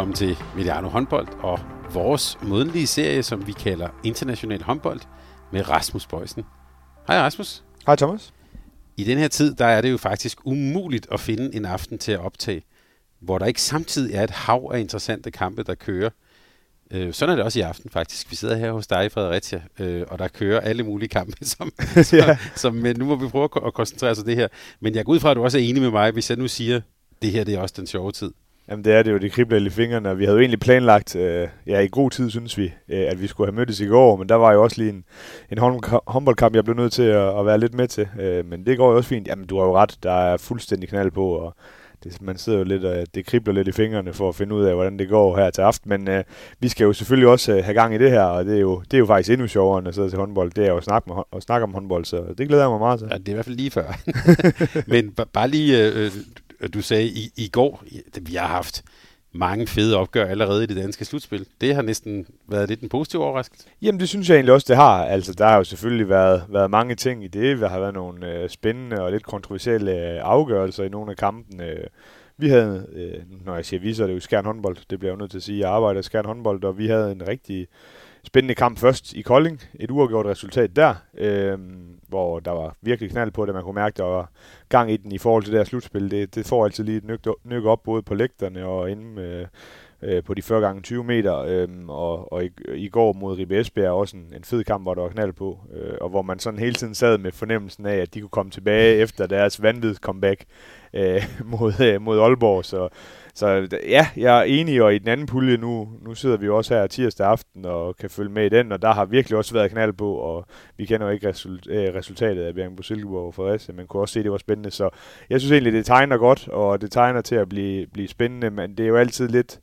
Velkommen til Mediano håndbold og vores modenlige serie, som vi kalder International håndbold med Rasmus Bøjsen. Hej Rasmus. Hej Thomas. I den her tid, der er det jo faktisk umuligt at finde en aften til at optage, hvor der ikke samtidig er et hav af interessante kampe, der kører. Øh, sådan er det også i aften faktisk. Vi sidder her hos dig i Fredericia, øh, og der kører alle mulige kampe, som, ja. som, som men nu må vi prøve at koncentrere os om det her. Men jeg går ud fra, at du også er enig med mig, hvis jeg nu siger, at det her det er også den sjove tid. Jamen det er det jo, det kribler i fingrene, og vi havde jo egentlig planlagt, øh, ja i god tid synes vi, øh, at vi skulle have mødtes i går, men der var jo også lige en, en håndboldkamp, jeg blev nødt til at, at være lidt med til, øh, men det går jo også fint. Jamen du har jo ret, der er fuldstændig knald på, og det, man sidder jo lidt og det kribler lidt i fingrene for at finde ud af, hvordan det går her til aften, men øh, vi skal jo selvfølgelig også øh, have gang i det her, og det er jo, det er jo faktisk endnu sjovere end at sidde til håndbold, det er jo at snakke, med, at snakke om håndbold, så det glæder jeg mig meget til. Ja, det er i hvert fald lige før. men bare lige, øh, øh du sagde i, i går, vi har haft mange fede opgør allerede i det danske slutspil. Det har næsten været lidt en positiv overraskelse. Jamen det synes jeg egentlig også, det har. Altså der har jo selvfølgelig været, været mange ting i det. Der har været nogle øh, spændende og lidt kontroversielle øh, afgørelser i nogle af kampene. Vi havde, øh, når jeg siger vi, så er det jo Skjern håndbold. Det bliver jeg jo nødt til at sige. Jeg arbejder i Skjern håndbold, og vi havde en rigtig spændende kamp først i Kolding. Et uafgjort resultat der, øh, hvor der var virkelig knald på det. Man kunne mærke, der var gang i den i forhold til det her slutspil. Det, det får altid lige et nyk, nyk op, både på lægterne og inde øh, øh, på de 40 gange 20 meter. Øh, og og i, i går mod Ribe Esbjerg også en, en fed kamp, hvor der var knald på. Øh, og hvor man sådan hele tiden sad med fornemmelsen af, at de kunne komme tilbage efter deres vanvittige comeback øh, mod, øh, mod Aalborg. Så så ja, jeg er enig, og i den anden pulje nu, nu sidder vi jo også her tirsdag aften og kan følge med i den, og der har virkelig også været knald på, og vi kender jo ikke result, øh, resultatet af Bjerg på Silkeborg og Fredericia, men kunne også se, at det var spændende. Så jeg synes egentlig, det tegner godt, og det tegner til at blive, blive spændende, men det er jo altid lidt,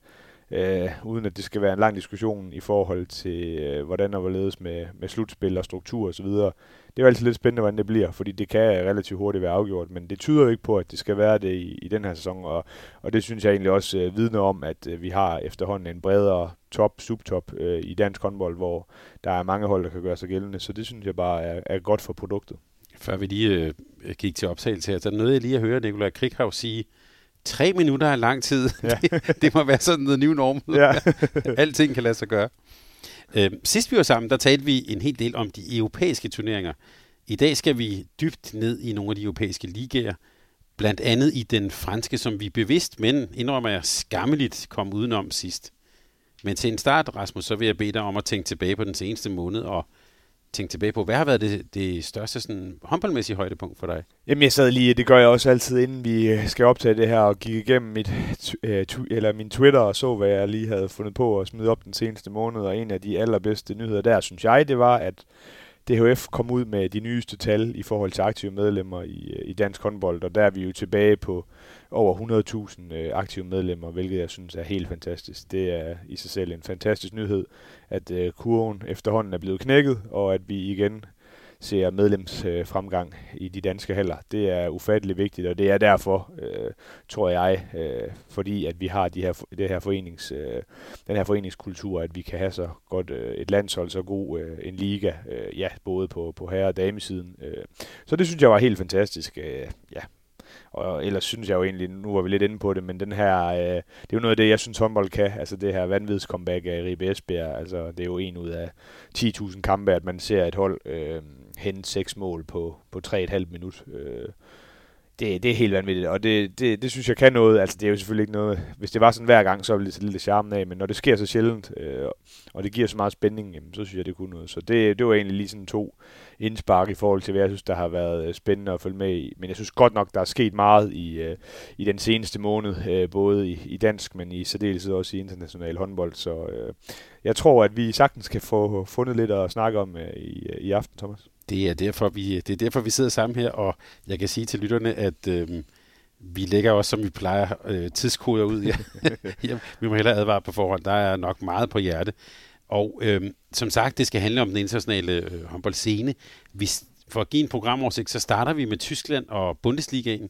øh, uden at det skal være en lang diskussion i forhold til, øh, hvordan og hvorledes med, med slutspil og struktur osv., det er jo altid lidt spændende, hvordan det bliver, fordi det kan relativt hurtigt være afgjort, men det tyder jo ikke på, at det skal være det i, i den her sæson, og, og det synes jeg egentlig også øh, vidner om, at øh, vi har efterhånden en bredere top, subtop øh, i dansk håndbold, hvor der er mange hold, der kan gøre sig gældende, så det synes jeg bare er, er godt for produktet. Før vi lige øh, gik til optagelse her, så er der noget, jeg lige at høre Nikolaj Krighav sige, tre minutter er lang tid. Ja. det, det må være sådan noget new normal. Ja. Alting kan lade sig gøre. Øh, sidst vi var sammen, der talte vi en hel del om de europæiske turneringer. I dag skal vi dybt ned i nogle af de europæiske ligaer. Blandt andet i den franske, som vi bevidst, men indrømmer jeg skammeligt, kom udenom sidst. Men til en start, Rasmus, så vil jeg bede dig om at tænke tilbage på den seneste måned og tænke tilbage på, hvad har været det, det største sådan, håndboldmæssige højdepunkt for dig? Jamen jeg sad lige, det gør jeg også altid, inden vi øh, skal optage det her, og gik igennem mit, øh, eller min Twitter og så, hvad jeg lige havde fundet på at smide op den seneste måned, og en af de allerbedste nyheder der, synes jeg, det var, at DHF kom ud med de nyeste tal i forhold til aktive medlemmer i, øh, i dansk håndbold, og der er vi jo tilbage på over 100.000 øh, aktive medlemmer, hvilket jeg synes er helt fantastisk. Det er i sig selv en fantastisk nyhed, at øh, kurven efterhånden er blevet knækket, og at vi igen ser medlemsfremgang øh, i de danske haller. Det er ufattelig vigtigt, og det er derfor, øh, tror jeg, øh, fordi at vi har de her, det her forenings, øh, den her foreningskultur, at vi kan have så godt øh, et landshold, så god øh, en liga, øh, ja, både på, på herre- og damesiden. Øh. Så det synes jeg var helt fantastisk. Øh, ja, og ellers synes jeg jo egentlig, nu var vi lidt inde på det, men den her, øh, det er jo noget af det, jeg synes håndbold kan, altså det her vanvids comeback af Ribe Esbjerg, altså det er jo en ud af 10.000 kampe, at man ser et hold øh, hente seks mål på, på 3,5 minut. Øh, det, det er helt vanvittigt, og det, det, det synes jeg kan noget. Altså, det er jo selvfølgelig ikke noget... Hvis det var sådan hver gang, så ville det så lidt charmen af, men når det sker så sjældent, øh, og det giver så meget spænding, jamen, så synes jeg, det kunne noget. Så det, det var egentlig lige sådan to indspark i forhold til, hvad jeg synes, der har været øh, spændende at følge med i. Men jeg synes godt nok, der er sket meget i, øh, i den seneste måned, øh, både i, i dansk, men i særdeleshed også i international håndbold. Så øh, jeg tror, at vi sagtens kan få fundet lidt at snakke om øh, i, øh, i aften, Thomas. Det er, derfor, vi, det er derfor, vi sidder sammen her, og jeg kan sige til lytterne, at øh, vi lægger også, som vi plejer, øh, tidskoder ud. Ja, vi må hellere advare på forhånd. Der er nok meget på hjerte. Og øh, som sagt, det skal handle om den internationale øh, håndboldscene. Vi, for at give en programoversigt, så starter vi med Tyskland og Bundesligaen.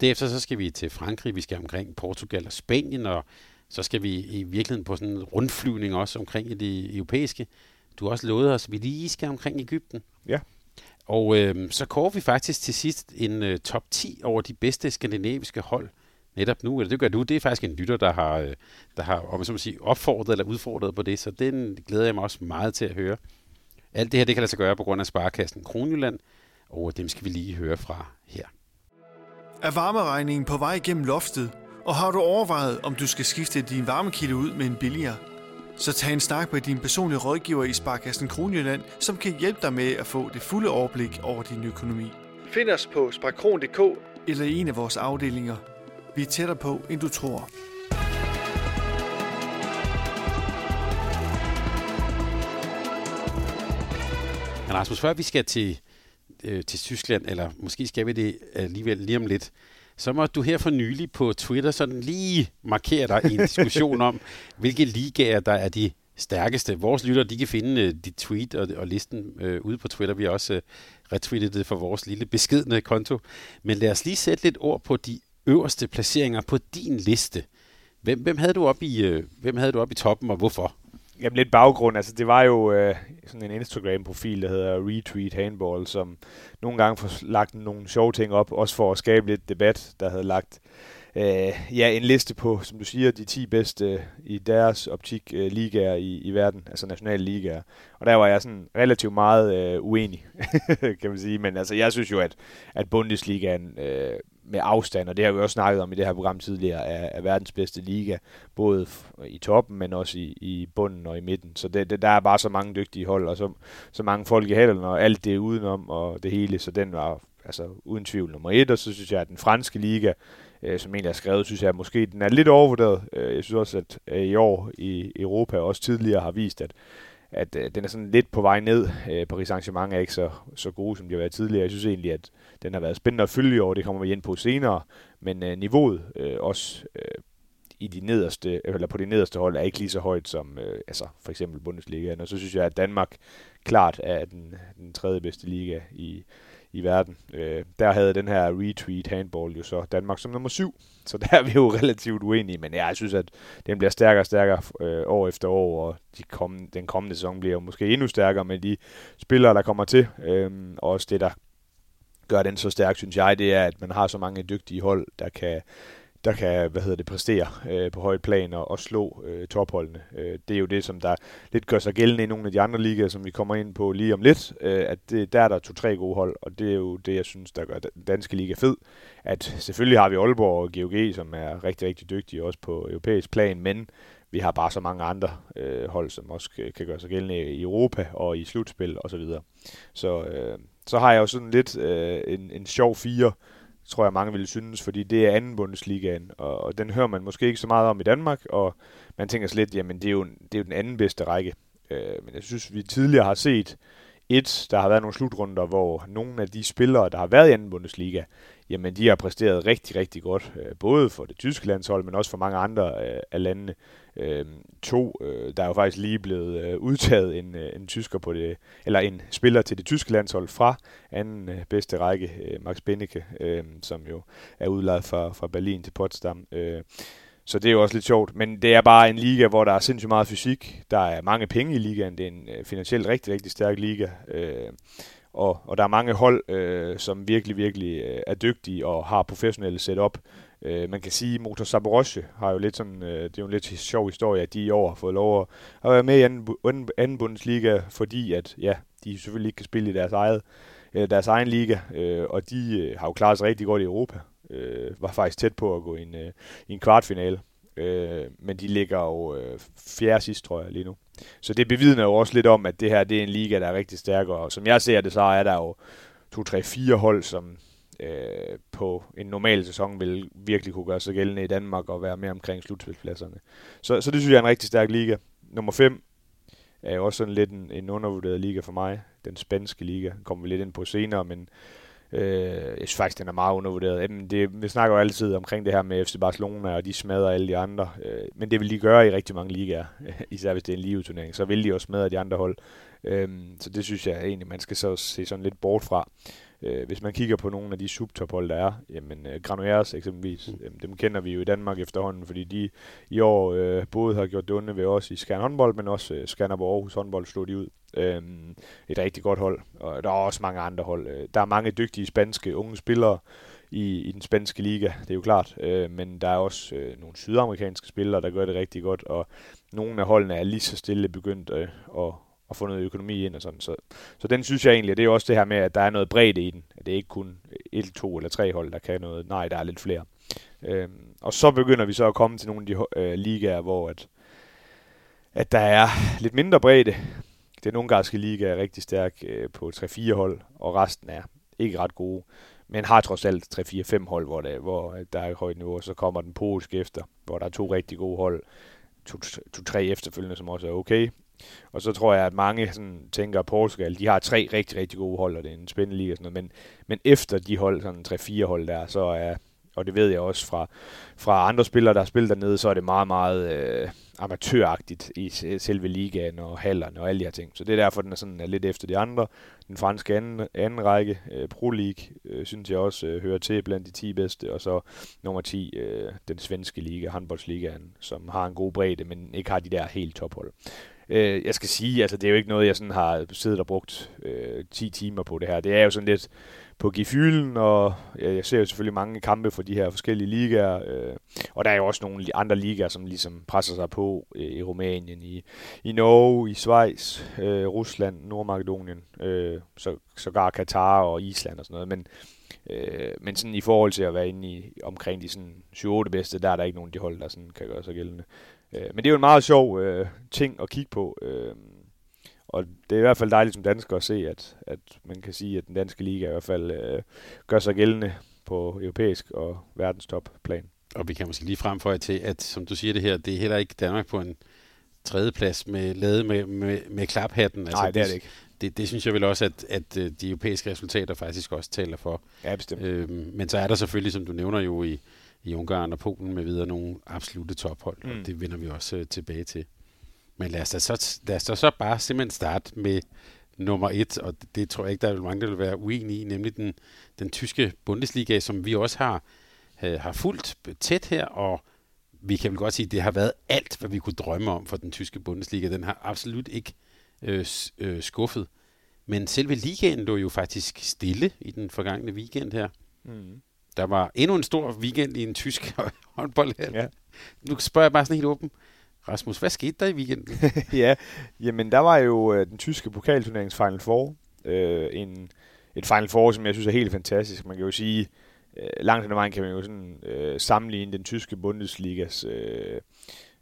Derefter så skal vi til Frankrig, vi skal omkring Portugal og Spanien, og så skal vi i virkeligheden på sådan en rundflyvning også omkring i det europæiske. Du har også lovet os, at vi lige skal omkring Ægypten. Ja. Og øh, så kårer vi faktisk til sidst en øh, top 10 over de bedste skandinaviske hold netop nu. Eller det gør du. Det er faktisk en lytter, der har, øh, der har om så sige, opfordret eller udfordret på det. Så den glæder jeg mig også meget til at høre. Alt det her, det kan lade sig gøre på grund af Sparkassen Kronjylland. Og dem skal vi lige høre fra her. Er varmeregningen på vej igennem loftet? Og har du overvejet, om du skal skifte din varmekilde ud med en billigere? Så tag en snak med din personlige rådgiver i Sparkassen Kronjylland, som kan hjælpe dig med at få det fulde overblik over din økonomi. Find os på sparkron.dk eller i en af vores afdelinger. Vi er tættere på, end du tror. Men Rasmus, før vi skal til, øh, til Tyskland, eller måske skal vi det alligevel lige om lidt, så må du her for nylig på Twitter sådan lige markere dig i en diskussion om, hvilke ligaer, der er de stærkeste. Vores lytter, de kan finde uh, dit tweet og, og listen uh, ude på Twitter. Vi har også uh, retweetet det for vores lille beskedne konto. Men lad os lige sætte lidt ord på de øverste placeringer på din liste. Hvem, hvem, havde du op i, øh, hvem havde du op i toppen, og hvorfor? Jamen lidt baggrund, altså det var jo øh, sådan en Instagram-profil, der hedder Retweet Handball, som nogle gange får lagt nogle sjove ting op, også for at skabe lidt debat, der havde lagt øh, ja, en liste på, som du siger, de 10 bedste øh, i deres optik øh, ligaer i, i verden, altså nationale ligaer. Og der var jeg sådan relativt meget øh, uenig, kan man sige. Men altså, jeg synes jo, at, at Bundesligaen øh, med afstand, og det har vi også snakket om i det her program tidligere, er, er verdens bedste liga, både i toppen, men også i, i bunden og i midten. Så det, det, der er bare så mange dygtige hold, og så, så mange folk i halen, og alt det udenom, og det hele, så den var altså uden tvivl nummer et, og så synes jeg, at den franske liga, øh, som egentlig er skrevet, synes jeg måske, den er lidt overvurderet. Øh, jeg synes også, at øh, i år i Europa, også tidligere har vist, at at øh, den er sådan lidt på vej ned. Øh, Paris Saint-Germain er ikke så, så gode, som de har været tidligere. Jeg synes egentlig, at den har været spændende at følge i år. Det kommer vi ind på senere. Men øh, niveauet øh, også øh, i de nederste, eller på de nederste hold er ikke lige så højt som øh, altså for eksempel Bundesligaen, Og så synes jeg, at Danmark klart er den, den tredje bedste liga i, i verden. Øh, der havde den her retweet handball jo så Danmark som nummer syv, så der er vi jo relativt uenige, men jeg synes, at den bliver stærkere og stærkere øh, år efter år, og de kommende, den kommende sæson bliver jo måske endnu stærkere med de spillere, der kommer til, øh, og også det, der gør den så stærk, synes jeg, det er, at man har så mange dygtige hold, der kan der kan hvad hedder det, præstere øh, på højt plan og, og slå øh, topholdene. Øh, det er jo det, som der lidt gør sig gældende i nogle af de andre ligaer, som vi kommer ind på lige om lidt, øh, at det, der er der to-tre gode hold, og det er jo det, jeg synes, der gør den danske liga fed. At selvfølgelig har vi Aalborg og GOG, som er rigtig, rigtig dygtige også på europæisk plan, men vi har bare så mange andre øh, hold, som også øh, kan gøre sig gældende i Europa og i slutspil osv. Så, videre. så, øh, så har jeg jo sådan lidt øh, en, en sjov fire, tror jeg mange ville synes, fordi det er anden Bundesligaen, og, og den hører man måske ikke så meget om i Danmark, og man tænker sig lidt, jamen det er jo, det er jo den anden bedste række. Øh, men jeg synes, vi tidligere har set et, der har været nogle slutrunder, hvor nogle af de spillere, der har været i anden Bundesliga, jamen de har præsteret rigtig, rigtig godt, øh, både for det tyske landshold, men også for mange andre øh, af landene. Øh, to, øh, der er jo faktisk lige blevet øh, udtaget en, øh, en tysker på det, eller en spiller til det tyske landshold fra anden øh, bedste række, øh, Max Benneke, øh, som jo er udlejet fra, fra Berlin til Potsdam. Øh, så det er jo også lidt sjovt, men det er bare en liga, hvor der er sindssygt meget fysik. Der er mange penge i ligaen. Det er en øh, finansielt rigtig, rigtig stærk liga. Øh, og, og der er mange hold, øh, som virkelig, virkelig øh, er dygtige og har professionelle setup. Øh, man kan sige, at Motor Saborosje har jo lidt sådan, øh, det er jo en lidt sjov historie, at de i år har fået lov at, at være med i anden, anden Bundesliga, fordi at, ja, de selvfølgelig ikke kan spille i deres eget øh, deres egen liga, øh, og de øh, har jo klaret sig rigtig godt i Europa. Øh, var faktisk tæt på at gå i en, øh, i en kvartfinale. Øh, men de ligger jo øh, fjerde sidst, tror jeg, lige nu. Så det bevidner jo også lidt om, at det her det er en liga, der er rigtig stærk, og som jeg ser det, så er der jo to, tre, fire hold, som øh, på en normal sæson vil virkelig kunne gøre sig gældende i Danmark og være mere omkring slutspilspladserne. Så, så det synes jeg er en rigtig stærk liga. Nummer 5, er jo også sådan lidt en, en undervurderet liga for mig. Den spanske liga kommer vi lidt ind på senere, men øh, jeg synes faktisk, den er meget undervurderet. Jamen, det, vi snakker jo altid omkring det her med FC Barcelona, og de smadrer alle de andre. Øh, men det vil de gøre i rigtig mange ligaer, især hvis det er en liveturnering. Så vil de også smadre de andre hold. Øh, så det synes jeg egentlig, man skal så se sådan lidt bort fra. Øh, hvis man kigger på nogle af de subtophold, der er, jamen øh, Granollers eksempelvis, mm. øh, dem kender vi jo i Danmark efterhånden, fordi de i år øh, både har gjort det onde ved os i Skjern håndbold, men også øh, Skanderborg Aarhus håndbold slog de ud. Øh, et rigtig godt hold, og der er også mange andre hold. Øh, der er mange dygtige spanske unge spillere i, i den spanske liga, det er jo klart, øh, men der er også øh, nogle sydamerikanske spillere, der gør det rigtig godt, og nogle af holdene er lige så stille begyndt øh, at at få noget økonomi ind og sådan. Så, så den synes jeg egentlig, at det er også det her med, at der er noget bredde i den. At det er ikke kun et, to eller tre hold, der kan noget. Nej, der er lidt flere. Øhm, og så begynder vi så at komme til nogle af de øh, ligaer, hvor at, at der er lidt mindre bredde. Den ungarske liga er rigtig stærk øh, på 3-4 hold, og resten er ikke ret gode. Men har trods alt 3-4-5 hold, hvor, det, hvor øh, der er et højt niveau. Så kommer den polske efter, hvor der er to rigtig gode hold. To-tre efterfølgende, som også er okay. Og så tror jeg, at mange sådan, tænker, at Portugal, de har tre rigtig, rigtig gode hold, og det er en spændende liga og sådan noget. Men, men efter de hold, sådan tre-fire hold der, så er, og det ved jeg også fra, fra andre spillere, der har spillet dernede, så er det meget, meget øh, amatøragtigt i selve ligaen og hallerne og alle de her ting. Så det er derfor, den er sådan er lidt efter de andre. Den franske anden, anden række, øh, Pro League, øh, synes jeg også øh, hører til blandt de 10 bedste. Og så nummer 10, øh, den svenske liga, håndboldsligaen, som har en god bredde, men ikke har de der helt tophold. Øh, jeg skal sige, altså det er jo ikke noget, jeg sådan har siddet og brugt øh, 10 timer på det her. Det er jo sådan lidt på gefylen, og jeg, jeg ser jo selvfølgelig mange kampe for de her forskellige ligaer. Øh, og der er jo også nogle andre ligaer, som ligesom presser sig på øh, i Rumænien, i, i Norge, i Schweiz, øh, Rusland, Nordmakedonien, øh, så, sågar Katar og Island og sådan noget. Men, øh, men sådan i forhold til at være inde i omkring de sådan 7-8 bedste, der er der ikke nogen de hold, der sådan kan gøre sig gældende. Øh, men det er jo en meget sjov øh, ting at kigge på. Øh, og det er i hvert fald dejligt som dansker at se, at, at man kan sige, at den danske liga i hvert fald øh, gør sig gældende på europæisk og verdenstopplan. Og vi kan måske lige fremføje til, at som du siger det her, det er heller ikke Danmark på en tredjeplads med lavet med, med, med klaphatten. Altså, Nej, det er det ikke. Det, det synes jeg vel også, at, at øh, de europæiske resultater faktisk også taler for. Ja, bestemt. Øhm, men så er der selvfølgelig, som du nævner jo i, i Ungarn og Polen med videre nogle absolute tophold, mm. og det vender vi også øh, tilbage til. Men lad os, da så, lad os da så bare simpelthen starte med nummer et, og det tror jeg ikke, der er mange, der vil være uenige i, nemlig den, den tyske Bundesliga, som vi også har, øh, har fulgt tæt her, og vi kan vel godt sige, at det har været alt, hvad vi kunne drømme om for den tyske Bundesliga. Den har absolut ikke øh, øh, skuffet. Men selve ligaen lå jo faktisk stille i den forgangne weekend her. Mm. Der var endnu en stor weekend i en tysk håndboldhal. Ja. Nu spørger jeg bare sådan helt åben. Rasmus, hvad skete der i weekenden? ja, jamen der var jo øh, den tyske pokalturnerings Final Four. Øh, en, et Final Four, som jeg synes er helt fantastisk. Man kan jo sige, øh, langt hen ad vejen kan man jo sådan, øh, sammenligne den tyske Bundesligas øh,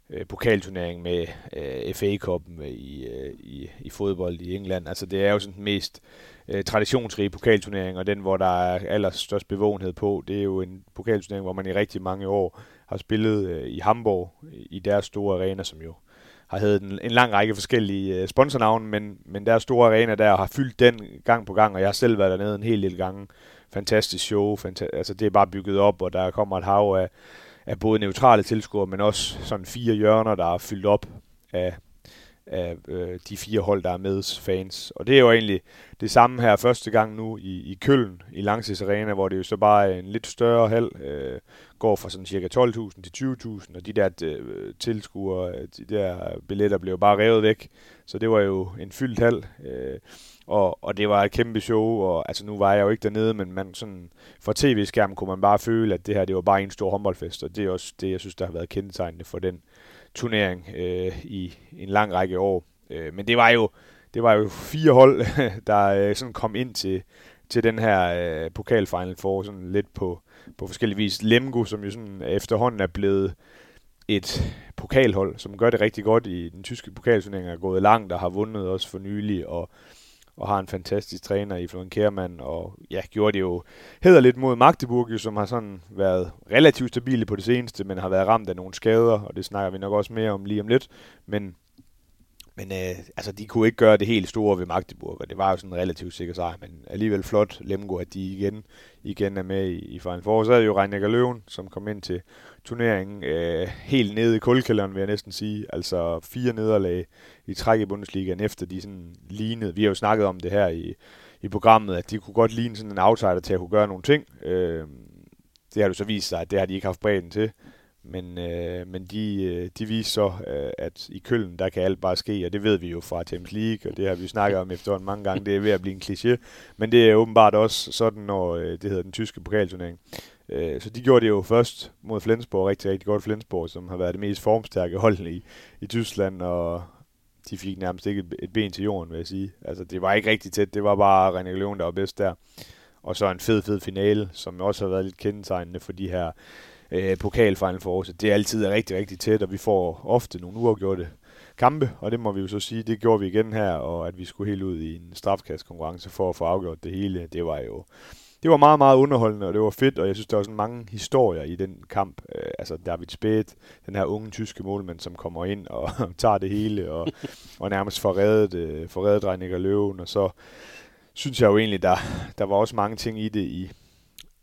øh, pokalturnering med øh, FA Cup'en øh, i, øh, i, i fodbold i England. Altså det er jo sådan den mest øh, traditionsrige pokalturnering, og den, hvor der er allerstørst bevågenhed på, det er jo en pokalturnering, hvor man i rigtig mange år har spillet øh, i Hamburg, i deres store arena, som jo har heddet en, en lang række forskellige øh, sponsornavne, men, men deres store arena der har fyldt den gang på gang, og jeg har selv været dernede en hel del gange. Fantastisk show, fanta- altså det er bare bygget op, og der kommer et hav af, af både neutrale tilskuere, men også sådan fire hjørner, der er fyldt op af, af øh, de fire hold, der er med fans. Og det er jo egentlig det samme her første gang nu i, i Køln, i Langses Arena, hvor det jo så bare er en lidt større hal, øh, går fra sådan cirka 12.000 til 20.000, og de der øh, tilskuere, de der billetter blev bare revet væk. Så det var jo en fyldt hal, øh, og, og det var et kæmpe show, og altså nu var jeg jo ikke dernede, men man sådan, for tv-skærmen kunne man bare føle, at det her det var bare en stor håndboldfest, og det er også det, jeg synes, der har været kendetegnende for den turnering øh, i en lang række år. Øh, men det var jo det var jo fire hold, der øh, sådan kom ind til, til den her øh, pokalfinal for sådan lidt på, på forskellige vis. Lemgo, som jo sådan efterhånden er blevet et pokalhold, som gør det rigtig godt i den tyske pokalturnering, er gået langt og har vundet også for nylig, og, og har en fantastisk træner i Florian Kjærmann, og ja, gjorde det jo hedder lidt mod Magdeburg, som har sådan været relativt stabile på det seneste, men har været ramt af nogle skader, og det snakker vi nok også mere om lige om lidt, men men øh, altså, de kunne ikke gøre det helt store ved Magdeburg, og det var jo sådan en relativt sikker sejr, men alligevel flot Lemgo, at de igen, igen er med i, i Final Four. Så er det jo Reinecker Løven, som kom ind til turneringen øh, helt nede i kuldkælderen, vil jeg næsten sige. Altså fire nederlag i træk i Bundesligaen, efter de sådan lignede. Vi har jo snakket om det her i, i programmet, at de kunne godt ligne sådan en outsider til at kunne gøre nogle ting. Øh, det har jo så vist sig, at det har de ikke haft bredden til. Men, øh, men de, øh, de viser så, øh, at i Køln, der kan alt bare ske, og det ved vi jo fra Champions League, og det har vi snakket om efterhånden mange gange. Det er ved at blive en kliché, men det er åbenbart også sådan, når øh, det hedder den tyske pokalturnering. Øh, så de gjorde det jo først mod Flensborg, rigtig, rigtig godt Flensborg, som har været det mest formstærke hold i, i Tyskland, og de fik nærmest ikke et, ben til jorden, vil jeg sige. Altså, det var ikke rigtig tæt, det var bare René Leon, der var bedst der. Og så en fed, fed finale, som også har været lidt kendetegnende for de her øh, pokalfinal for os. Det er altid rigtig, rigtig tæt, og vi får ofte nogle uafgjorte kampe, og det må vi jo så sige, det gjorde vi igen her, og at vi skulle helt ud i en strafkastkonkurrence for at få afgjort det hele, det var jo det var meget, meget underholdende, og det var fedt, og jeg synes, der var sådan mange historier i den kamp. Øh, altså David Spæt, den her unge tyske målmand, som kommer ind og tager det hele, og, og nærmest forredet, øh, forredet Reinik og Løven, og så synes jeg jo egentlig, der, der var også mange ting i det i,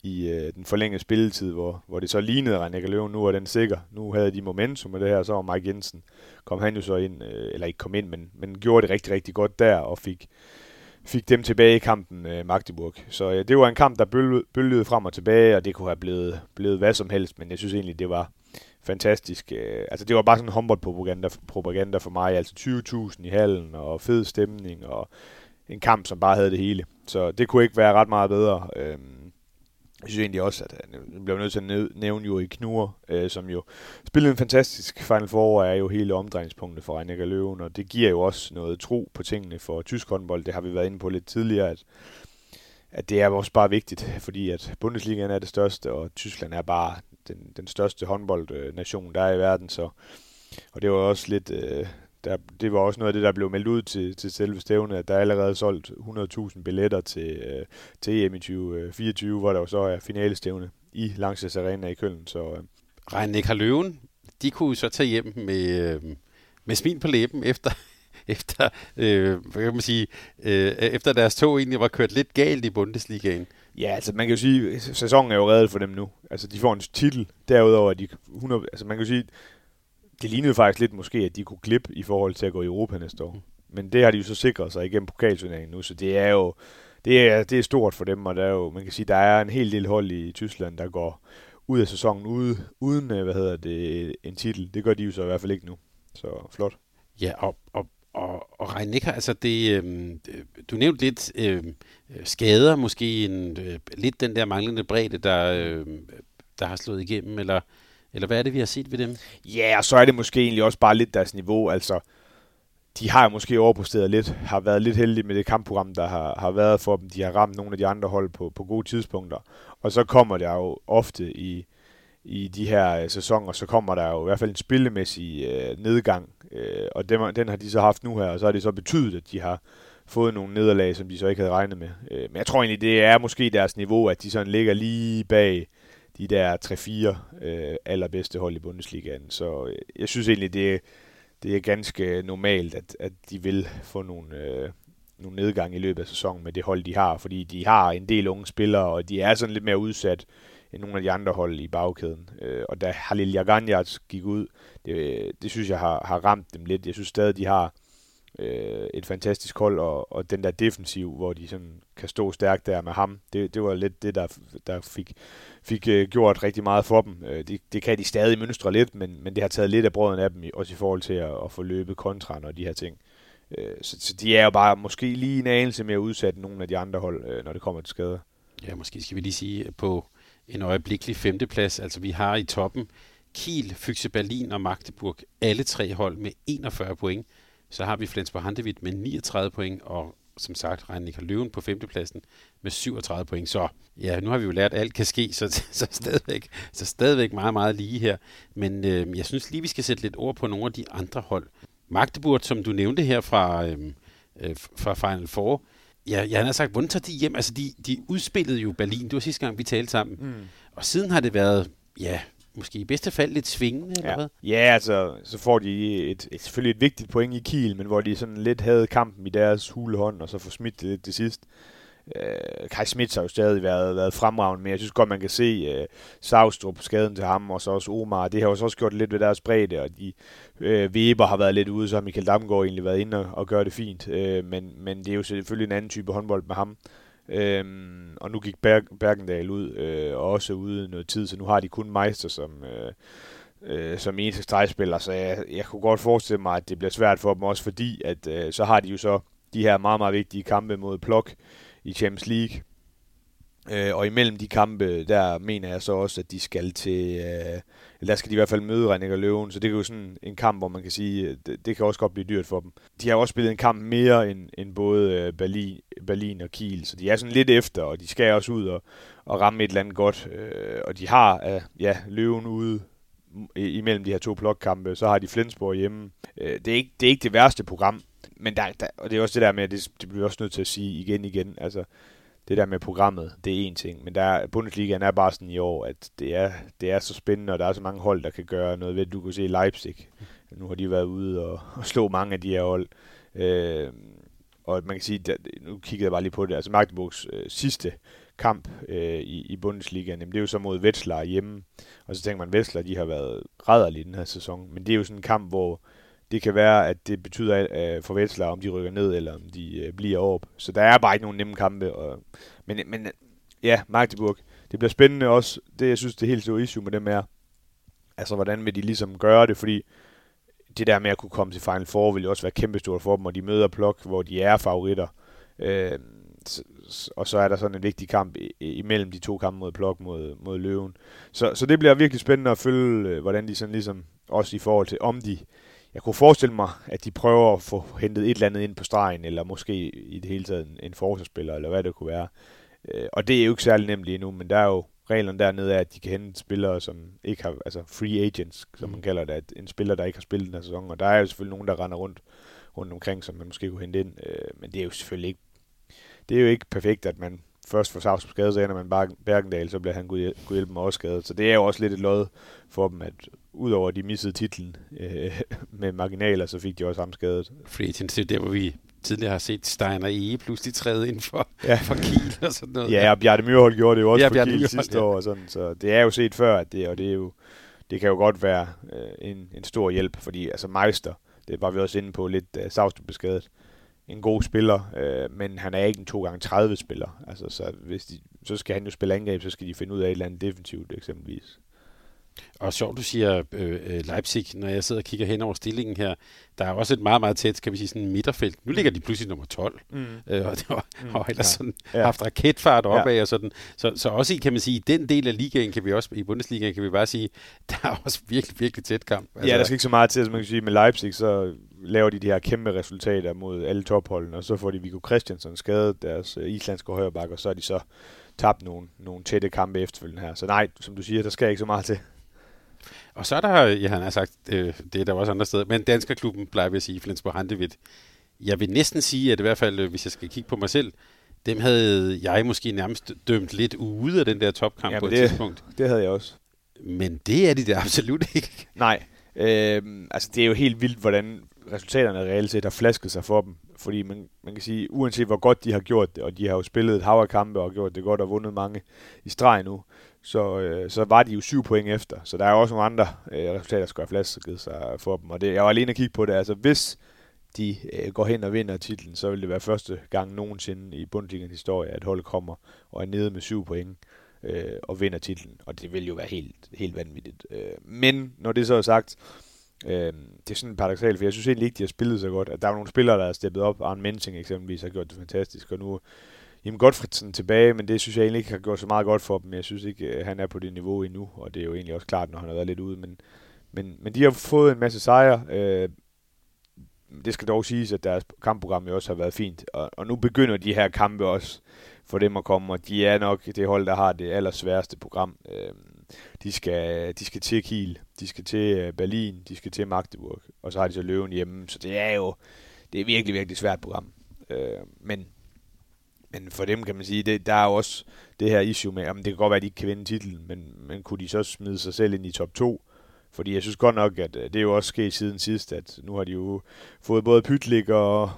i øh, den forlængede spilletid, hvor, hvor det så lignede René Løven, nu er den sikker. Nu havde de momentum med det her, så var Mike Jensen, kom han jo så ind, øh, eller ikke kom ind, men, men gjorde det rigtig, rigtig godt der, og fik, fik dem tilbage i kampen, øh, Magdeburg. Så øh, det var en kamp, der bølgede, bølgede frem og tilbage, og det kunne have blevet, blevet hvad som helst, men jeg synes egentlig, det var fantastisk. Øh, altså det var bare sådan en håndboldpropaganda propaganda for mig, altså 20.000 i hallen, og fed stemning, og en kamp, som bare havde det hele. Så det kunne ikke være ret meget bedre. Øhm, jeg synes egentlig også, at øh, han bliver nødt til at nævne jo i Knur, øh, som jo spillede en fantastisk Final Four, er jo hele omdrejningspunktet for Reinecker Løven, og det giver jo også noget tro på tingene for tysk håndbold. Det har vi været inde på lidt tidligere, at, at det er også bare vigtigt, fordi at Bundesligaen er det største, og Tyskland er bare den, den største håndboldnation, der er i verden, så og det var også lidt, øh, der, det var også noget af det, der blev meldt ud til, til selve stævnet, at der er allerede solgt 100.000 billetter til, øh, til EM i 2024, hvor der jo så er finalestævne i Langsess Arena i Køln. Så, øh. Reinik Løven, de kunne så tage hjem med, øh, med smil på læben efter, efter, øh, hvad kan man sige, øh, efter deres tog egentlig var kørt lidt galt i Bundesligaen. Ja, altså man kan jo sige, at sæsonen er jo reddet for dem nu. Altså de får en titel, derudover de 100, altså man kan jo sige, det lignede faktisk lidt måske, at de kunne klippe i forhold til at gå i Europa næste år. Men det har de jo så sikret sig igennem pokalturneringen nu, så det er jo det er, det er stort for dem, og der er jo, man kan sige, der er en hel del hold i Tyskland, der går ud af sæsonen ude, uden øh, hvad hedder det, en titel. Det gør de jo så i hvert fald ikke nu. Så flot. Ja, og, og, og, og Reinecker, altså det, øh, du nævnte lidt øh, skader, måske en, øh, lidt den der manglende bredde, der, øh, der har slået igennem, eller eller hvad er det, vi har set ved dem? Ja, og så er det måske egentlig også bare lidt deres niveau. Altså, de har måske overpræsteret lidt, har været lidt heldige med det kampprogram, der har, har været for dem. De har ramt nogle af de andre hold på, på gode tidspunkter. Og så kommer der jo ofte i, i de her øh, sæsoner, så kommer der jo i hvert fald en spillemæssig øh, nedgang. Øh, og den, den har de så haft nu her, og så har det så betydet, at de har fået nogle nederlag, som de så ikke havde regnet med. Øh, men jeg tror egentlig, det er måske deres niveau, at de sådan ligger lige bag de der 3-4 øh, allerbedste hold i Bundesligaen. Så øh, jeg synes egentlig, det, det er ganske normalt, at, at de vil få nogle, øh, nogle nedgang i løbet af sæsonen med det hold, de har, fordi de har en del unge spillere, og de er sådan lidt mere udsat end nogle af de andre hold i bagkæden. Øh, og da Halil Jaganjac gik ud, det, det synes jeg har, har ramt dem lidt. Jeg synes stadig, de har øh, et fantastisk hold, og, og den der defensiv, hvor de sådan kan stå stærkt der med ham, det, det var lidt det, der, der fik, fik øh, gjort rigtig meget for dem. Øh, det, det kan de stadig mønstre lidt, men, men det har taget lidt af brøden af dem, også i forhold til at, at få løbet kontra og de her ting. Øh, så, så de er jo bare måske lige en anelse mere udsat end nogle af de andre hold, øh, når det kommer til skader. Ja, måske skal vi lige sige øh, på en øjeblikkelig femteplads. Altså vi har i toppen Kiel, Füchse Berlin og Magdeburg, alle tre hold med 41 point. Så har vi Flensborg Handewitt med 39 point, og som sagt Reinika Løven på femtepladsen med 37 point. Så ja, nu har vi jo lært, at alt kan ske, så, så, stadigvæk, så stadigvæk meget, meget lige her. Men øh, jeg synes lige, vi skal sætte lidt ord på nogle af de andre hold. Magdeburg, som du nævnte her fra, øh, øh, fra Final Four, Ja, jeg har sagt, hvordan tager de hjem? Altså, de, de udspillede jo Berlin. Det var sidste gang, vi talte sammen. Mm. Og siden har det været, ja, måske i bedste fald lidt svingende, eller ja. hvad? Ja, altså, så får de et, et, selvfølgelig et vigtigt point i Kiel, men hvor de sådan lidt havde kampen i deres hulehånd, og så får smidt det til sidst. Øh, Kai Smits har jo stadig været, været fremragende, men jeg synes godt, man kan se øh, Savstrup skaden til ham, og så også Omar. Det har jo så også gjort lidt ved deres bredde, og de, øh, Weber har været lidt ude, så har Michael Damgaard egentlig været inde og, og gøre det fint. Øh, men, men det er jo selvfølgelig en anden type håndbold med ham. Øhm, og nu gik Ber- Bergendal ud, øh, og også ude noget tid, så nu har de kun Meister som, øh, øh, som eneste stregspiller, så jeg, jeg kunne godt forestille mig, at det bliver svært for dem også, fordi at øh, så har de jo så de her meget, meget vigtige kampe mod Plok i Champions League. Øh, og imellem de kampe, der mener jeg så også, at de skal til, øh, eller der skal de i hvert fald møde Rennik og Løven, så det er jo sådan en kamp, hvor man kan sige, øh, det, det kan også godt blive dyrt for dem. De har også spillet en kamp mere end, end både øh, Berlin, Berlin og Kiel, så de er sådan lidt efter, og de skal også ud og, og ramme et eller andet godt. Øh, og de har øh, ja, Løven ude imellem de her to blokkampe, så har de Flensborg hjemme. Øh, det, er ikke, det er ikke det værste program, men der, der, og det er også det der med, at det, det bliver også nødt til at sige igen igen, altså det der med programmet, det er en ting, men der, Bundesligaen er bare sådan i år, at det er, det er så spændende, og der er så mange hold, der kan gøre noget ved Du kan se Leipzig, nu har de været ude og, og slå mange af de her hold. Øh, og man kan sige, der, nu kiggede jeg bare lige på det, altså Magdeburgs øh, sidste kamp øh, i, i Bundesligaen, det er jo så mod Wetzlar hjemme, og så tænker man, Wetzlar, de har været rædderlige den her sæson, men det er jo sådan en kamp, hvor det kan være, at det betyder øh, for Vetsler, om de rykker ned, eller om de øh, bliver op. Så der er bare ikke nogen nemme kampe. Og, men, men ja, Magdeburg, det bliver spændende også. Det, jeg synes, det er helt store issue med dem er, altså hvordan vil de ligesom gøre det, fordi det der med at kunne komme til Final Four vil jo også være kæmpestort for dem, og de møder Plok, hvor de er favoritter. Øh, og så er der sådan en vigtig kamp imellem de to kampe mod Plok mod, mod Løven. Så, så det bliver virkelig spændende at følge, øh, hvordan de sådan ligesom, også i forhold til, om de jeg kunne forestille mig, at de prøver at få hentet et eller andet ind på stregen, eller måske i det hele taget en, en forsvarsspiller, eller hvad det kunne være. Øh, og det er jo ikke særlig nemt lige nu, men der er jo reglerne dernede af, at de kan hente spillere, som ikke har, altså free agents, som man mm. kalder det, at en spiller, der ikke har spillet den her sæson, og der er jo selvfølgelig nogen, der render rundt, rundt omkring, som man måske kunne hente ind, øh, men det er jo selvfølgelig ikke, det er jo ikke perfekt, at man først får Savs på skade, så ender man bare Bergendal, så bliver han gud hjælpe med også skadet. Så det er jo også lidt et lod for dem, at udover at de missede titlen øh, med marginaler, så fik de også ham skadet. Agents, det er der, hvor vi tidligere har set Steiner E pludselig træde ind for, ja. for Kiel og sådan noget. Ja, og Bjarte Myrhold gjorde det jo også ja, for Bjarne Kiel Myrhold, sidste ja. år. Og sådan, så det er jo set før, at det, og det, er jo, det kan jo godt være øh, en, en stor hjælp, fordi altså Meister, det var vi også inde på lidt, uh, Savstrup beskadet. En god spiller, øh, men han er ikke en 2x30 spiller. Altså, så, hvis de, så skal han jo spille angreb, så skal de finde ud af et eller andet defensivt eksempelvis. Og sjovt, du siger øh, øh, Leipzig, når jeg sidder og kigger hen over stillingen her. Der er også et meget, meget tæt, skal vi sige, sådan midterfelt. Nu ligger de pludselig nummer 12, mm. øh, og det var, mm. har ellers sådan ja. haft raketfart opad ja. og sådan. Så, så også i, kan man sige, i den del af ligaen kan vi også, i Bundesligaen kan vi bare sige, der er også virkelig, virkelig tæt kamp. Altså, ja, der skal ikke så meget til, som man kan sige, med Leipzig, så laver de de her kæmpe resultater mod alle topholdene, og så får de Viggo Christiansen skadet, deres øh, islandske højreback, og så er de så tabt nogle, nogle tætte kampe efterfølgende her. Så nej, som du siger, der skal ikke så meget til. Og så er der, ja, han har sagt, øh, det er der også andre steder, men Danskerklubben plejer vi at sige, Flensborg Handevidt. Jeg vil næsten sige, at i hvert fald, øh, hvis jeg skal kigge på mig selv, dem havde jeg måske nærmest dømt lidt ude af den der topkamp ja, på et det, tidspunkt. det havde jeg også. Men det er de der absolut ikke. Nej, øh, altså det er jo helt vildt, hvordan resultaterne reelt set har flasket sig for dem. Fordi man, man kan sige, uanset hvor godt de har gjort det, og de har jo spillet et hav af kampe og gjort det godt og vundet mange i streg nu, så, øh, så var de jo syv point efter. Så der er også nogle andre øh, resultater, der skal have flasket sig for dem. Og det, jeg var alene at kigge på det. Altså hvis de øh, går hen og vinder titlen, så vil det være første gang nogensinde i Bundesligaens historie, at holdet kommer og er nede med syv point øh, og vinder titlen. Og det vil jo være helt, helt vanvittigt. Øh, men når det så er sagt, øh, det er sådan paradoxalt, for jeg synes egentlig ikke, de har spillet så godt. At der er nogle spillere, der har steppet op. Arne Mensing eksempelvis har gjort det fantastisk, og nu Jamen Godfredsen tilbage, men det synes jeg egentlig ikke har gjort så meget godt for dem. Jeg synes ikke, at han er på det niveau endnu, og det er jo egentlig også klart, når han har været lidt ude. Men, men, men de har fået en masse sejre. Øh, det skal dog siges, at deres kampprogram jo også har været fint. Og, og nu begynder de her kampe også for dem at komme, og de er nok det hold, der har det allersværeste program. Øh, de, skal, de skal til Kiel, de skal til øh, Berlin, de skal til Magdeburg, og så har de så Løven hjemme. Så det er jo det er virkelig, virkelig svært program. Øh, men men for dem kan man sige, det, der er jo også det her issue med, om det kan godt være, at de ikke kan vinde titlen, men, men kunne de så smide sig selv ind i top 2? Fordi jeg synes godt nok, at øh, det er jo også sket siden sidst, at nu har de jo fået både Pytlik og,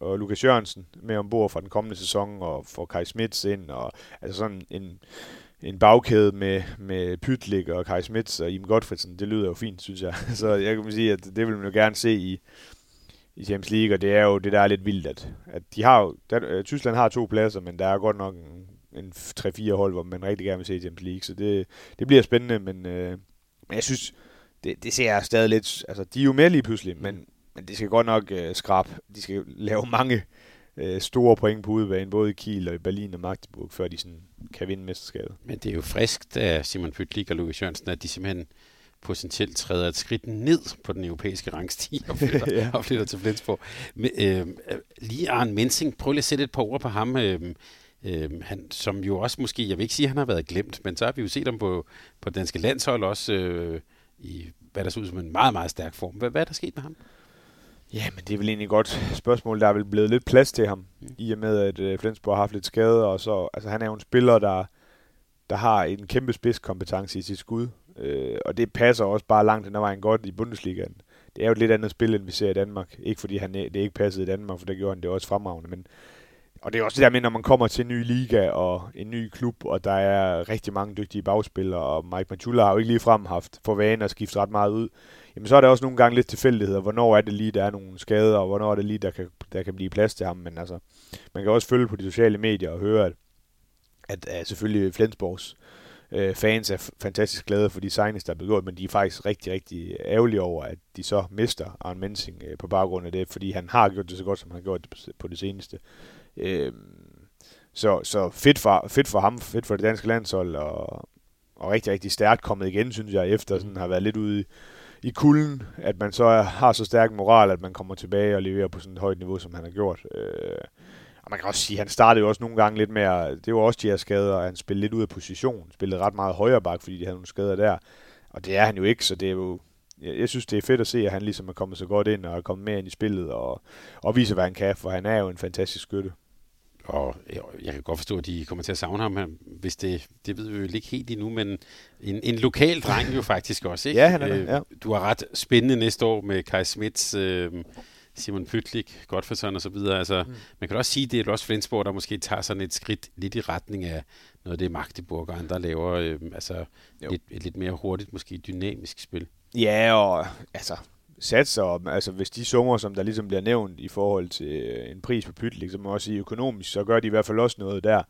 og Lukas Jørgensen med ombord fra den kommende sæson, og får Kai Smits ind, og altså sådan en, en bagkæde med, med Pytlik og Kai Smits og Im Godfredsen, det lyder jo fint, synes jeg. Så jeg kan sige, at det vil man jo gerne se i, i Champions League, og det er jo det, der er lidt vildt, at, at de har jo, der, øh, Tyskland har to pladser, men der er godt nok en, en 3-4 hold, hvor man rigtig gerne vil se Champions League, så det, det bliver spændende, men, øh, men jeg synes, det, det ser jeg stadig lidt, altså de er jo med lige pludselig, men, men det skal godt nok øh, skrab, de skal lave mange øh, store point på udebane, både i Kiel og i Berlin og Magdeburg, før de sådan kan vinde mesterskabet. Men det er jo friskt af Simon Pytlik og Lukas Jørgensen, at de simpelthen potentielt træder et skridt ned på den europæiske rangstige og flytter, ja. og flytter til Flensborg. Men, øh, lige Arne Mensing, prøv lige at sætte et par ord på ham. Øh, øh, han, som jo også måske, jeg vil ikke sige, at han har været glemt, men så har vi jo set ham på, på danske landshold også øh, i, hvad der ser ud som en meget, meget stærk form. Hvad, hvad er der sket med ham? Ja, men det er vel egentlig et godt spørgsmål. Der er vel blevet lidt plads til ham, mm. i og med, at øh, Flensborg har haft lidt skade, og så, altså han er jo en spiller, der, der har en kæmpe spidskompetence i sit skud, øh, og det passer også bare langt hen ad vejen godt i Bundesligaen. Det er jo et lidt andet spil, end vi ser i Danmark. Ikke fordi han, det ikke passede i Danmark, for der gjorde han det også fremragende, men og det er også det der med, når man kommer til en ny liga og en ny klub, og der er rigtig mange dygtige bagspillere, og Mike Manchula har jo ikke ligefrem haft for vane at skifte ret meget ud jamen så er der også nogle gange lidt tilfældigheder. Hvornår er det lige, der er nogle skader, og hvornår er det lige, der kan, der kan blive plads til ham. Men altså, man kan også følge på de sociale medier og høre, at, at, at selvfølgelig Flensborgs øh, øh, fans er fantastisk glade for de signings, der er begået, men de er faktisk rigtig, rigtig ærgerlige over, at de så mister Arne Mensing øh, på baggrund af det, fordi han har gjort det så godt, som han har gjort det på det seneste. Øh, så, så fedt, for, fedt for ham, fedt for det danske landshold, og, og rigtig, rigtig stærkt kommet igen, synes jeg, efter sådan har været lidt ude i kulden, at man så har så stærk moral, at man kommer tilbage og leverer på sådan et højt niveau, som han har gjort. Øh, og man kan også sige, at han startede jo også nogle gange lidt mere, det var også de her skader, og han spillede lidt ud af position, spillede ret meget højere bak, fordi de havde nogle skader der. Og det er han jo ikke, så det er jo, jeg, jeg synes, det er fedt at se, at han ligesom er kommet så godt ind og er kommet med ind i spillet og, og viser, hvad han kan, for han er jo en fantastisk skytte. Og jeg kan godt forstå, at de kommer til at savne ham, hvis det, det ved vi jo ikke helt endnu, men en, en lokal dreng jo faktisk også, ikke? Ja, han er det, ja. Du har ret spændende næste år med Kai Smits, øh, Simon Pytlik, Godfredson og så videre. Altså, mm. Man kan også sige, at det er også Flensborg, der måske tager sådan et skridt lidt i retning af noget af det Magdeburg og andre laver, øh, altså lidt, et lidt mere hurtigt, måske dynamisk spil. Ja, og altså, satser, altså hvis de summer, som der ligesom bliver nævnt i forhold til øh, en pris på Pytlik, så må man også sige økonomisk, så gør de i hvert fald også noget der,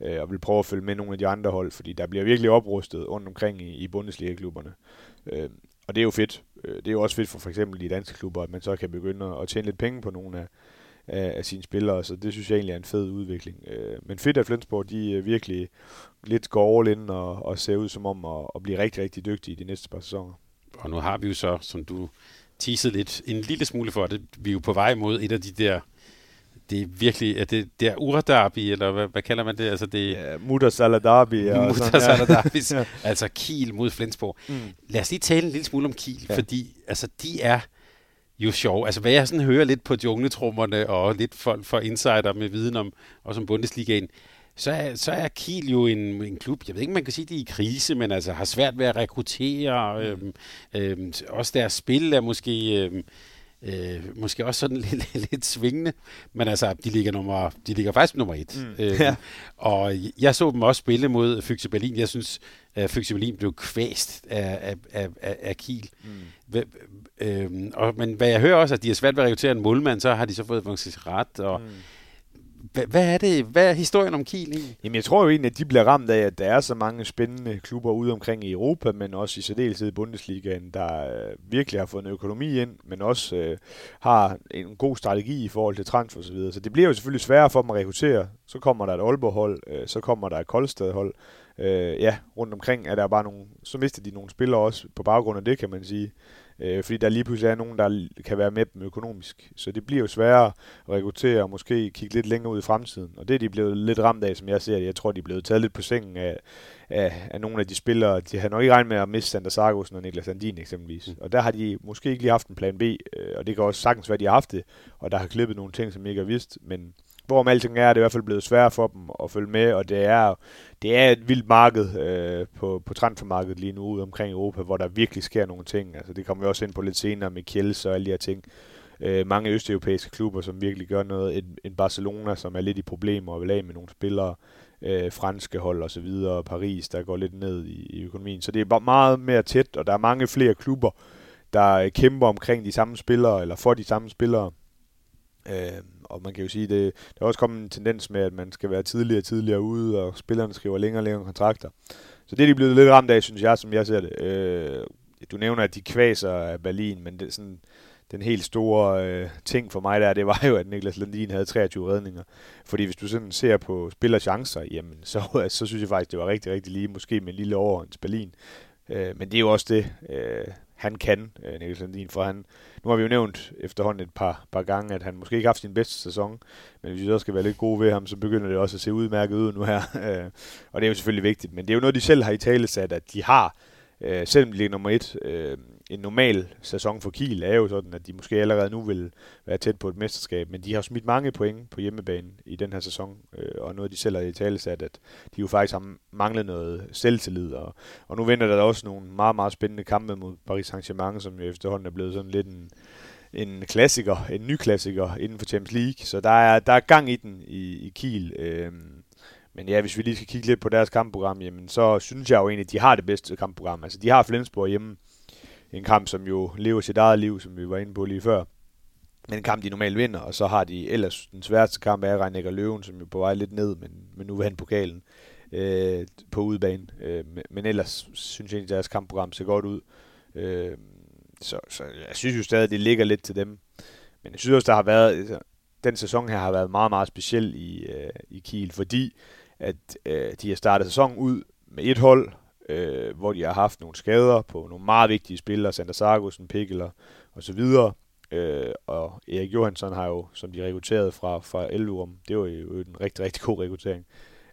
øh, og vil prøve at følge med nogle af de andre hold, fordi der bliver virkelig oprustet rundt omkring i, i Bundesliga-klubberne. Øh, og det er jo fedt. Øh, det er jo også fedt for for eksempel de danske klubber, at man så kan begynde at tjene lidt penge på nogle af, af, af sine spillere, så det synes jeg egentlig er en fed udvikling. Øh, men fedt, at Flensborg de øh, virkelig lidt går all in og, og ser ud som om at, at blive rigtig, rigtig dygtige i de næste par sæsoner. Og nu har vi jo så, som du teasede lidt en lille smule for det. Vi er jo på vej mod et af de der det er virkelig, er det, det er Uradarbi, eller hvad, hvad kalder man det? Altså det ja, Muttersalardarbi. Muttersalardarbi, ja. altså Kiel mod Flensborg. Mm. Lad os lige tale en lille smule om Kiel, ja. fordi altså, de er jo sjov. Altså hvad jeg sådan hører lidt på jungletrummerne, og lidt folk for insider med viden om, også om Bundesligaen, så er, så er Kiel jo en, en klub, jeg ved ikke, man kan sige, de er i krise, men altså har svært ved at rekruttere. Øhm, øhm, også deres spil er måske... Øhm, Øh, måske også sådan lidt, lidt svingende, men altså, de ligger, nummer, de ligger faktisk nummer et. Mm. Øh, ja. Og jeg så dem også spille mod Fyxe Berlin. Jeg synes, at Fyxe Berlin blev kvæst af, af, af, af Kiel. Mm. øh, og, men hvad jeg hører også, at de har svært ved at rekruttere en målmand, så har de så fået faktisk ret, og mm hvad er det? Hvad er historien om Kiel egentlig? Jamen, jeg tror jo egentlig, at de bliver ramt af, at der er så mange spændende klubber ude omkring i Europa, men også i særdeleshed i Bundesligaen, der øh, virkelig har fået en økonomi ind, men også øh, har en god strategi i forhold til transfer osv. Så, så det bliver jo selvfølgelig sværere for dem at rekruttere. Så kommer der et Aalborg-hold, øh, så kommer der et Koldstad-hold. Øh, ja, rundt omkring er der bare nogle, så mister de nogle spillere også på baggrund af det, kan man sige øh, fordi der lige pludselig er nogen, der kan være med dem økonomisk. Så det bliver jo sværere at rekruttere og måske kigge lidt længere ud i fremtiden. Og det er de blevet lidt ramt af, som jeg ser det. Jeg tror, de er blevet taget lidt på sengen af, af, af nogle af de spillere. De har nok ikke regnet med at miste Sander Sargussen og Niklas Andin eksempelvis. Mm. Og der har de måske ikke lige haft en plan B, øh, og det kan også sagtens være, at de har haft det, og der har klippet nogle ting, som I ikke har vidst, men hvorom alting er, er det i hvert fald blevet sværere for dem at følge med, og det er, det er et vildt marked øh, på, på transfermarkedet lige nu ude omkring Europa, hvor der virkelig sker nogle ting. Altså, det kommer vi også ind på lidt senere med Kjells og alle de her ting. Øh, mange østeuropæiske klubber, som virkelig gør noget. En, en Barcelona, som er lidt i problemer og vil af med nogle spillere. Øh, franske hold og så videre. Paris, der går lidt ned i, i økonomien. Så det er bare meget mere tæt, og der er mange flere klubber, der øh, kæmper omkring de samme spillere, eller for de samme spillere. Øh, og man kan jo sige, det, der er også kommet en tendens med, at man skal være tidligere og tidligere ude, og spillerne skriver længere og længere kontrakter. Så det er de blevet lidt ramt af, synes jeg, som jeg ser det. Øh, du nævner, at de kvaser af Berlin, men det sådan, den helt store øh, ting for mig der, det var jo, at Niklas Landin havde 23 redninger. Fordi hvis du sådan ser på spillerchancer, jamen så, så synes jeg faktisk, det var rigtig, rigtig lige, måske med en lille overhånds Berlin. Øh, men det er jo også det, øh, han kan, øh, Niklas Landin, for han, nu har vi jo nævnt efterhånden et par, par gange, at han måske ikke har haft sin bedste sæson, men hvis vi så skal være lidt gode ved ham, så begynder det også at se udmærket ud nu her. Øh, og det er jo selvfølgelig vigtigt, men det er jo noget, de selv har i tale sat, at de har, øh, selvom de ligger nummer et, øh, en normal sæson for Kiel er jo sådan, at de måske allerede nu vil være tæt på et mesterskab, men de har smidt mange point på hjemmebane i den her sæson, øh, og noget de selv har i tale sat, at de jo faktisk har manglet noget selvtillid, og, og nu venter der også nogle meget, meget spændende kampe mod Paris Saint-Germain, som jo efterhånden er blevet sådan lidt en, en klassiker, en ny klassiker inden for Champions League, så der er, der er gang i den i, i Kiel. Øh, men ja, hvis vi lige skal kigge lidt på deres kampprogram, jamen, så synes jeg jo egentlig, at de har det bedste kampprogram. Altså, de har Flensborg hjemme, en kamp, som jo lever sit eget liv, som vi var inde på lige før. Men en kamp, de normalt vinder, og så har de ellers den sværeste kamp af Reinek og Løven, som jo på vej lidt ned, men, men nu vandt pokalen øh, på udebane. Øh, men ellers synes jeg, at deres kampprogram ser godt ud. Øh, så, så jeg synes jo stadig, at det ligger lidt til dem. Men jeg synes også, der har været, altså, den sæson her har været meget, meget speciel i, øh, i Kiel, fordi at øh, de har startet sæsonen ud med et hold, øh, hvor de har haft nogle skader på nogle meget vigtige spillere, Sander Sargussen, Pikkeler og så videre. Øh, og Erik Johansson har jo, som de rekrutteret fra, fra Elverum, det var jo en rigtig, rigtig god rekruttering,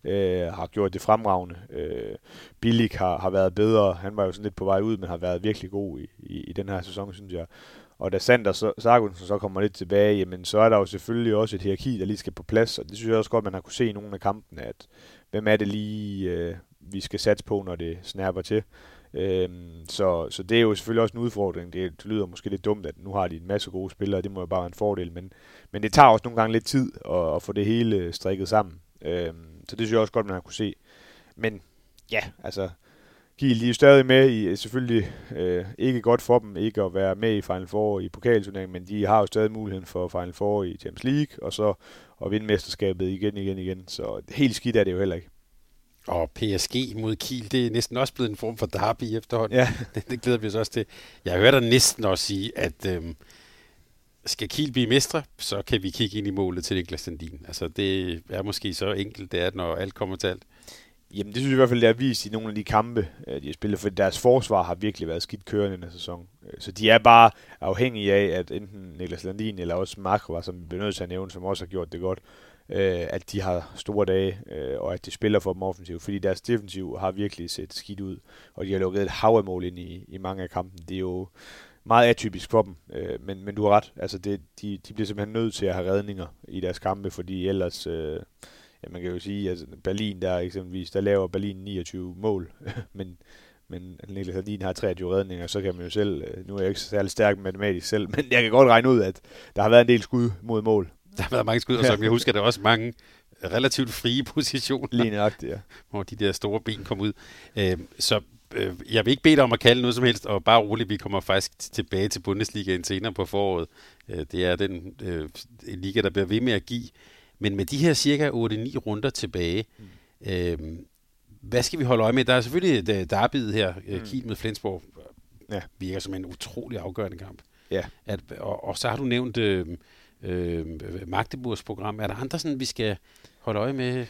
øh, har gjort det fremragende. Øh, Billig har, har været bedre, han var jo sådan lidt på vej ud, men har været virkelig god i, i, i den her sæson, synes jeg. Og da Sander Sargussen så kommer lidt tilbage, jamen så er der jo selvfølgelig også et hierarki, der lige skal på plads, og det synes jeg også godt, man har kunne se i nogle af kampene, at hvem er det lige, øh, vi skal satse på, når det snapper til. Øhm, så, så det er jo selvfølgelig også en udfordring. Det, det lyder måske lidt dumt, at nu har de en masse gode spillere, og det må jo bare være en fordel, men, men det tager også nogle gange lidt tid at, at få det hele øh, strikket sammen. Øhm, så det synes jeg også godt, man har kunne se. Men ja, altså, Kiel, de er stadig med i, selvfølgelig øh, ikke godt for dem ikke at være med i Final Four i pokalturneringen, men de har jo stadig muligheden for Final Four i Champions League, og så at vinde mesterskabet igen, igen, igen. Så helt skidt er det jo heller ikke. Og PSG mod Kiel, det er næsten også blevet en form for derby efterhånden. Ja. det, det glæder vi os også til. Jeg hører dig næsten også sige, at øhm, skal Kiel blive mestre, så kan vi kigge ind i målet til Niklas Sandin. Altså det er måske så enkelt, det er, når alt kommer til alt. Jamen, det synes jeg i hvert fald, det er vist i nogle af de kampe, øh, de har spillet, for deres forsvar har virkelig været skidt kørende i den sæson. Øh, så de er bare afhængige af, at enten Niklas Landin eller også Markova, som vi bliver nødt til at nævne, som også har gjort det godt, øh, at de har store dage, øh, og at de spiller for dem offensivt, fordi deres defensiv har virkelig set skidt ud, og de har lukket et hav af mål ind i, i mange af kampen. Det er jo meget atypisk for dem, øh, men, men du har ret, altså det, de, de bliver simpelthen nødt til at have redninger i deres kampe, fordi ellers... Øh, ja, man kan jo sige, at Berlin der eksempelvis, der laver Berlin 29 mål, men, men Niklas Hardin har 23 redninger, så kan man jo selv, øh, nu er jeg ikke særlig stærk matematisk selv, men jeg kan godt regne ud, at der har været en del skud mod mål. Der har været mange skud, og som jeg husker, der er også mange relativt frie positioner. Lige nøjagtigt, ja. Hvor de der store ben kom ud. Øh, så øh, jeg vil ikke bede dig om at kalde noget som helst, og bare roligt, vi kommer faktisk tilbage til Bundesligaen senere på foråret. Øh, det er den øh, liga, der bliver ved med at give. Men med de her cirka 8-9 runder tilbage, mm. øh, hvad skal vi holde øje med? Der er selvfølgelig et derbyet her, mm. Kiel med Flensborg, ja. virker som en utrolig afgørende kamp. Ja. At, og, og så har du nævnt øh, øh, Magdeburgs program. Er der andre, sådan, vi skal holde øje med?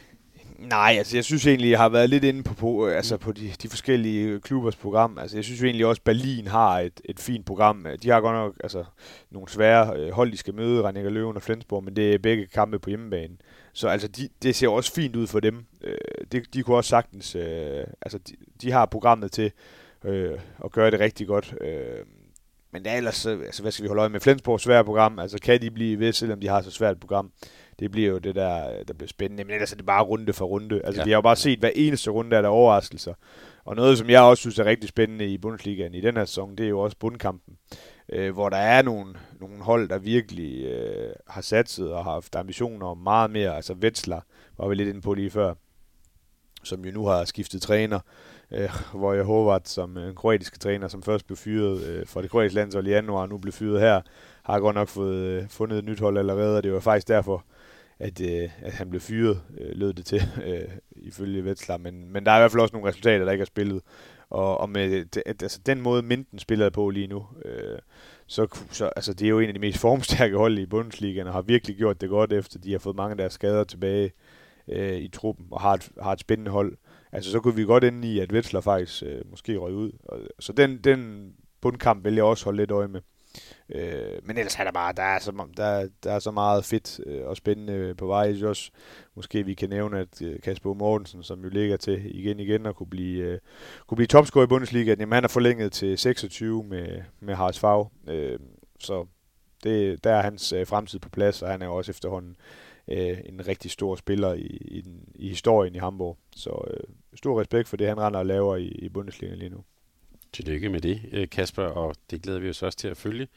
Nej, altså jeg synes egentlig, jeg har været lidt inde på, på, altså på de, de forskellige klubbers program. Altså jeg synes egentlig også, Berlin har et, et fint program. Øh, de har godt nok altså, nogle svære øh, hold, de skal møde, Renninger Løven og Flensborg, men det er begge kampe på hjemmebane. Så altså, de, det ser også fint ud for dem. De, det, de kunne også sagtens, altså de, de har programmet til øh, at gøre det rigtig godt. Øh, men det er ellers, altså hvad skal vi holde øje med? Flensborgs svære program, altså kan de blive ved, selvom de har så svært et program? det bliver jo det der, der bliver spændende. Men ellers er det bare runde for runde. Altså, ja. vi har jo bare set, hver eneste runde er der overraskelser. Og noget, som jeg også synes er rigtig spændende i Bundesligaen i den her sæson, det er jo også bundkampen. Øh, hvor der er nogle, nogle hold, der virkelig øh, har satset og har haft ambitioner om meget mere. Altså Wetzlar var vi lidt inde på lige før, som jo nu har skiftet træner øh, hvor jeg håber, som øh, en kroatisk træner, som først blev fyret øh, fra det kroatiske landshold i januar, nu blev fyret her, har godt nok fået øh, fundet et nyt hold allerede, og det var faktisk derfor, at, øh, at han blev fyret, øh, lød det til, øh, ifølge Vetslar. Men, men der er i hvert fald også nogle resultater, der ikke er spillet. Og, og med det, altså, den måde, Minden spiller på lige nu, øh, så, så altså, det er jo en af de mest formstærke hold i Bundesligaen, og har virkelig gjort det godt, efter de har fået mange af deres skader tilbage øh, i truppen, og har et, har et spændende hold. Altså, så kunne vi godt ende i, at Vetsler faktisk øh, måske røg ud. Og, så den, den bundkamp vil jeg også holde lidt øje med. Øh, men ellers er der bare, der er så, der, der er så meget fedt øh, og spændende på vej. Jeg også, måske vi kan nævne, at øh, Kasper Mortensen, som jo ligger til igen igen og kunne blive, øh, kunne blive topscorer i Bundesliga, jamen, han er forlænget til 26 med, med Haras Fag. Øh, så det, der er hans øh, fremtid på plads, og han er jo også efterhånden øh, en rigtig stor spiller i, i, den, i historien i Hamburg. Så øh, stor respekt for det, han render og laver i, i Bundesliga lige nu. Tillykke med det, øh, Kasper, og det glæder vi os også til at følge.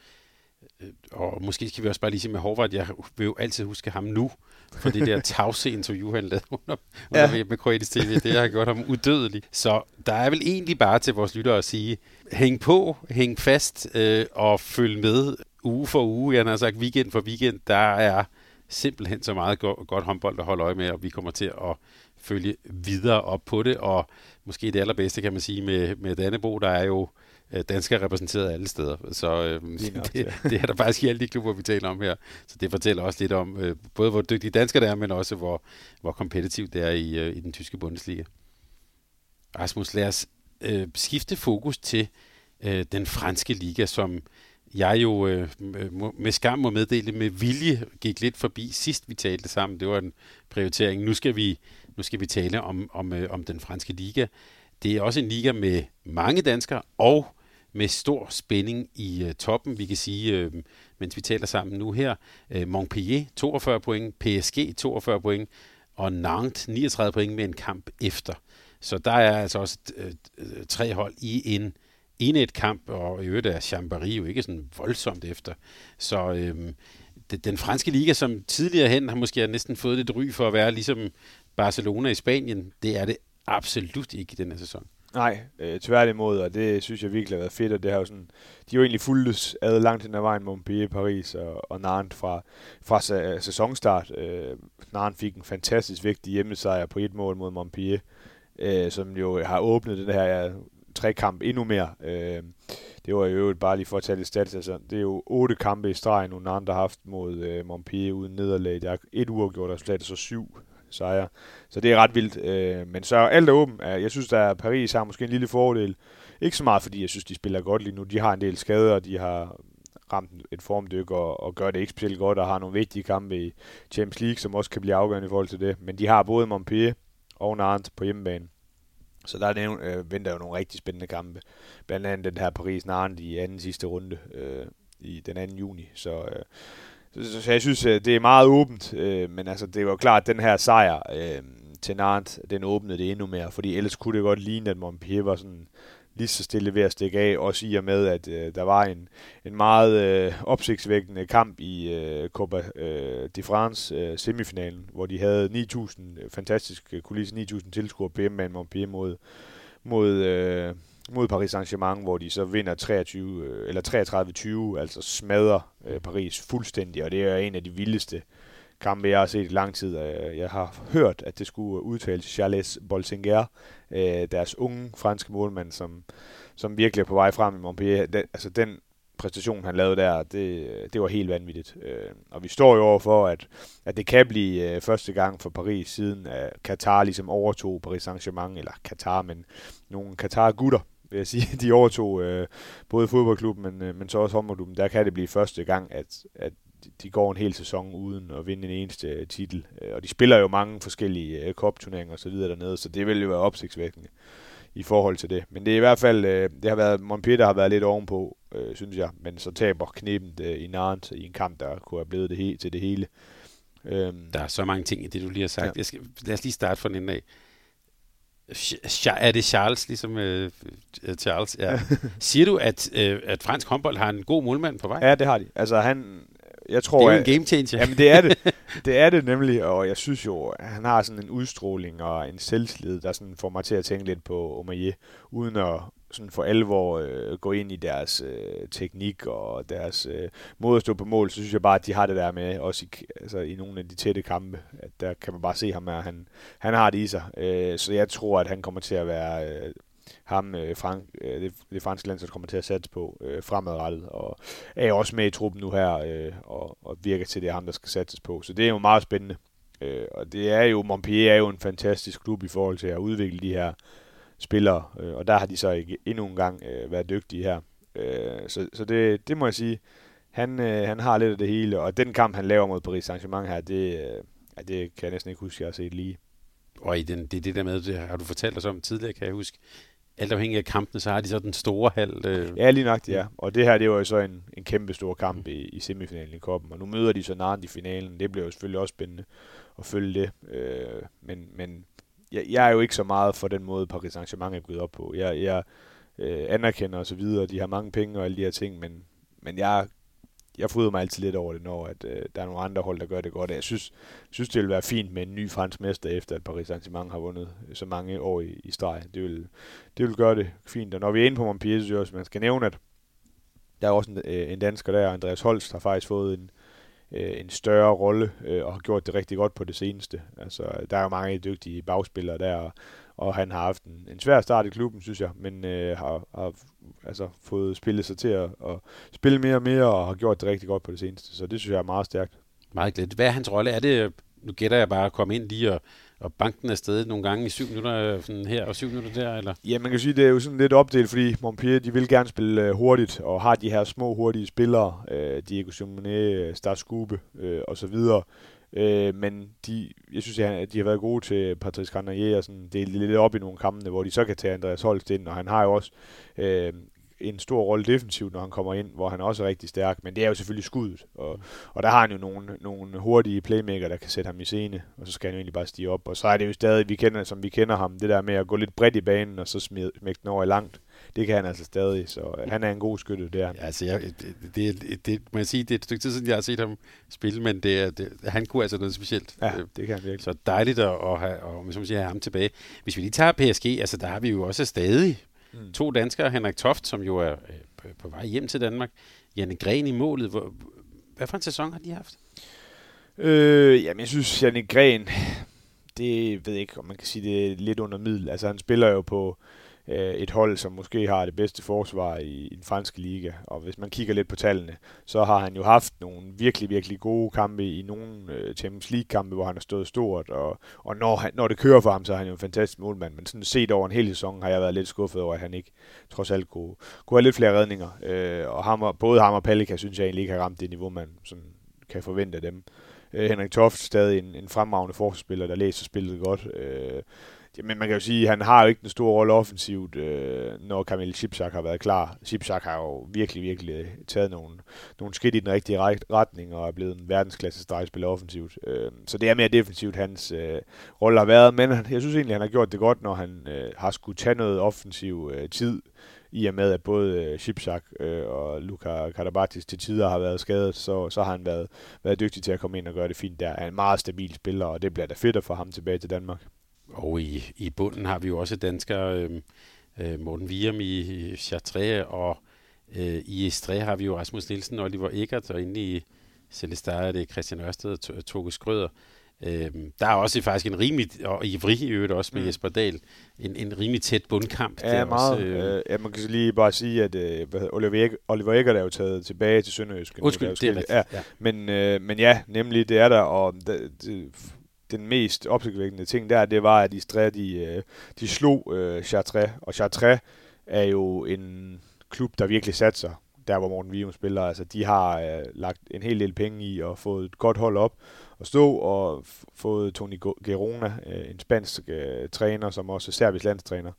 Øh, og måske skal vi også bare lige sige med Horvath, jeg vil jo altid huske ham nu, for det der tavse interview, han lavede under, under ja. med Kroatisk TV, det har gjort ham udødelig. Så der er vel egentlig bare til vores lyttere at sige, hæng på, hæng fast øh, og følg med uge for uge. Jeg har sagt weekend for weekend, der er simpelthen så meget go- godt håndbold at holde øje med, og vi kommer til at følge videre op på det, og måske det allerbedste kan man sige med, med Dannebo, der er jo øh, danskere repræsenteret alle steder. Så øh, nok, det, det er der faktisk i alle de klubber, vi taler om her. Så det fortæller også lidt om, øh, både hvor dygtige danskere der er, men også hvor, hvor kompetitivt det er i, øh, i den tyske Bundesliga. Rasmus, lad os øh, skifte fokus til øh, den franske liga, som jeg jo øh, med skam må meddele med vilje gik lidt forbi sidst vi talte sammen. Det var en prioritering. Nu skal vi, nu skal vi tale om, om, øh, om den franske liga. Det er også en liga med mange danskere og med stor spænding i øh, toppen. Vi kan sige, øh, mens vi taler sammen nu her, øh, Montpellier 42 point, PSG 42 point og Nantes 39 point med en kamp efter. Så der er altså også øh, øh tre hold i en et kamp, og i øvrigt er Chambéry jo ikke sådan voldsomt efter. Så øhm, den franske liga, som tidligere hen har måske næsten fået lidt ry for at være ligesom Barcelona i Spanien, det er det absolut ikke i den her sæson. Nej, øh, tværtimod, og det synes jeg virkelig har været fedt, og det har jo sådan, de er jo egentlig fuldt ad langt hen ad vejen Montpellier, Paris og, og Nantes fra, fra sæsonstart. Øh, Nantes fik en fantastisk vigtig hjemmesejr på et mål mod Montpellier, øh, som jo har åbnet den her trekamp endnu mere. Øh, det var jo bare lige for at tage lidt stats. Altså, det er jo otte kampe i streg, nu andre har haft mod øh, Montpellier uden nederlag. Der er et uafgjort resultat, så syv sejre. Så det er ret vildt. Øh, men så alt er åbent. Jeg synes, at Paris har måske en lille fordel. Ikke så meget, fordi jeg synes, de spiller godt lige nu. De har en del skader, og de har ramt et formdyk og, og gør det ikke specielt godt, og har nogle vigtige kampe i Champions League, som også kan blive afgørende i forhold til det. Men de har både Montpellier og Nantes på hjemmebane. Så der er øh, venter jo nogle rigtig spændende kampe. Blandt andet den her paris narn i anden sidste runde øh, i den 2. juni. Så, øh, så, så jeg synes, øh, det er meget åbent. Øh, men altså, det var klart, at den her sejr øh, til Nantes, den åbnede det endnu mere. Fordi ellers kunne det godt ligne, at Montpellier var sådan lige så stille ved at stikke af, også i og med, at øh, der var en, en meget øh, opsigtsvækkende kamp i øh, Copa øh, de France øh, semifinalen, hvor de havde 9.000, øh, fantastiske øh, kulisse, 9.000 tilskuere på hjemmebane Montpellier mod, mod, øh, mod Paris Saint-Germain, hvor de så vinder 23, øh, eller 33-20, altså smadrer øh, Paris fuldstændig, og det er en af de vildeste kampe, jeg har set i lang tid. Øh, jeg har hørt, at det skulle udtales Charles Bolsinger, øh, deres unge franske målmand, som, som virkelig er på vej frem i Montpellier. Den, altså den præstation, han lavede der, det, det var helt vanvittigt. Øh, og vi står jo overfor, at, at det kan blive øh, første gang for Paris, siden at Katar ligesom overtog Paris Saint-Germain, eller Katar, men nogle Katar-gutter, vil jeg sige. De overtog øh, både fodboldklubben, men, øh, men så også håndboldklubben. Der kan det blive første gang, at, at de går en hel sæson uden at vinde en eneste øh, titel. Øh, og de spiller jo mange forskellige øh, cup-turneringer osv. dernede, så det vil jo være opsigtsvækkende i forhold til det. Men det er i hvert fald, det har været, Montpellier der har været lidt ovenpå, øh, synes jeg, men så taber knepen øh, i Nantes i en kamp, der kunne have blevet det he- til det hele. Øhm, der er så mange ting i det, du lige har sagt. Ja. Jeg skal, lad os lige starte fra den af. Er det Charles, ligesom uh, Charles? Ja. Siger du, at, uh, at fransk håndbold har en god målmand på vej? Ja, det har de. Altså, han, jeg tror, det er jo en game changer. Jamen, det er det. Det er det nemlig, og jeg synes jo, at han har sådan en udstråling og en selvslid, der sådan får mig til at tænke lidt på Omaye, uden at sådan for alvor øh, gå ind i deres øh, teknik og deres øh, måde at stå på mål, så synes jeg bare, at de har det der med, også i, altså, i nogle af de tætte kampe, at der kan man bare se ham, at han, han har det i sig. Øh, så jeg tror, at han kommer til at være øh, ham, øh, Frank, øh, det, det franske land, kommer til at satse på øh, fremadrettet, og er også med i truppen nu her, øh, og, og virker til, det er ham, der skal satses på. Så det er jo meget spændende. Øh, og det er jo, Montpellier er jo en fantastisk klub i forhold til at udvikle de her spillere, øh, og der har de så ikke, endnu en gang øh, været dygtige her. Øh, så så det, det må jeg sige, han, øh, han har lidt af det hele, og den kamp, han laver mod Paris Saint-Germain her, det, øh, ja, det kan jeg næsten ikke huske, jeg har set lige. Og i den, det, er det der med, det har du fortalt os om tidligere, kan jeg huske, alt afhængig af kampen, så har de så den store halv. Øh... Ja, lige nok, ja. Og det her, det var jo så en, en kæmpe stor kamp i, i semifinalen i koppen, og nu møder de så Narn i finalen. Det bliver jo selvfølgelig også spændende at følge det. Øh, men men jeg, jeg er jo ikke så meget for den måde, Paris Saint-Germain er gået op på. Jeg, jeg øh, anerkender og så videre, de har mange penge og alle de her ting, men, men jeg jeg fryder mig altid lidt over det, når at, øh, der er nogle andre hold, der gør det godt. Jeg synes, synes, det vil være fint med en ny fransk mester, efter at Paris Saint-Germain har vundet øh, så mange år i, i streg. Det vil, det vil gøre det fint. Og når vi er inde på Montpellier, så synes jeg også, man skal nævne, at der er også en, øh, en dansker der, Andreas Holst, har faktisk fået en, øh, en større rolle øh, og har gjort det rigtig godt på det seneste. Altså, der er jo mange dygtige bagspillere der, og, og han har haft en, en svær start i klubben, synes jeg, men øh, har, har altså, fået spillet sig til at, at spille mere og mere, og har gjort det rigtig godt på det seneste, så det synes jeg er meget stærkt. Meget glædeligt. Hvad er hans rolle? Er det, nu gætter jeg bare at komme ind lige og, og banken er afsted nogle gange i syv minutter sådan her og syv minutter der? Eller? Ja, man kan sige, det er jo sådan lidt opdelt, fordi Montpellier, de vil gerne spille uh, hurtigt, og har de her små hurtige spillere, uh, Diego Simonet, Star Skube uh, og så videre, Øh, men de, jeg synes, at de har været gode til Patrice Grandier og sådan dele lidt op i nogle kampe, hvor de så kan tage Andreas Holst ind, og han har jo også øh, en stor rolle defensivt, når han kommer ind, hvor han også er rigtig stærk, men det er jo selvfølgelig skuddet, og, og der har han jo nogle, nogle hurtige playmaker, der kan sætte ham i scene, og så skal han jo egentlig bare stige op, og så er det jo stadig, vi kender, som vi kender ham, det der med at gå lidt bredt i banen, og så smække den over i langt det kan han altså stadig, så øh, han er en god skytte, det er han. Ja, altså, jeg, det, det, det, må jeg sige, det er et stykke tid siden, jeg har set ham spille, men det, er, det, han kunne altså noget specielt. Ja, det kan han virkelig. Så dejligt at, at have, og, som siger, have ham tilbage. Hvis vi lige tager PSG, altså der har vi jo også stadig mm. to danskere, Henrik Toft, som jo er øh, på vej hjem til Danmark, Janne Gren i målet. Hvor, hvad for en sæson har de haft? Øh, jamen, jeg synes, Janne Gren, det ved jeg ikke, om man kan sige, det er lidt under middel. Altså, han spiller jo på øh, Øh, et hold, som måske har det bedste forsvar i, i den franske liga. Og hvis man kigger lidt på tallene, så har han jo haft nogle virkelig, virkelig gode kampe i nogle øh, Champions League-kampe, hvor han har stået stort. Og, og når, han, når det kører for ham, så er han jo en fantastisk målmand. Men sådan set over en hel sæson har jeg været lidt skuffet over, at han ikke trods alt kunne, kunne have lidt flere redninger. Øh, og ham og, både ham og Palika synes jeg egentlig ikke har ramt det niveau, man sådan kan forvente af dem. Øh, Henrik Toft stadig en, en fremragende forsvarsspiller, der læser spillet godt. Øh, men man kan jo sige, at han har jo ikke den store rolle offensivt, øh, når Kamil Shipchak har været klar. Shipchak har jo virkelig, virkelig øh, taget nogle, nogle skridt i den rigtige retning og er blevet en verdensklasse stregspiller offensivt. Øh, så det er mere defensivt, hans øh, rolle har været. Men jeg synes egentlig, han har gjort det godt, når han øh, har skulle tage noget offensiv øh, tid i og med, at både øh, øh, og Luka Karabatis til tider har været skadet, så, så har han været, været dygtig til at komme ind og gøre det fint der. Han er en meget stabil spiller, og det bliver da fedt at få ham tilbage til Danmark. Og i, i bunden har vi jo også danskere, øh, øh, Morten Virum i Chartres, og øh, i Estre har vi jo Rasmus Nielsen, Oliver Eggert, og inde i Celestar er det Christian Ørsted og Toge Skrøder. Øh, der er også faktisk en rimelig, og i Vrig i øvrigt også med mm. Jesper Dahl, en, en rimelig tæt bundkamp. Ja, meget. Også, øh, øh, ja, man kan lige bare sige, at øh, Oliver, Eggert, Oliver Eggert er jo taget tilbage til Sønderjysk. Undskyld, det er rigtigt. Ja, ja. Men, øh, men ja, nemlig det er der, og det, det, den mest opsigtsvækkende ting der, det var, at Istres, de, øh, de slog øh, Chartres, og Chartres er jo en klub, der virkelig satser der, hvor Morten Vium spiller. Altså, de har øh, lagt en hel del penge i og fået et godt hold op at stå, og fået Toni Gerona, øh, en spansk øh, træner, som også er serbisk landstræner,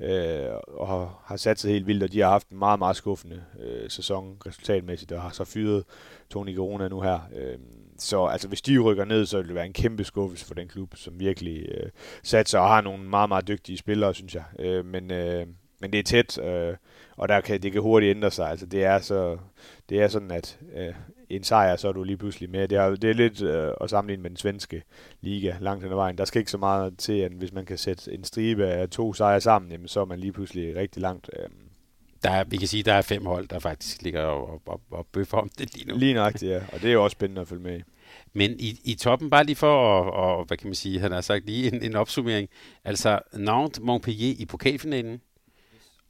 øh, og har, har sat sig helt vildt, og de har haft en meget, meget skuffende øh, sæson resultatmæssigt, og har så fyret Toni Gerona nu her. Øh, så altså, hvis de rykker ned, så vil det være en kæmpe skuffelse for den klub, som virkelig øh, satser og har nogle meget, meget dygtige spillere, synes jeg. Øh, men, øh, men det er tæt, øh, og der kan, det kan hurtigt ændre sig. Altså, det er, så, det er sådan, at øh, en sejr, så er du lige pludselig med. Det er, det er lidt øh, at sammenligne med den svenske liga langt hen ad vejen. Der skal ikke så meget til, at hvis man kan sætte en stribe af to sejre sammen, jamen, så er man lige pludselig rigtig langt. Øh, der er, vi kan sige, der er fem hold, der faktisk ligger og, og, og bøffer om det lige nu. Lige nøjagtigt, ja. Og det er jo også spændende at følge med i. Men i, i toppen, bare lige for at, og, hvad kan man sige, han har sagt lige en, en opsummering. Altså Nantes Montpellier i pokalfinalen,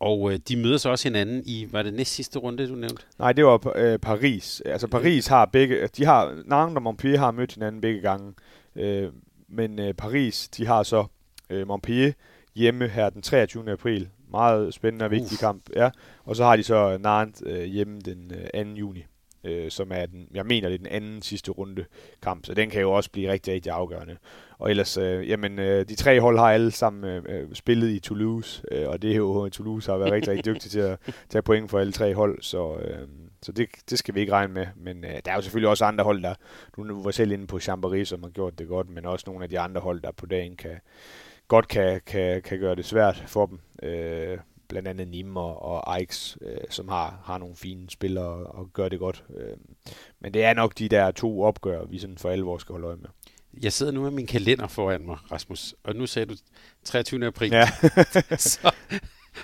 og øh, de møder så også hinanden i, var det næst sidste runde, du nævnte? Nej, det var øh, Paris. Altså Paris har begge, de har, Nantes og Montpellier har mødt hinanden begge gange. Øh, men øh, Paris, de har så øh, Montpellier hjemme her den 23. april. Meget spændende og vigtig Uf. kamp. Ja. Og så har de så Nantes øh, hjemme den øh, 2. juni øh, som er den, jeg mener, det er den anden sidste runde kamp, så den kan jo også blive rigtig, rigtig afgørende. Og ellers, øh, jamen, øh, de tre hold har alle sammen øh, øh spillet i Toulouse, øh, og det er jo, Toulouse har været rigtig, rigtig dygtig til at tage point for alle tre hold, så, øh, så det, det skal vi ikke regne med. Men øh, der er jo selvfølgelig også andre hold, der, nu var selv inde på Chambéry, som har gjort det godt, men også nogle af de andre hold, der på dagen kan, godt kan, kan, kan gøre det svært for dem. Øh, blandt andet Nimmer og Aix, øh, som har, har nogle fine spillere og gør det godt. Øh, men det er nok de der to opgør, vi sådan for alvor skal holde øje med. Jeg sidder nu med min kalender foran mig, Rasmus, og nu sagde du 23. april. Ja. så,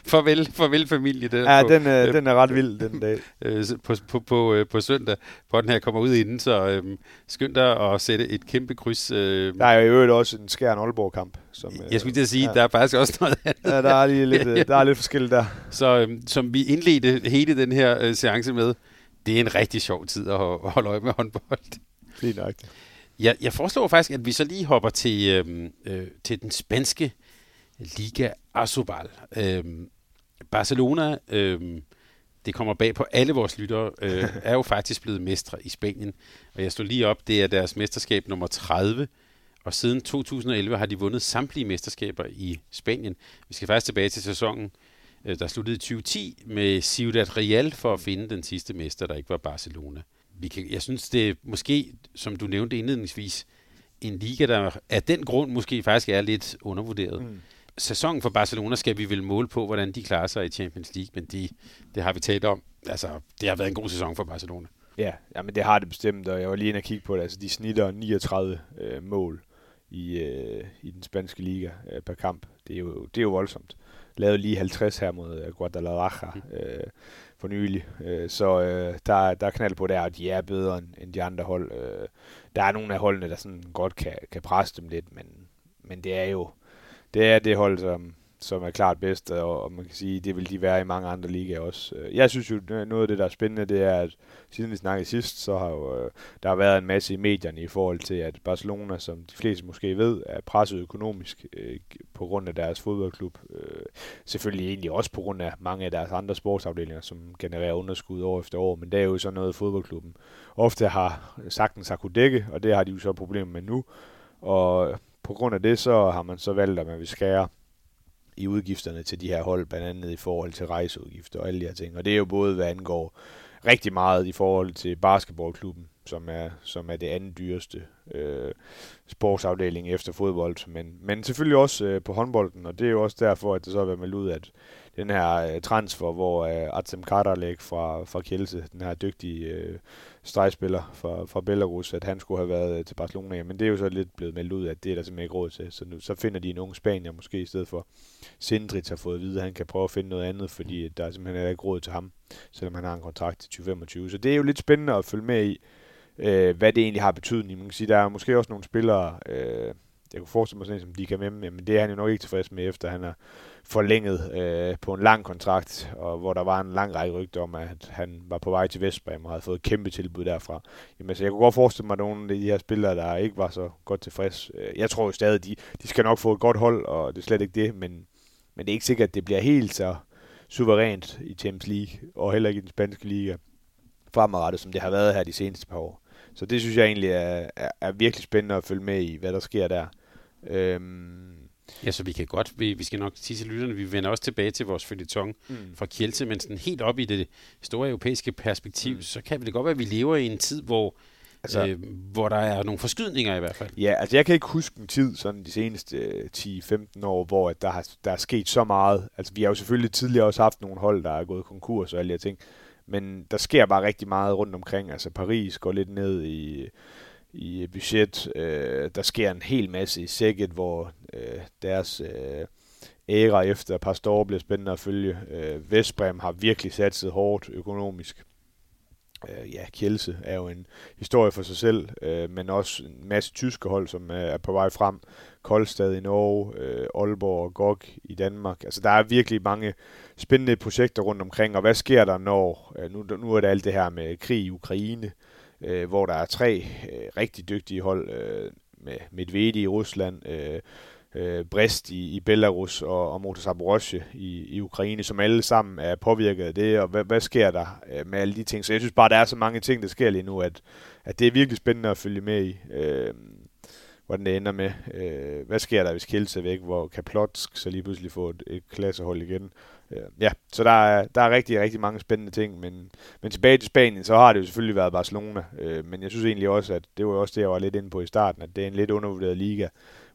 farvel, farvel familie. Den ja, på, den, øh, øh, den er ret vild den dag. Øh, på, på, på, øh, på søndag, hvor den her kommer ud inden, så øh, skynd dig at sætte et kæmpe kryds. Øh. Der er jo i øvrigt også en skærn Aalborg-kamp. Som, øh, jeg skulle til at sige, ja. der er faktisk også noget andet. Ja, der er lige lidt, øh, der er lidt forskelligt der. Så øh, som vi indledte hele den her øh, seance med, det er en rigtig sjov tid at holde øje med håndbold. Fint nok. Jeg, jeg foreslår faktisk, at vi så lige hopper til, øh, øh, til den spanske Liga Asobal. Øh, Barcelona, øh, det kommer bag på alle vores lyttere, øh, er jo faktisk blevet mestre i Spanien. Og jeg står lige op, det er deres mesterskab nummer 30, og siden 2011 har de vundet samtlige mesterskaber i Spanien. Vi skal faktisk tilbage til sæsonen, øh, der sluttede i 2010 med Ciudad Real for at finde den sidste mester, der ikke var Barcelona. Vi kan, jeg synes, det er måske, som du nævnte indledningsvis, en liga, der af den grund måske faktisk er lidt undervurderet. Mm sæsonen for Barcelona skal vi vel måle på, hvordan de klarer sig i Champions League, men de, det har vi talt om. Altså, det har været en god sæson for Barcelona. Ja, ja men det har det bestemt, og jeg var lige inde og kigge på det. Altså, de snitter 39 øh, mål i, øh, i den spanske liga øh, per kamp. Det er, jo, det er jo voldsomt. Lavede lige 50 her mod øh, Guadalajara mm. øh, for nylig. Øh, så øh, der, der er knald på der, og de er bedre end de andre hold. Øh, der er nogle af holdene, der sådan godt kan, kan presse dem lidt, men, men det er jo det er det hold, som, som er klart bedst, og, og man kan sige, det vil de være i mange andre ligaer også. Øh, jeg synes jo, noget af det, der er spændende, det er, at siden vi snakkede sidst, så har jo, øh, der har været en masse i medierne i forhold til, at Barcelona, som de fleste måske ved, er presset økonomisk øh, på grund af deres fodboldklub. Øh, selvfølgelig egentlig også på grund af mange af deres andre sportsafdelinger, som genererer underskud år efter år, men det er jo sådan noget, fodboldklubben ofte har sagtens har kunne dække, og det har de jo så problemer med nu. Og på grund af det, så har man så valgt, at man vil skære i udgifterne til de her hold, blandt andet i forhold til rejseudgifter og alle de her ting. Og det er jo både, hvad angår rigtig meget i forhold til basketballklubben, som er, som er det andet dyreste øh, sportsafdeling efter fodbold, men, men selvfølgelig også øh, på håndbolden, og det er jo også derfor, at det så har været meldt ud, at den her øh, transfer, hvor øh, Artem Karalek fra, fra Kielse, den her dygtige øh, stregspiller fra, fra Belarus, at han skulle have været øh, til Barcelona. Men det er jo så lidt blevet meldt ud, at det er der simpelthen ikke råd til. Så nu, så finder de en ung spanier måske i stedet for. Sindrich har fået at vide, at han kan prøve at finde noget andet, fordi der er simpelthen ikke råd til ham, selvom han har en kontrakt til 2025. Så det er jo lidt spændende at følge med i, øh, hvad det egentlig har betydning. Man kan sige, der er måske også nogle spillere, øh, jeg kunne forestille mig sådan som de kan med, men det er han jo nok ikke tilfreds med, efter han har forlænget øh, på en lang kontrakt, og hvor der var en lang række rygter om, at han var på vej til Vestbrem og havde fået et kæmpe tilbud derfra. Jamen, så jeg kunne godt forestille mig, at nogle af de her spillere, der ikke var så godt tilfreds. Øh, jeg tror jo stadig, de, de skal nok få et godt hold, og det er slet ikke det, men, men det er ikke sikkert, at det bliver helt så suverænt i Champions League, og heller ikke i den spanske liga fremadrettet, som det har været her de seneste par år. Så det synes jeg egentlig er, er, er virkelig spændende at følge med i, hvad der sker der. Øhm, Ja, så vi kan godt, vi, vi skal nok sige til lytterne, vi vender også tilbage til vores følgetong mm. fra Kielse, men sådan helt op i det store europæiske perspektiv, mm. så kan det godt være, at vi lever i en tid, hvor Altså, øh, hvor der er nogle forskydninger i hvert fald. Ja, altså jeg kan ikke huske en tid, sådan de seneste 10-15 øh, år, hvor at der, har, der er sket så meget. Altså vi har jo selvfølgelig tidligere også haft nogle hold, der er gået konkurs og alle de her ting. Men der sker bare rigtig meget rundt omkring. Altså Paris går lidt ned i, i øh, budget. Øh, der sker en hel masse i sækket, hvor øh, deres øh, æra efter Pastor bliver spændende at følge. Øh, Vestbrem har virkelig satset hårdt økonomisk. Øh, ja, Kjelse er jo en historie for sig selv, øh, men også en masse tyske hold, som er på vej frem. Koldstad i Norge, øh, Aalborg og GOG i Danmark. Altså, der er virkelig mange spændende projekter rundt omkring, og hvad sker der, når, øh, nu, nu er det alt det her med krig i Ukraine, øh, Øh, hvor der er tre øh, rigtig dygtige hold, øh, med Medvedi i Rusland, øh, øh, Brest i, i Belarus og, og Motor Zaporozhye i, i Ukraine, som alle sammen er påvirket af det, og hvad, hvad sker der øh, med alle de ting? Så jeg synes bare, der er så mange ting, der sker lige nu, at, at det er virkelig spændende at følge med i, øh, hvordan det ender med. Øh, hvad sker der, hvis Kielce er væk, hvor Kaplotsk så lige pludselig får et, et klassehold igen? Øh, Øh, ja, så der er, der er rigtig, rigtig mange spændende ting, men, men tilbage til Spanien, så har det jo selvfølgelig været Barcelona, øh, men jeg synes egentlig også, at det var også det, jeg var lidt inde på i starten, at det er en lidt undervurderet liga,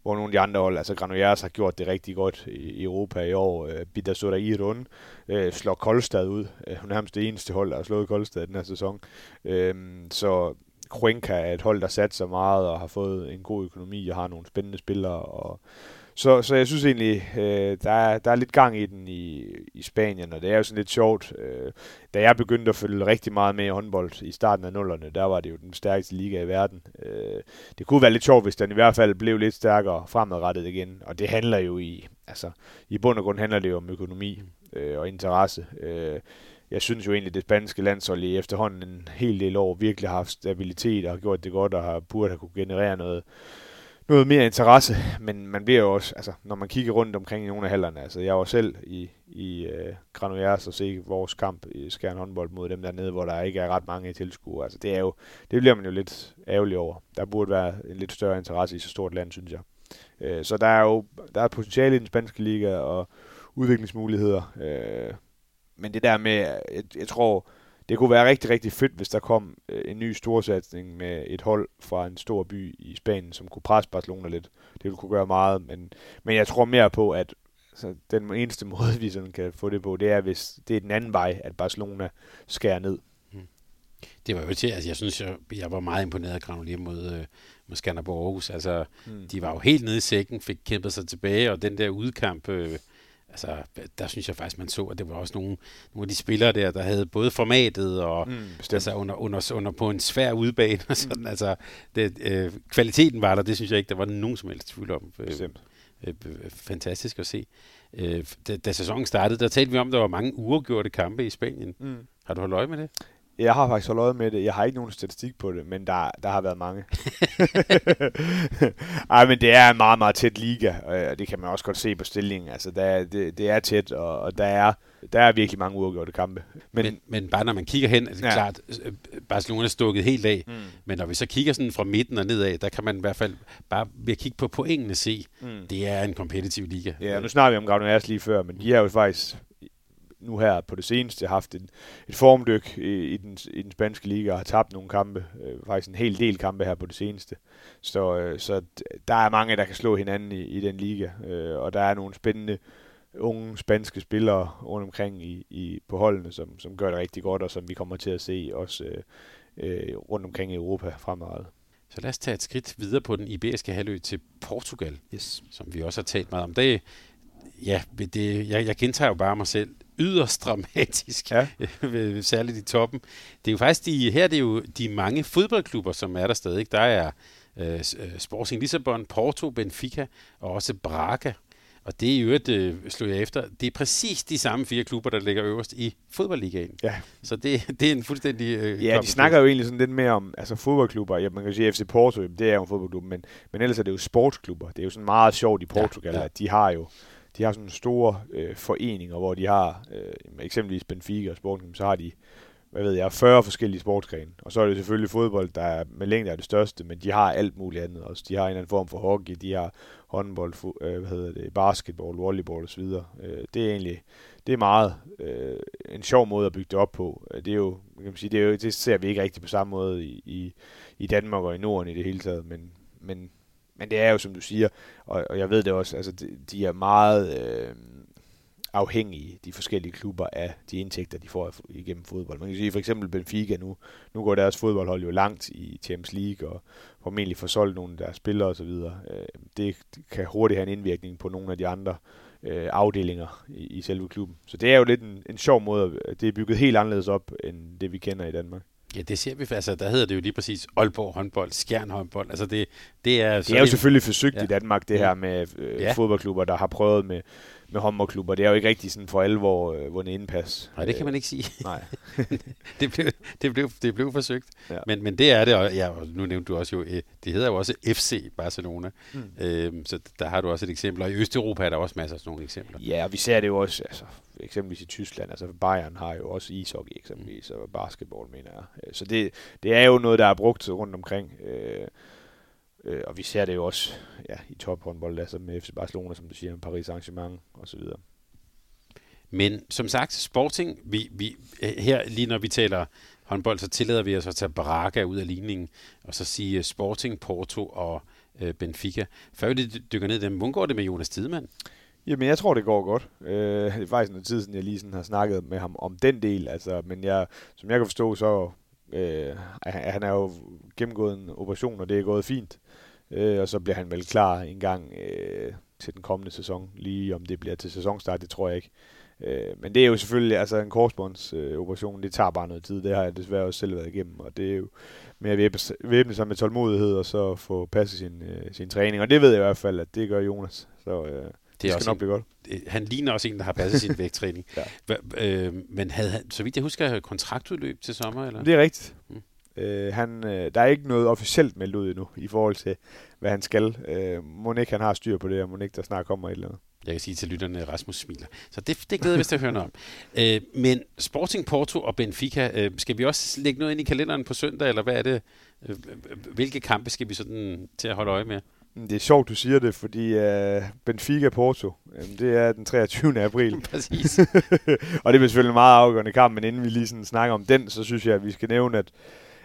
hvor nogle af de andre hold, altså Granollers har gjort det rigtig godt i Europa i år. Øh, Bidasura Irun øh, slår Koldstad ud. Øh, hun er nærmest det eneste hold, der har slået Koldstad den her sæson. Øh, så Cuenca er et hold, der satser meget og har fået en god økonomi og har nogle spændende spillere. Og så, så jeg synes egentlig, øh, der, er, der er lidt gang i den i, i Spanien, og det er jo sådan lidt sjovt. Øh, da jeg begyndte at følge rigtig meget med i håndbold i starten af nullerne, der var det jo den stærkeste liga i verden. Øh, det kunne være lidt sjovt, hvis den i hvert fald blev lidt stærkere fremadrettet igen, og det handler jo i, altså i bund og grund handler det jo om økonomi øh, og interesse. Øh, jeg synes jo egentlig, at det spanske landshold i efterhånden en hel del år virkelig har haft stabilitet og har gjort det godt og har burde have kunne generere noget, noget mere interesse, men man bliver jo også, altså, når man kigger rundt omkring i nogle af hallerne, altså jeg var selv i, i øh, Granollers og se vores kamp i Skjern håndbold mod dem dernede, hvor der ikke er ret mange tilskuere. Altså det er jo, det bliver man jo lidt ærgerlig over. Der burde være en lidt større interesse i så stort land, synes jeg. Øh, så der er jo der er potentiale i den spanske liga og udviklingsmuligheder. øh, men det der med, jeg, jeg tror, det kunne være rigtig, rigtig fedt, hvis der kom øh, en ny storsatsning med et hold fra en stor by i Spanien, som kunne presse Barcelona lidt. Det ville kunne gøre meget, men, men jeg tror mere på, at altså, den eneste måde, vi sådan kan få det på, det er, hvis det er den anden vej, at Barcelona skærer ned. Mm. Det var jo til, altså jeg synes, jeg, jeg var meget imponeret af Granulier mod, øh, mod Skanderborg Aarhus. Altså, mm. de var jo helt nede i sækken, fik kæmpet sig tilbage, og den der udkamp... Øh, altså, der synes jeg faktisk, man så, at det var også nogle, nogle af de spillere der, der havde både formatet og mm, altså under, under, under på en svær udbane og sådan. Mm. Altså, det, øh, kvaliteten var der, det synes jeg ikke, der var nogen som helst tvivl om. Øh, øh, fantastisk at se. Øh, da, da sæsonen startede, der talte vi om, at der var mange uafgjorte kampe i Spanien. Mm. Har du holdt øje med det? Jeg har faktisk holdt øje med det. Jeg har ikke nogen statistik på det, men der, der har været mange. Ej, men det er en meget, meget tæt liga, og det kan man også godt se på stillingen. Altså, der, det, det er tæt, og, og der er der er virkelig mange uafgjorte kampe. Men, men, men bare når man kigger hen, er det ja. klart, øh, Barcelona er stukket helt af. Mm. Men når vi så kigger sådan fra midten og nedad, der kan man i hvert fald bare ved at kigge på pointene se, mm. det er en kompetitiv liga. Ja, nu snakker vi om Gaudeners lige før, men de har jo faktisk nu her på det seneste haft en, et formdyk i, i, den, i den spanske liga og har tabt nogle kampe, øh, faktisk en hel del kampe her på det seneste. Så, øh, så der er mange, der kan slå hinanden i, i den liga, øh, og der er nogle spændende unge spanske spillere rundt omkring i, i, på holdene, som, som gør det rigtig godt, og som vi kommer til at se også øh, øh, rundt omkring i Europa fremadrettet. Så lad os tage et skridt videre på den iberiske halvø til Portugal, yes. som vi også har talt meget om. Det, ja, det, jeg, jeg gentager jo bare mig selv yderst dramatisk, ja. særligt i toppen. Det er jo faktisk de, her det er jo de mange fodboldklubber, som er der stadig. Der er øh, øh, Sporting Lissabon, Porto, Benfica og også Braga. Og det er jo et, øh, slår jeg efter, det er præcis de samme fire klubber, der ligger øverst i fodboldligaen. Ja. Så det, det er en fuldstændig... Øh, ja, de snakker jo egentlig sådan lidt mere om altså fodboldklubber. Ja, man kan sige FC Porto, det er jo en fodboldklub, men, men ellers er det jo sportsklubber. Det er jo sådan meget sjovt i Portugal, ja, ja. at de har jo de har sådan store øh, foreninger, hvor de har øh, eksempelvis Benfica og Sporting, så har de hvad ved jeg, 40 forskellige sportsgrene. Og så er det selvfølgelig fodbold, der er med længde er det største, men de har alt muligt andet også. De har en eller anden form for hockey, de har håndbold, øh, hvad hedder det, basketball, volleyball osv. Øh, det er egentlig det er meget øh, en sjov måde at bygge det op på. Øh, det er jo, kan man sige, det, er jo, det ser vi ikke rigtig på samme måde i, i, i Danmark og i Norden i det hele taget, men, men, men det er jo, som du siger, og, og jeg ved det også, altså de, de er meget... Øh, afhængige, de forskellige klubber, af de indtægter, de får igennem fodbold. Man kan sige for eksempel Benfica nu, nu går deres fodboldhold jo langt i Champions League, og formentlig får solgt nogle af deres spillere osv. Øh, det kan hurtigt have en indvirkning på nogle af de andre øh, afdelinger i, i selve klubben. Så det er jo lidt en, en sjov måde, det er bygget helt anderledes op, end det vi kender i Danmark. Ja, det ser vi. Altså, der hedder det jo lige præcis Aalborg håndbold, Skjern håndbold. Altså, det, det er... Det er jo selvfølgelig forsøgt ja. i Danmark, det her med øh, ja. fodboldklubber, der har prøvet med med håndboldklubber. Det er jo ikke rigtig sådan for alvor øh, vundet indpas. Nej, det kan man ikke sige. Nej. det, blev, det, blev, det blev forsøgt. Ja. Men, men det er det, og ja, nu nævnte du også jo, øh, det hedder jo også FC Barcelona. Mm. Øhm, så der har du også et eksempel, og i Østeuropa er der også masser af sådan nogle eksempler. Ja, og vi ser det jo også, altså, eksempelvis i Tyskland, altså Bayern har jo også ishockey eksempelvis, og basketball, mener jeg. Øh, så det, det er jo noget, der er brugt rundt omkring. Øh, Øh, og vi ser det jo også ja, i tophåndbold, altså med FC Barcelona, som du siger, med Paris så videre. Men som sagt, Sporting, vi, vi, her lige når vi taler håndbold, så tillader vi os at tage Braga ud af ligningen, og så sige Sporting, Porto og øh, Benfica. Før vi dykker ned i dem, hvordan går det med Jonas Tidemand? Jamen, jeg tror, det går godt. Øh, det er faktisk noget tid siden, jeg lige sådan har snakket med ham om den del. Altså, men jeg, som jeg kan forstå, så øh, han er jo gennemgået en operation, og det er gået fint. Øh, og så bliver han vel klar en gang øh, til den kommende sæson. Lige om det bliver til sæsonstart, det tror jeg ikke. Øh, men det er jo selvfølgelig, altså en korsbåndsoperation, øh, det tager bare noget tid. Det har jeg desværre også selv været igennem, og det er jo med at væbne sig med tålmodighed, og så få passet sin, øh, sin træning. Og det ved jeg i hvert fald, at det gør Jonas. Så øh, det, det skal nok en, blive godt. Han ligner også en, der har passet sin vægttræning. ja. Hva, øh, men havde han, så vidt jeg husker, kontraktudløb til sommer? Eller? Det er rigtigt. Mm. Øh, han, øh, der er ikke noget officielt meldt ud endnu i forhold til, hvad han skal. Øh, Monik han har styr på det, og Monik der snart kommer et eller andet. Jeg kan sige til lytterne, Rasmus smiler. Så det, det glæder vi os til at høre noget om. Øh, men Sporting Porto og Benfica, øh, skal vi også lægge noget ind i kalenderen på søndag, eller hvad er det? Øh, hvilke kampe skal vi sådan til at holde øje med? Det er sjovt, du siger det, fordi uh, Benfica Porto, um, det er den 23. april. Præcis. og det er selvfølgelig en meget afgørende kamp, men inden vi lige sådan snakker om den, så synes jeg, at vi skal nævne, at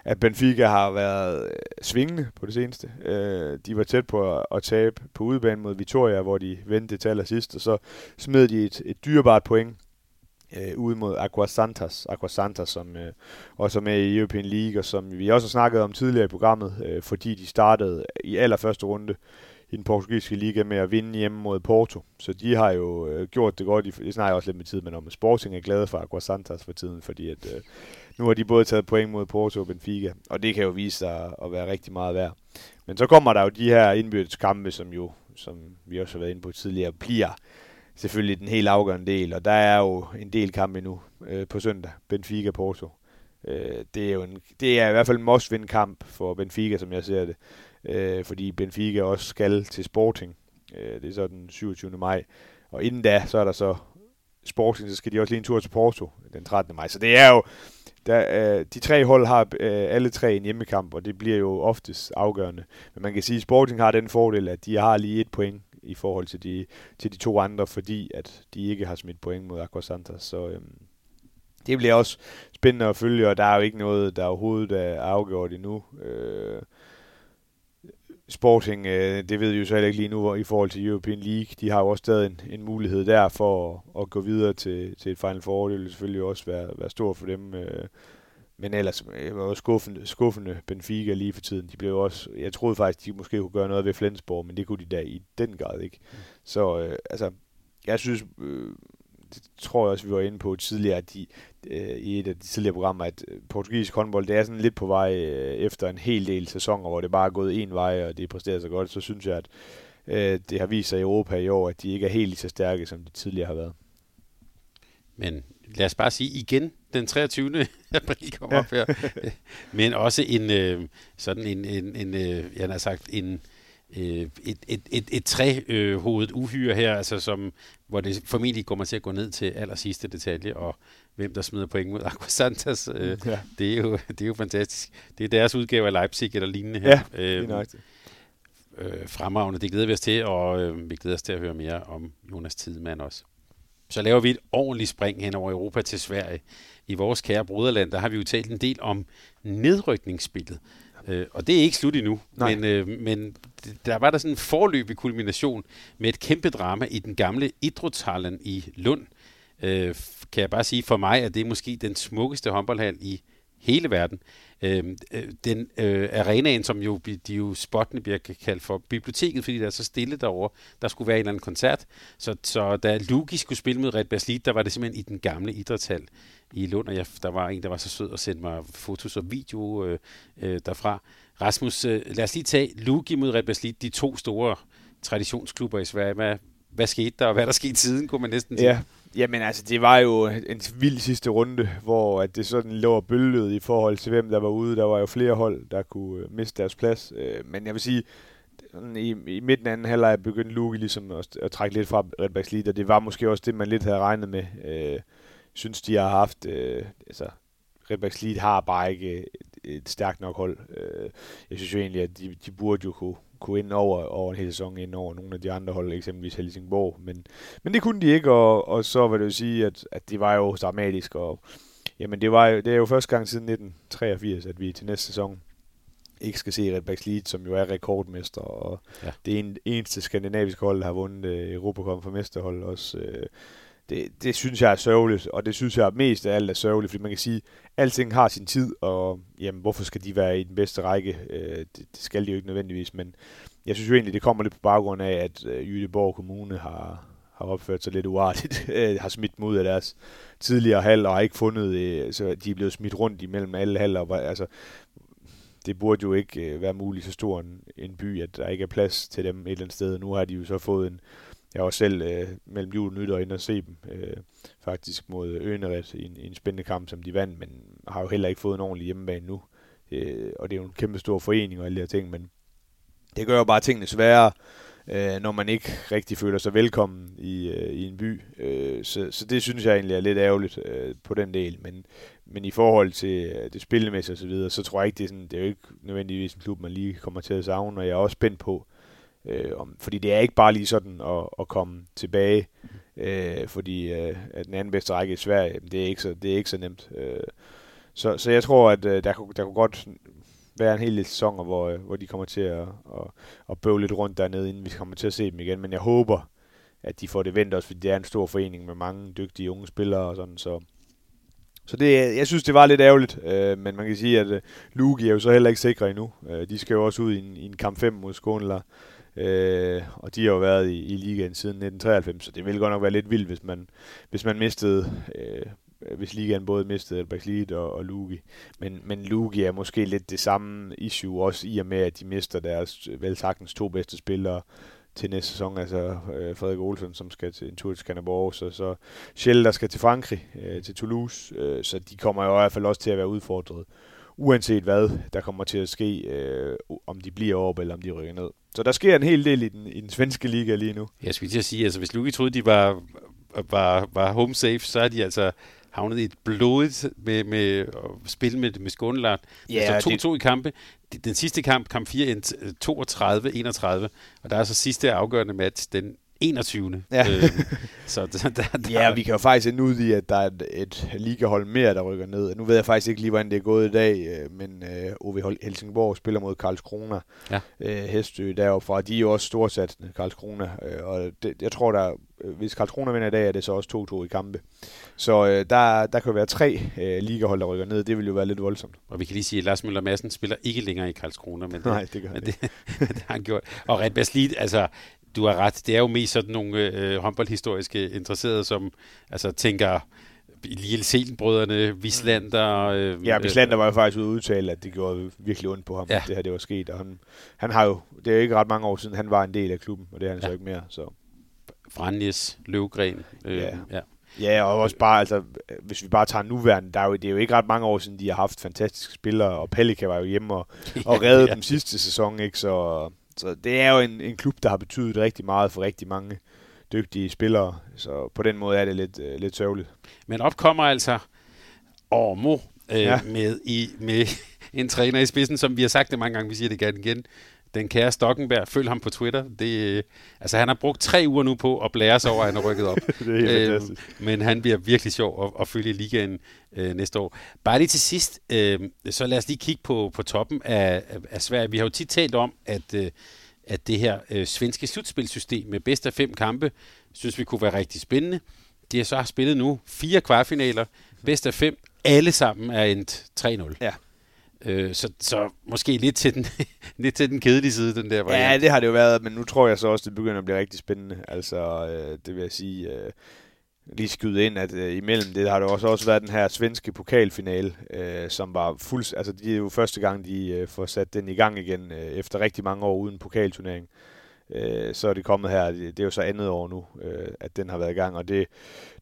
at Benfica har været øh, svingende på det seneste. Øh, de var tæt på at, at tabe på udebane mod Vitoria, hvor de vendte til allersidst, og så smed de et, et dyrebart point øh, ude mod Aquasantas, Aquasantas som øh, også er med i European League, og som vi også har snakket om tidligere i programmet, øh, fordi de startede i allerførste runde i den portugisiske liga med at vinde hjemme mod Porto. Så de har jo øh, gjort det godt. Det snakker jeg også lidt med tid, men om Sporting er glade for Aquasantas for tiden, fordi at, øh, nu har de både taget point mod Porto og Benfica, og det kan jo vise sig at være rigtig meget værd. Men så kommer der jo de her indbyrdes kampe, som jo, som vi også har været inde på tidligere, bliver selvfølgelig den helt afgørende del, og der er jo en del kampe nu øh, på søndag, Benfica-Porto. Øh, det, er jo en, det er i hvert fald en must-win kamp for Benfica, som jeg ser det, øh, fordi Benfica også skal til Sporting. Øh, det er så den 27. maj, og inden da, så er der så Sporting, så skal de også lige en tur til Porto den 13. maj. Så det er jo, der, øh, de tre hold har øh, alle tre en hjemmekamp, og det bliver jo oftest afgørende. Men man kan sige, at Sporting har den fordel, at de har lige et point i forhold til de, til de to andre, fordi at de ikke har smidt point mod Aqua Santa. Så øh, det bliver også spændende at følge, og der er jo ikke noget, der overhovedet er afgjort endnu. Øh, Sporting, øh, det ved vi jo så heller ikke lige nu i forhold til European League. De har jo også stadig en, en mulighed der for at, at gå videre til, til et Final Four. Det vil selvfølgelig også være, være stort for dem. Øh, men ellers øh, var også skuffende, skuffende Benfica lige for tiden. De blev også, jeg troede faktisk, de måske kunne gøre noget ved Flensborg, men det kunne de da i den grad ikke. Mm. Så øh, altså, jeg synes, øh, det tror jeg også, vi var inde på tidligere, at de, øh, i et af de tidligere programmer, at øh, portugisisk håndbold, det er sådan lidt på vej øh, efter en hel del sæsoner, hvor det bare er gået en vej, og det præsterer så godt, så synes jeg, at øh, det har vist sig i Europa i år, at de ikke er helt så stærke, som de tidligere har været. Men lad os bare sige igen, den 23. april kommer ja. op her. Men også en, øh, sådan en, en, en øh, jeg har sagt, en, øh, et, et, et, et træhovedet uhyre her, altså som, hvor det formentlig kommer til at gå ned til aller sidste detalje, og hvem der smider point mod Aquasantas. Øh, ja. det, er jo, det er jo fantastisk. Det er deres udgave af Leipzig eller lignende her. Ja, øh, det øh, fremragende. Det glæder vi os til, og øh, vi glæder os til at høre mere om Jonas Tidemand også. Så laver vi et ordentligt spring hen over Europa til Sverige. I vores kære broderland, der har vi jo talt en del om nedrykningsspillet. Øh, og det er ikke slut endnu, men, øh, men der var der sådan en forløbig kulmination med et kæmpe drama i den gamle Idrottshallen i Lund. Øh, kan jeg bare sige, for mig at det er måske den smukkeste håndboldhal i hele verden. Øhm, øh, den øh, arenaen, som jo, de jo spottene bliver kaldt for biblioteket, fordi der er så stille derovre, der skulle være en eller anden koncert. Så, så da Lugi skulle spille med Red Baslit, der var det simpelthen i den gamle idrætshal i Lund, og jeg, der var en, der var så sød og sendte mig fotos og video øh, øh, derfra. Rasmus, øh, lad os lige tage Lugi mod Red Baslit, de to store traditionsklubber i Sverige. Hvad, hvad skete der, og hvad der skete siden, kunne man næsten sige? Ja, Jamen altså, det var jo en vild sidste runde, hvor at det sådan lå og i forhold til, hvem der var ude. Der var jo flere hold, der kunne øh, miste deres plads. Øh, men jeg vil sige, i, i midten af anden halvleg begyndte Luki ligesom at, at trække lidt fra Redbacks lead, og det var måske også det, man lidt havde regnet med. Øh, synes, de har haft... Øh, altså, Redbacks lead har bare ikke et, et stærkt nok hold. Øh, jeg synes jo egentlig, at de, de burde jo kunne kunne ind over, over en hel sæson, ind over nogle af de andre hold, eksempelvis Helsingborg. Men, men det kunne de ikke, og, og så vil det jo sige, at, at det var jo dramatisk, og jamen det, var jo, det er jo første gang siden 1983, at vi til næste sæson ikke skal se Red Backs Lead, som jo er rekordmester, og ja. det er en, eneste skandinaviske hold, der har vundet Europacup for mesterhold også. Uh, det, det synes jeg er sørgeligt, og det synes jeg mest af alt er sørgeligt, fordi man kan sige, at alting har sin tid, og jamen, hvorfor skal de være i den bedste række? Øh, det, det skal de jo ikke nødvendigvis, men jeg synes jo egentlig, det kommer lidt på baggrund af, at øh, Kommune har, har opført sig lidt uartigt, øh, har smidt mod af deres tidligere hal, og har ikke fundet, øh, så de er blevet smidt rundt imellem alle haller. Altså, det burde jo ikke øh, være muligt så stor en, en by, at der ikke er plads til dem et eller andet sted. Nu har de jo så fået en, jeg var selv øh, mellem jul og nytår inde og se dem, øh, faktisk mod Øneret i en, i en spændende kamp, som de vandt, men har jo heller ikke fået en ordentlig hjemmebane nu. Øh, og det er jo en kæmpe stor forening og alle de her ting, men det gør jo bare tingene sværere, øh, når man ikke rigtig føler sig velkommen i, øh, i en by. Øh, så, så det synes jeg egentlig er lidt ærgerligt øh, på den del, men, men i forhold til øh, det spillemæssige og så videre, så tror jeg ikke, det er, sådan, det er jo ikke nødvendigvis en klub, man lige kommer til at savne, og jeg er også spændt på, Øh, Øh, om, fordi det er ikke bare lige sådan at, at komme tilbage, øh, fordi øh, at den anden bedste række i Sverige, det er ikke så, det er ikke så nemt. Øh, så, så jeg tror, at øh, der, kunne, der kunne godt være en hel del sæsoner, hvor, øh, hvor de kommer til at, at, at bøve lidt rundt dernede, inden vi kommer til at se dem igen. Men jeg håber, at de får det vendt også, fordi det er en stor forening med mange dygtige unge spillere og sådan, så, så det, jeg synes, det var lidt ærgerligt, øh, men man kan sige, at øh, Lugi er jo så heller ikke sikre endnu. Øh, de skal jo også ud i en, i en kamp 5 mod Skånela, Øh, og de har jo været i, i ligaen siden 1993, så det ville godt nok være lidt vildt, hvis man, hvis man mistede, øh, hvis ligaen både mistede Elbæk og, og Lugi. Men, men Lugi er måske lidt det samme issue, også i og med, at de mister deres vel sagtens to bedste spillere til næste sæson, altså øh, Frederik Olsen, som skal til en tur til Skanderborg, så, så Schell, der skal til Frankrig, øh, til Toulouse, øh, så de kommer jo i hvert fald også til at være udfordret, uanset hvad der kommer til at ske, øh, om de bliver op eller om de rykker ned. Så der sker en hel del i den, i den svenske liga lige nu. Jeg skulle til at sige, altså hvis Lugi troede, de var, var, var home safe, så er de altså havnet i et blodigt med, med at spille med, med Skåneland. Ja, altså 2-2 det... i kampe. Den sidste kamp, kamp 4, 32-31, og der er så sidste afgørende match den 21. Ja. Øh, så der, der, der, ja, vi kan jo faktisk ende ud i, at der er et, et ligahold mere, der rykker ned. Nu ved jeg faktisk ikke lige, hvordan det er gået i dag, øh, men øh, OV Helsingborg spiller mod Karlskrona. Ja. Øh, Hestø deroppe fra. De er jo også storsatsende, Karlskrona. Øh, og det, jeg tror, der øh, hvis Karlskrona vinder i dag, er det så også 2-2 i kampe. Så øh, der, der kan være tre øh, ligahold, der rykker ned. Det vil jo være lidt voldsomt. Og vi kan lige sige, at Lars Møller Madsen spiller ikke længere i Karlskrona. Men det, Nej, det gør men det, det, det har han gjort. Og Red Baslit, altså du har ret. Det er jo mest sådan nogle øh, håndboldhistoriske interesserede, som altså tænker Lille Selenbrødrene, Vislander. Øh, ja, Vislander var jo faktisk ude udtale, at det gjorde virkelig ondt på ham, ja. det her det var sket. Og han, han har jo, det er jo ikke ret mange år siden, han var en del af klubben, og det er han ja. så ikke mere. Så. Franjes, Løvgren. Øh, ja. ja. Ja, og også bare, altså, hvis vi bare tager nuværende, der er jo, det er jo ikke ret mange år siden, de har haft fantastiske spillere, og Pelika var jo hjemme og, og reddede ja. dem sidste sæson, ikke? Så så det er jo en, en klub, der har betydet rigtig meget for rigtig mange dygtige spillere. Så på den måde er det lidt, øh, lidt sørgeligt. Men op kommer altså Ormo øh, ja. med, i, med en træner i spidsen, som vi har sagt det mange gange, vi siger det gerne igen. Den kære Stockenberg, følg ham på Twitter. Det, øh, altså, han har brugt tre uger nu på at blære sig over, at han er rykket op. det er øh, men han bliver virkelig sjov at, at følge ligaen øh, næste år. Bare lige til sidst, øh, så lad os lige kigge på, på toppen af, af Sverige. Vi har jo tit talt om, at, øh, at det her øh, svenske slutspilsystem med bedst af fem kampe, synes vi kunne være rigtig spændende. De har så spillet nu fire kvartfinaler, bedst af fem, alle sammen er endt 3-0. Ja. Øh, så, så måske lidt til, den, lidt til den kedelige side, den der variant. Ja, det har det jo været, men nu tror jeg så også, det begynder at blive rigtig spændende. Altså, øh, det vil jeg sige, øh, lige skyde ind, at øh, imellem det har det også, også været den her svenske pokalfinale, øh, som var fuld... Altså, det er jo første gang, de øh, får sat den i gang igen, øh, efter rigtig mange år uden pokalturnering øh, så er det kommet her, det er jo så andet år nu, øh, at den har været i gang, og det,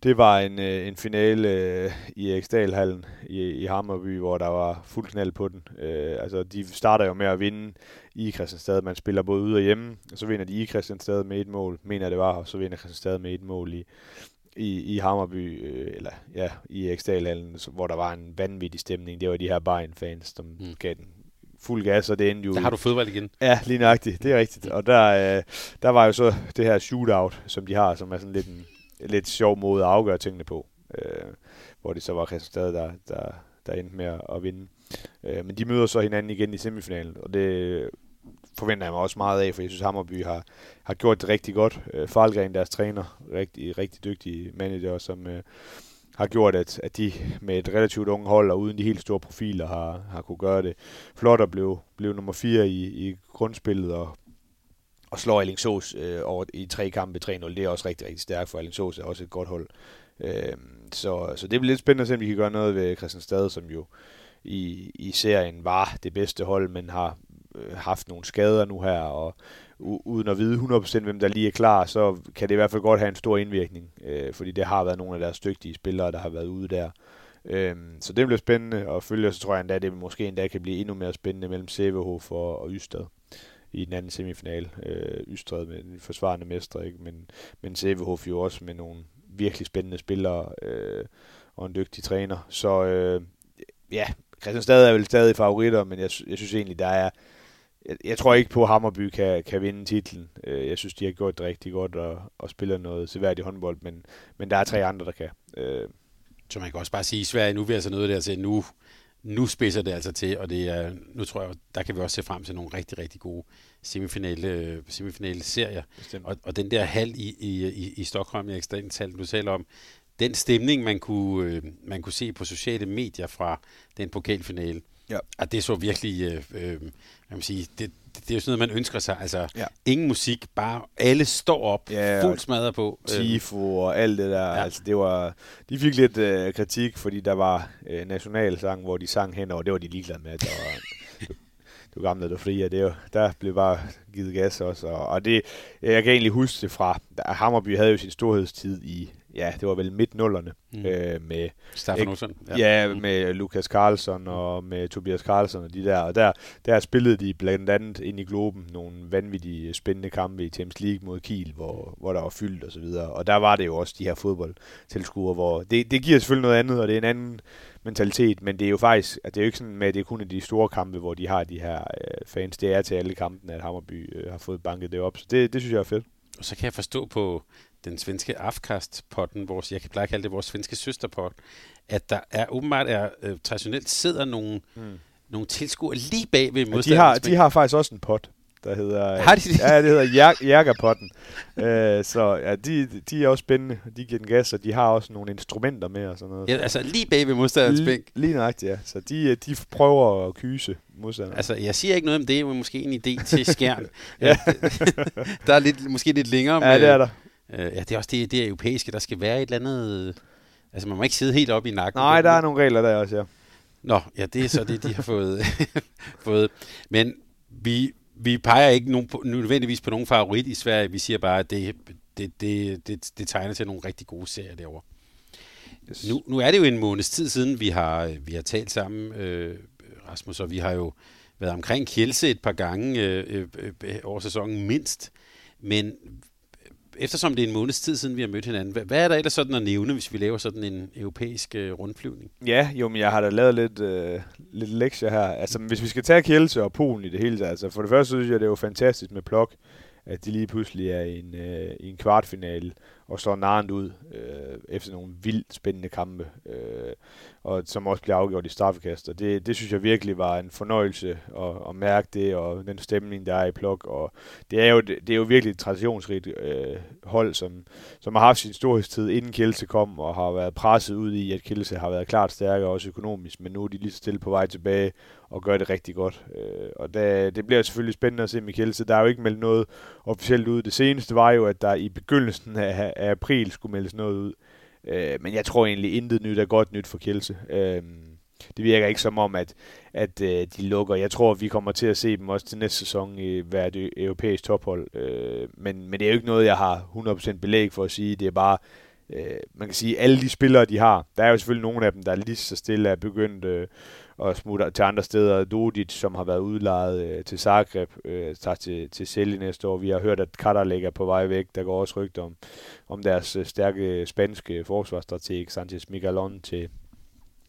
det var en, øh, en finale øh, i Eksdalhallen i, i Hammerby, hvor der var fuld knald på den. Øh, altså, de starter jo med at vinde i Christianstad, man spiller både ude og hjemme, og så vinder de i Christianstad med et mål, mener det var, og så vinder Christianstad med et mål i, i, i Hammerby, øh, eller ja, i Eksdalhallen, hvor der var en vanvittig stemning. Det var de her Bayern-fans, som mm. gav den fuld gas, og det endte jo... Der har du fodbold igen. Ja, lige nøjagtigt. Det er rigtigt. Og der, øh, der var jo så det her shootout, som de har, som er sådan lidt en lidt sjov måde at afgøre tingene på. Øh, hvor det så var Christianstad, der, der, der endte med at vinde. Øh, men de møder så hinanden igen i semifinalen, og det forventer jeg mig også meget af, for jeg synes, Hammerby har, har gjort det rigtig godt. Øh, Falgren, deres træner, rigtig, rigtig dygtig manager, som, øh, har gjort, at, at de med et relativt unge hold og uden de helt store profiler har, har kunne gøre det flot og blev, blev nummer 4 i, i grundspillet og, og slår Alingsås øh, over i tre kampe 3-0. Det er også rigtig, rigtig stærkt, for Alingsås er også et godt hold. Øh, så, så det bliver lidt spændende at se, om vi kan gøre noget ved Christianstad, som jo i, i serien var det bedste hold, men har øh, haft nogle skader nu her, og uden at vide 100% hvem der lige er klar, så kan det i hvert fald godt have en stor indvirkning, øh, fordi det har været nogle af deres dygtige spillere, der har været ude der. Øh, så det bliver spændende at følge, så tror jeg endda, at det måske endda kan blive endnu mere spændende mellem CVH og, og Ystad i den anden semifinal. Øh, Ystad med den forsvarende mestre, ikke? Men, men CVH jo også med nogle virkelig spændende spillere øh, og en dygtig træner. Så øh, ja, Christianstad er vel stadig favoritter, men jeg, jeg synes egentlig, der er jeg, jeg tror ikke på, at Hammerby kan, kan vinde titlen. Øh, jeg synes, de har gjort det rigtig godt og, og spiller noget seværdigt håndbold, men, men der er tre andre, der kan. Øh. Så man kan også bare sige, at Sverige nu er vi altså noget der til, nu, nu spidser det altså til, og det er, nu tror jeg, der kan vi også se frem til nogle rigtig, rigtig gode semifinale, semifinale serier. Og, og den der hal i, i, i, i Stockholm, jeg ekstremt du taler om, den stemning, man kunne, øh, man kunne se på sociale medier fra den pokalfinale, Ja. Og det så virkelig, øh, øh, man sige, det, det er jo sådan noget, man ønsker sig. Altså, ja. ingen musik, bare alle står op, ja, fuldt smadret på. Øh. Tifo og alt det der. Ja. Altså, det var, de fik lidt øh, kritik, fordi der var øh, nationalsang, hvor de sang hen, og det var de ligeglade med. Der var, du, gamle, du fri, og det var, der blev bare givet gas også. Og, og det, jeg kan egentlig huske det fra, Hammerby havde jo sin storhedstid i ja, det var vel midt nullerne mm. øh, med Staffan Olsen. Ja, ja mm. med Lukas Karlsson og med Tobias Karlsson og de der. Og der, der spillede de blandt andet ind i Globen nogle vanvittige spændende kampe i Champions League mod Kiel, hvor, hvor der var fyldt og så videre. Og der var det jo også de her fodboldtilskuere, hvor det, det giver selvfølgelig noget andet, og det er en anden mentalitet, men det er jo faktisk, at det er jo ikke sådan med, at det er kun de store kampe, hvor de har de her øh, fans. Det er til alle kampene, at Hammerby øh, har fået banket det op. Så det, det synes jeg er fedt. Og så kan jeg forstå på den svenske Afkast-potten, vores, jeg kan pleje kalde det vores svenske søsterpot, at der er åbenbart er, øh, traditionelt sidder nogle, mm. nogle tilskuere lige bag ved ja, de, har, de har faktisk også en pot der hedder... Har de det? Ja, det hedder Jærgerpotten. øh, så ja, de, de er også spændende. De giver den gas, og de har også nogle instrumenter med og sådan noget. Ja, altså lige bag ved modstanderens bænk. Lige nøjagtigt, ja. Så de, de prøver at kyse modstanderen. Altså, jeg siger ikke noget om det, men måske en idé til skærn. ja. der er lidt, måske lidt længere med... Ja, det er der. Øh, ja, det er også det, det europæiske. Der skal være et eller andet... Altså, man må ikke sidde helt op i nakken. Nej, der er nogle regler der også, ja. Nå, ja, det er så det, de har fået. fået. Men vi, vi peger ikke nogen, nødvendigvis på nogen favorit i Sverige. Vi siger bare, at det, det, det, det, det tegner til nogle rigtig gode serier derovre. Yes. Nu, nu er det jo en måneds tid siden, vi har, vi har talt sammen, øh, Rasmus, og vi har jo været omkring Kjelse et par gange øh, øh, øh, over sæsonen mindst. Men eftersom det er en måneds tid siden, vi har mødt hinanden, hvad, hvad er der ellers sådan at nævne, hvis vi laver sådan en europæisk øh, rundflyvning? Ja, jo, men jeg har da lavet lidt, øh, lidt lektier her. Altså, hvis vi skal tage Kjelse og Polen i det hele taget, altså for det første synes jeg, det er jo fantastisk med Plok, at de lige pludselig er i en, øh, i en kvartfinale og står narrent ud øh, efter nogle vildt spændende kampe, øh, og som også bliver afgjort i straffekast. Og det, det synes jeg virkelig var en fornøjelse at, at mærke det, og den stemning, der er i Plok. Og det er jo, det er jo virkelig et traditionsrigt øh, hold, som, som har haft sin storhedstid inden Kielse kom, og har været presset ud i, at Kielse har været klart stærkere også økonomisk, men nu er de lige så stille på vej tilbage og gør det rigtig godt. Øh, og der, det bliver selvfølgelig spændende at se Mikkelsen. Der er jo ikke meldt noget officielt ud. Det seneste var jo, at der i begyndelsen af, af april skulle meldes noget ud. Øh, men jeg tror egentlig, intet nyt er godt nyt for Kielse. Øh, det virker ikke som om, at, at øh, de lukker. Jeg tror, vi kommer til at se dem også til næste sæson i hvert europæisk tophold. Øh, men, men det er jo ikke noget, jeg har 100% belæg for at sige. Det er bare, øh, man kan sige, alle de spillere, de har. Der er jo selvfølgelig nogle af dem, der lige så stille er begyndt øh, og smutter til andre steder. Dodic, som har været udlejet øh, til Zagreb, øh, tager til, til Selje næste år. Vi har hørt, at Katar ligger på vej væk. Der går også rygter om, om deres øh, stærke spanske forsvarsstrateg, Sanchez Miguelon, til,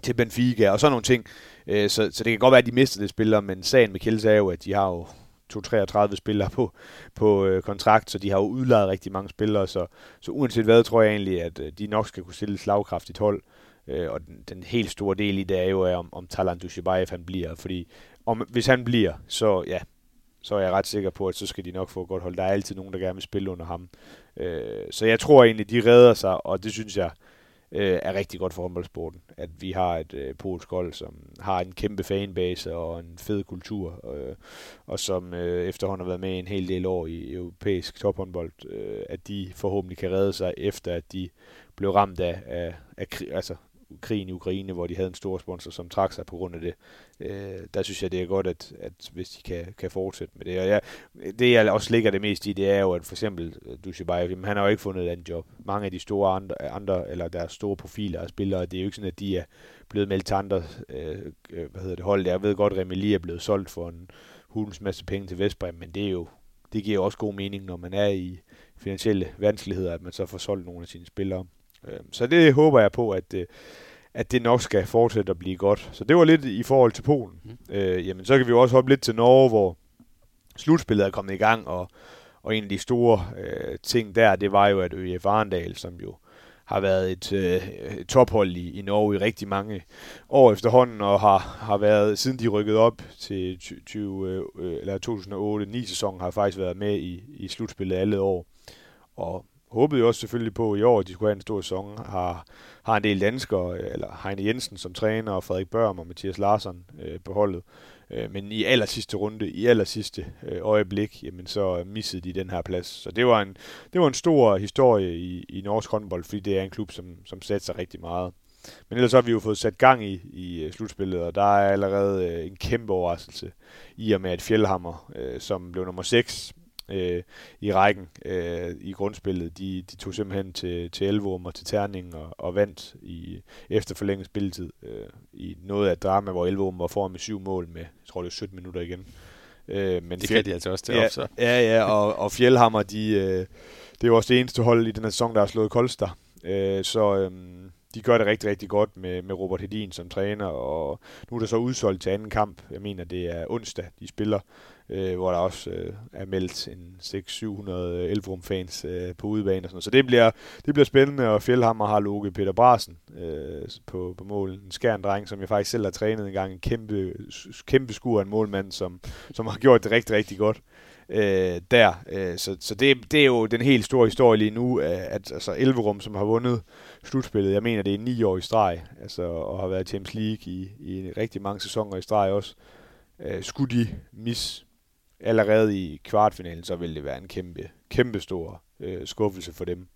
til Benfica og sådan nogle ting. Øh, så, så det kan godt være, at de mister det spillere, men sagen med Kjelds er jo, at de har jo 233 spillere på, på øh, kontrakt, så de har jo udlejet rigtig mange spillere, så, så uanset hvad, tror jeg egentlig, at øh, de nok skal kunne stille et slagkraftigt hold. Øh, Øh, og den, den helt store del i det er jo, er, om, om Talan Dushibayev han bliver, fordi om, hvis han bliver, så ja, så er jeg ret sikker på, at så skal de nok få et godt hold. Der er altid nogen, der gerne vil spille under ham. Øh, så jeg tror egentlig, de redder sig, og det synes jeg øh, er rigtig godt for håndboldsporten. At vi har et øh, polsk hold, som har en kæmpe fanbase og en fed kultur, øh, og som øh, efterhånden har været med en hel del år i europæisk tophåndbold, øh, at de forhåbentlig kan redde sig efter, at de blev ramt af, af, af altså krigen i Ukraine, hvor de havde en stor sponsor, som trak sig på grund af det. Øh, der synes jeg, det er godt, at, at hvis de kan, kan fortsætte med det. Og jeg, det, jeg også ligger det mest i, det er jo, at for eksempel øh, Dushibayev, han har jo ikke fundet et andet job. Mange af de store andre, andre eller deres store profiler og spillere, det er jo ikke sådan, at de er blevet meldt til andre øh, øh hvad hedder det, hold. Jeg ved godt, at Remeli er blevet solgt for en hulens masse penge til Vestbrem, men det er jo det giver jo også god mening, når man er i finansielle vanskeligheder, at man så får solgt nogle af sine spillere. Øh, så det håber jeg på, at, øh, at det nok skal fortsætte at blive godt. Så det var lidt i forhold til Polen. Mm. Øh, jamen, så kan vi jo også hoppe lidt til Norge, hvor slutspillet er kommet i gang, og, og en af de store øh, ting der, det var jo, at ØF Arendal, som jo har været et, øh, et tophold i, i Norge i rigtig mange år efterhånden, og har, har været, siden de rykkede op til 20, øh, eller 2008-9 sæsonen, har faktisk været med i, i slutspillet alle år. Og håbede jo også selvfølgelig på i år, at de skulle have en stor sæson. Har, har en del danskere, øh, eller Heine Jensen som træner, og Frederik Børm og Mathias Larsen øh, på holdet. Øh, men i aller sidste runde, i aller sidste øh, øjeblik, jamen så øh, missede de den her plads. Så det var en, det var en stor historie i, i norsk håndbold, fordi det er en klub, som, som satte sig rigtig meget. Men ellers har vi jo fået sat gang i, i øh, slutspillet, og der er allerede en kæmpe overraskelse i og med, at Fjellhammer, øh, som blev nummer 6 øh, i rækken øh, i grundspillet. De, de tog simpelthen til, til Elvorum og til Terning og, og vandt i efter forlænget spilletid øh, i noget af drama, hvor Elvorum var foran med syv mål med, jeg tror det er 17 minutter igen. Øh, men det kan de altså også til ja, op, så. Ja, ja, og, og Fjellhammer, de, øh, det er jo også det eneste hold i den her sæson, der har slået Kolster. Øh, så øh, de gør det rigtig, rigtig godt med, med Robert Hedin som træner, og nu er der så udsolgt til anden kamp. Jeg mener, det er onsdag, de spiller øh, hvor der også øh, er meldt en 600-700 øh, Elverum-fans øh, på udebane og sådan noget. Så det bliver, det bliver spændende, og Fjellhammer har Loke Peter Brasen øh, på, på mål. En skærn dreng, som jeg faktisk selv har trænet en gang. En kæmpe, kæmpe skur af en målmand, som, som har gjort det rigtig, rigtig godt øh, der. Øh, så så det, det er jo den helt store historie lige nu, at altså Elverum, som har vundet slutspillet, jeg mener, det er ni år i streg, altså, og har været Champions League i, i rigtig mange sæsoner i streg også. Øh, skulle de mis allerede i kvartfinalen, så vil det være en kæmpe, kæmpe stor øh, skuffelse for dem.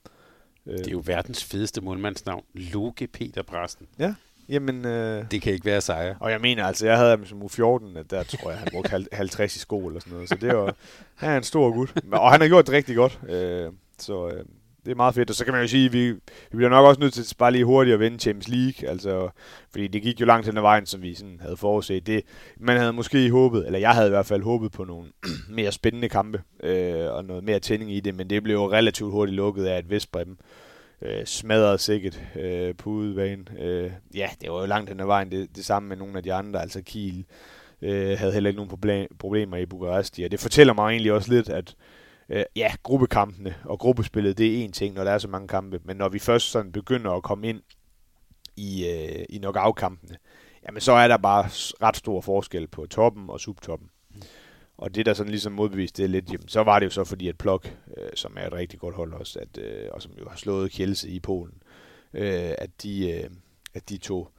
Det er jo verdens fedeste målmandsnavn, Loke Peter Brassen. Ja, jamen... Øh, det kan ikke være sejre. Og jeg mener, altså, jeg havde ham som U14, at der tror jeg, han brugte 50 i sko eller sådan noget. Så det var, han er en stor gut. Og han har gjort det rigtig godt. Øh, så øh, det, er meget fedt. Og så kan man jo sige, at vi, vi bliver nok også nødt til bare lige hurtigt at vinde Champions League. Altså, fordi det gik jo langt hen ad vejen, som vi sådan havde forudset. Det, man havde måske håbet, eller jeg havde i hvert fald håbet på nogle mere spændende kampe øh, og noget mere tænding i det, men det blev jo relativt hurtigt lukket af, at Vestbrem øh, smadrede sikkert øh, på udebane. Øh, ja, det var jo langt hen ad vejen det, det samme med nogle af de andre, altså Kiel øh, havde heller ikke nogen problemer i Bukarest. og det fortæller mig egentlig også lidt, at øh, ja, gruppekampene og gruppespillet, det er en ting, når der er så mange kampe, men når vi først sådan begynder at komme ind i, øh, i knockout-kampene, jamen så er der bare ret stor forskel på toppen og subtoppen. Og det, der sådan ligesom modbeviste det lidt, jamen, så var det jo så fordi, at Plok, øh, som er et rigtig godt hold også, at, øh, og som jo har slået Kjelse i Polen, øh, at, de, øh, at de tog,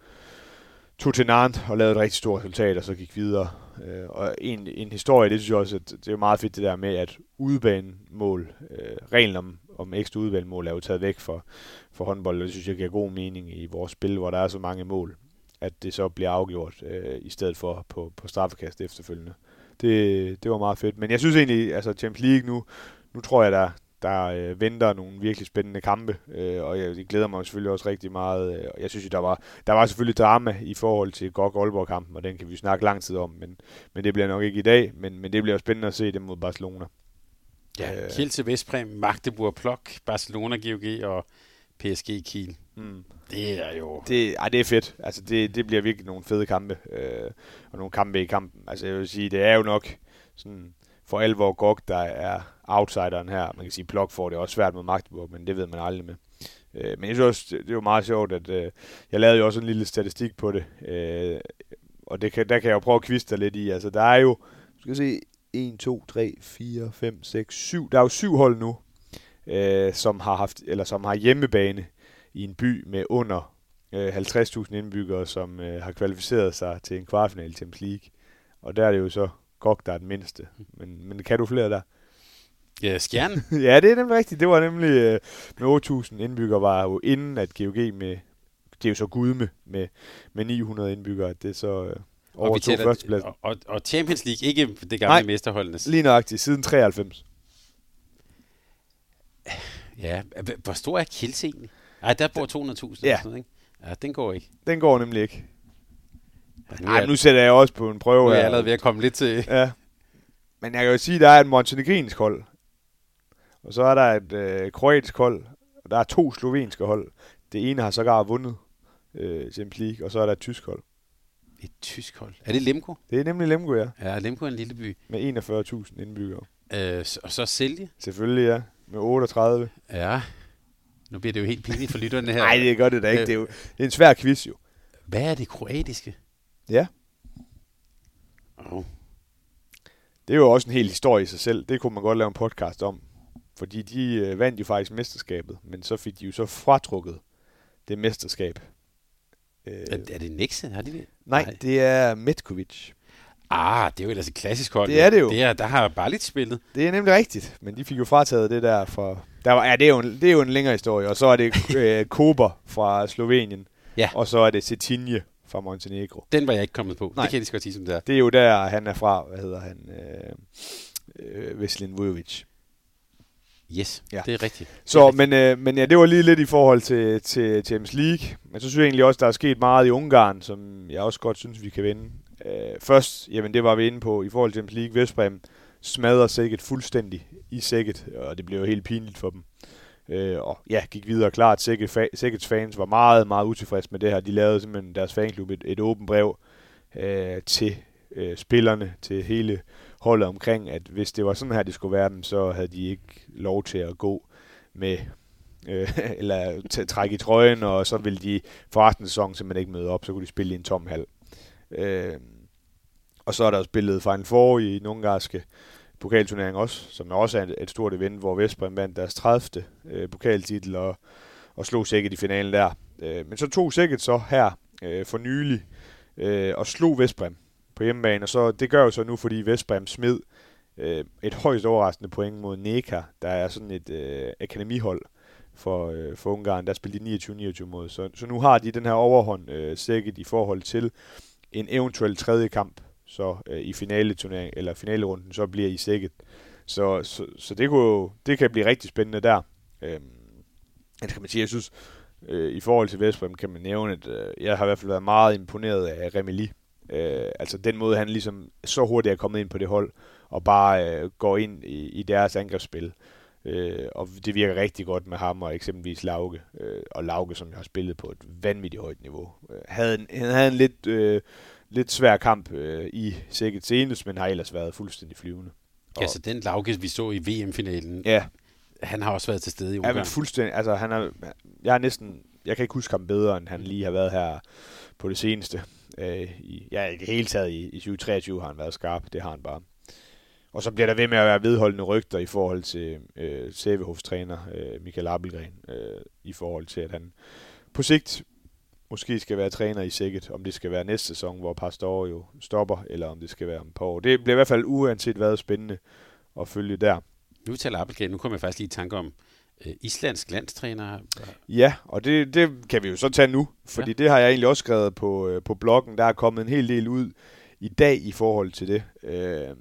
tog til Nantes og lavede et rigtig stort resultat, og så gik videre. Øh, og en, en historie, det synes jeg også, at det er meget fedt det der med, at udebanemål, øh, reglen om, om ekstra udebanemål er jo taget væk for, for håndbold, og det synes jeg giver god mening i vores spil, hvor der er så mange mål, at det så bliver afgjort øh, i stedet for på, på straffekast efterfølgende. Det, det var meget fedt. Men jeg synes egentlig, altså Champions League nu, nu tror jeg, der, der øh, venter nogle virkelig spændende kampe, øh, og jeg, jeg glæder mig selvfølgelig også rigtig meget. Øh, jeg synes der var, der var selvfølgelig drama i forhold til GOG Aalborg-kampen, og den kan vi snakke lang tid om, men, men det bliver nok ikke i dag, men, men det bliver spændende at se det mod Barcelona. Ja, øh, Kiel til Vestbrem, Magdeburg, Plok, Barcelona, GOG og PSG Kiel. Mm. Det er jo... Det, ej, det er fedt. Altså, det, det bliver virkelig nogle fede kampe. Øh, og nogle kampe i kampen. Altså, jeg vil sige, det er jo nok sådan for alvor Gok, der er outsideren her. Man kan sige, Plok får det også svært med Magdeburg, men det ved man aldrig med. Øh, men jeg synes også, det, var meget sjovt, at øh, jeg lavede jo også en lille statistik på det. Øh, og det kan, der kan jeg jo prøve at kviste lidt i. Altså, der er jo, skal se, 1, 2, 3, 4, 5, 6, 7. Der er jo syv hold nu, øh, som har haft, eller som har hjemmebane i en by med under øh, 50.000 indbyggere, som øh, har kvalificeret sig til en kvartfinal i Champions League. Og der er det jo så GOG, der er den mindste. Men, men kan du flere der? Ja, Skjern. ja, det er nemlig rigtigt. Det var nemlig øh, med 8.000 indbyggere, var jo inden at GOG med, det er jo så Gudme med, med 900 indbyggere, det er så øh, over og to førstepladsen. Og, og, og Champions League, ikke det gamle Nej, mesterholdenes. lige nøjagtigt, siden 93. Ja, hvor stor er Kielse egentlig? Nej, der bor 200.000. Ja. Sådan, ikke? Ja, den går ikke. Den går nemlig ikke. Nej, nu sætter jeg også på en prøve. Nu er jeg allerede ved at komme lidt til... Ja. Men jeg kan jo sige, at der er et montenegrinsk hold. Og så er der et øh, kroatisk hold. Og der er to slovenske hold. Det ene har sågar vundet øh, Champions League, og så er der et tysk hold. Et tysk hold? Er det Lemko? Det er nemlig Lemko, ja. Ja, Lemko er en lille by. Med 41.000 indbyggere. Øh, og så Sælge? Selvfølgelig, ja. Med 38. Ja. Nu bliver det jo helt pinligt for lytterne her. Nej, det gør det da ikke. Det er jo det er en svær quiz, jo. Hvad er det kroatiske? Ja. Oh. Det er jo også en hel historie i sig selv. Det kunne man godt lave en podcast om. Fordi de øh, vandt jo faktisk mesterskabet, men så fik de jo så fratrukket det mesterskab. Øh, er, er det Nexe? Har de det? Nej, Nej, det er Metkovic. Ah, det er jo ellers et klassisk hold. Det er det jo. Det er, der har bare lidt spillet. Det er nemlig rigtigt, men de fik jo frataget det der for... Der var, ja, det er, jo en, det er jo en længere historie, og så er det øh, Kober fra Slovenien, ja. og så er det Cetinje fra Montenegro. Den var jeg ikke kommet på. Nej. Det kan jeg lige godt sige, som det er. Det er jo der, han er fra, hvad hedder han, øh, øh, Veslin Vujovic. Yes, ja. det er rigtigt. Så, er rigtigt. Men, øh, men ja, det var lige lidt i forhold til, til Champions League. Men så synes jeg egentlig også, der er sket meget i Ungarn, som jeg også godt synes, vi kan vinde. Øh, først, jamen det var vi inde på, i forhold til Champions League, Vestbrem smadrer sækket fuldstændig i sækket, og det blev jo helt pinligt for dem. Øh, og ja, gik videre klart. Sikkets fans var meget, meget utilfredse med det her. De lavede simpelthen deres fanklub et, et åbent brev øh, til øh, spillerne, til hele holdet omkring, at hvis det var sådan her, det skulle være dem, så havde de ikke lov til at gå med øh, eller trække i trøjen, og så ville de for resten af sæsonen simpelthen ikke møde op, så kunne de spille i en tom hal. Øh, og så er der spillet Final Four i den ungarske pokalturnering også, som også er et, et stort event, hvor Vestbrem vandt deres 30. Øh, pokaltitel og, og slog Sækket i finalen der. Øh, men så tog Sækket så her øh, for nylig øh, og slog Vestbrem på hjemmebane, og så, det gør jo så nu, fordi Vestbrem smed øh, et højst overraskende point mod Neka, der er sådan et øh, akademihold for, øh, for Ungarn, der spillede de 29-29 mod. Så, så nu har de den her overhånd øh, Sækket i forhold til en eventuel tredje kamp så øh, i finale turnering eller finalerunden, så bliver I sækket. Så, så, så det, kunne, det kan blive rigtig spændende der. Øhm, det kan man sige, jeg synes, øh, i forhold til Vestbrem kan man nævne, at øh, jeg har i hvert fald været meget imponeret af Remeli. Øh, altså den måde, han ligesom så hurtigt er kommet ind på det hold, og bare øh, går ind i, i deres angrebsspil. Øh, og det virker rigtig godt med ham og eksempelvis Lauke. Øh, og Lauke, som jeg har spillet på et vanvittigt højt niveau. Øh, havde en, han havde en lidt, øh, lidt svær kamp øh, i sikkert senest, men har ellers været fuldstændig flyvende. Ja, så den Lauke, vi så i VM-finalen, Ja, han har også været til stede i Ja, Ungarn. men fuldstændig. Altså, han er, jeg er næsten, jeg kan ikke huske ham bedre, end han lige har været her på det seneste. Øh, i, ja, i det hele taget i, i 2023 har han været skarp. Det har han bare. Og så bliver der ved med at være vedholdende rygter i forhold til øh, Sævehofs træner, øh, Michael Abelgren, øh, i forhold til, at han på sigt måske skal være træner i Sækket, om det skal være næste sæson, hvor Pastor jo stopper, eller om det skal være om et par år. Det bliver i hvert fald uanset hvad spændende at følge der. Nu taler Appelgren, nu kommer jeg faktisk lige i tanke om øh, islandsk landstræner. Ja, og det, det kan vi jo så tage nu, fordi ja. det har jeg egentlig også skrevet på, øh, på bloggen. Der er kommet en hel del ud i dag i forhold til det. Øh,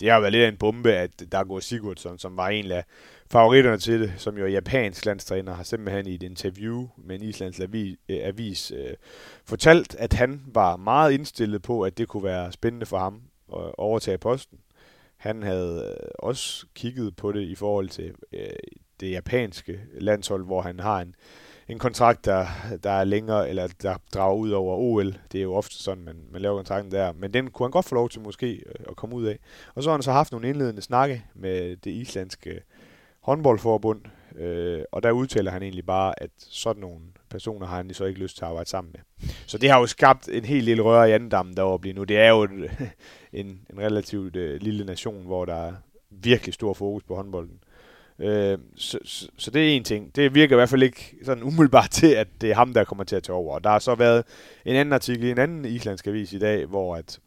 det har været lidt af en bombe, at Dago Sigurdsson, som var en af favoritterne til det, som jo er japansk landstræner, har simpelthen i et interview med en islands avis, øh, avis øh, fortalt, at han var meget indstillet på, at det kunne være spændende for ham at overtage posten. Han havde øh, også kigget på det i forhold til øh, det japanske landshold, hvor han har en, en kontrakt, der, der er længere, eller der drager ud over OL. Det er jo ofte sådan, man, man laver kontrakten der. Men den kunne han godt få lov til måske øh, at komme ud af. Og så har han så haft nogle indledende snakke med det islandske håndboldforbund, øh, og der udtaler han egentlig bare, at sådan nogle personer har han så ikke lyst til at arbejde sammen med. Så det har jo skabt en helt lille røre i andendammen deroppe lige nu. Det er jo et, en, en relativt øh, lille nation, hvor der er virkelig stor fokus på håndbolden. Øh, så, så, så det er en ting. Det virker i hvert fald ikke sådan umiddelbart til, at det er ham, der kommer til at tage over. Og der har så været en anden artikel i en anden islandsk avis i dag, hvor at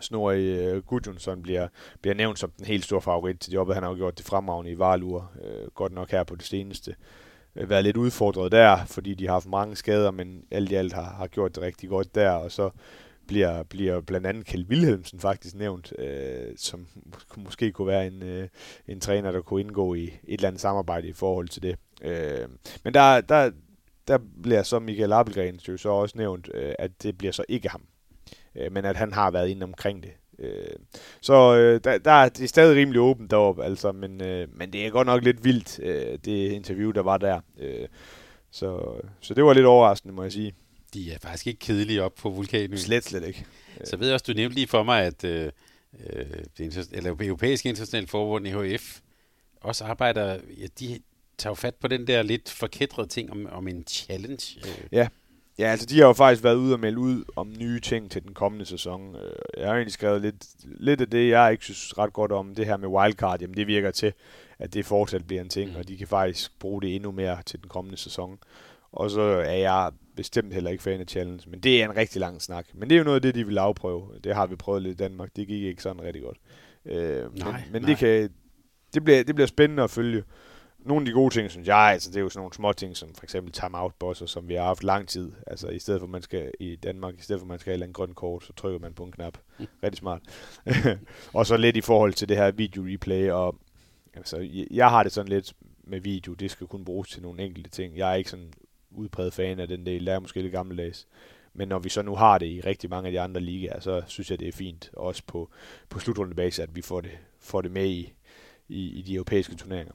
Snorri øh, Gudjonsson bliver, bliver nævnt som den helt store favorit til jobbet. Han har jo gjort det fremragende i Valur, øh, godt nok her på det seneste. Øh, været lidt udfordret der, fordi de har haft mange skader, men alt i alt har, har gjort det rigtig godt der. Og så bliver, bliver blandt andet Kjeld Wilhelmsen faktisk nævnt, øh, som måske kunne være en, øh, en træner, der kunne indgå i et eller andet samarbejde i forhold til det. Øh, men der, der, der bliver så Michael Appelgren jo så også nævnt, øh, at det bliver så ikke ham, øh, men at han har været inde omkring det. Øh, så øh, der, der, det er stadig rimelig åbent deroppe, altså, men, øh, men det er godt nok lidt vildt, øh, det interview, der var der. Øh, så, så det var lidt overraskende, må jeg sige. De er faktisk ikke kedelige op på vulkanen. Slet, slet ikke. Så ved jeg også, du nævnte lige for mig, at øh, det eller europæiske internationale forbund, EHF, også arbejder, ja, de tager fat på den der lidt forkædrede ting om, om en challenge. Ja. Ja, altså de har jo faktisk været ude og melde ud om nye ting til den kommende sæson. Øh, Jeg har egentlig skrevet lidt, lidt af det, jeg ikke synes ret godt om, det her med wildcard, jamen det virker til, at det fortsat bliver en ting, Mm. og de kan faktisk bruge det endnu mere til den kommende sæson. Og så er jeg bestemt heller ikke fan af challenge, men det er en rigtig lang snak. Men det er jo noget af det, de vil afprøve. Det har vi prøvet lidt i Danmark. Det gik ikke sådan rigtig godt. Øh, Nej, men men nej. det, kan, det, bliver, det bliver spændende at følge. Nogle af de gode ting, synes jeg, altså det er jo sådan nogle små ting, som for eksempel timeout-bosser, som vi har haft lang tid. Altså i stedet for, man skal i Danmark, i stedet for, man skal have en grøn kort, så trykker man på en knap. Rigtig smart. og så lidt i forhold til det her video-replay, og altså, jeg- jeg har det sådan lidt med video, det skal kun bruges til nogle enkelte ting. Jeg er ikke sådan udpræget fan af den del, der er måske lidt gammeldags. Men når vi så nu har det i rigtig mange af de andre ligaer, så synes jeg, det er fint, også på, på slutrundebase, at vi får det, får det med i, i, i de europæiske turneringer.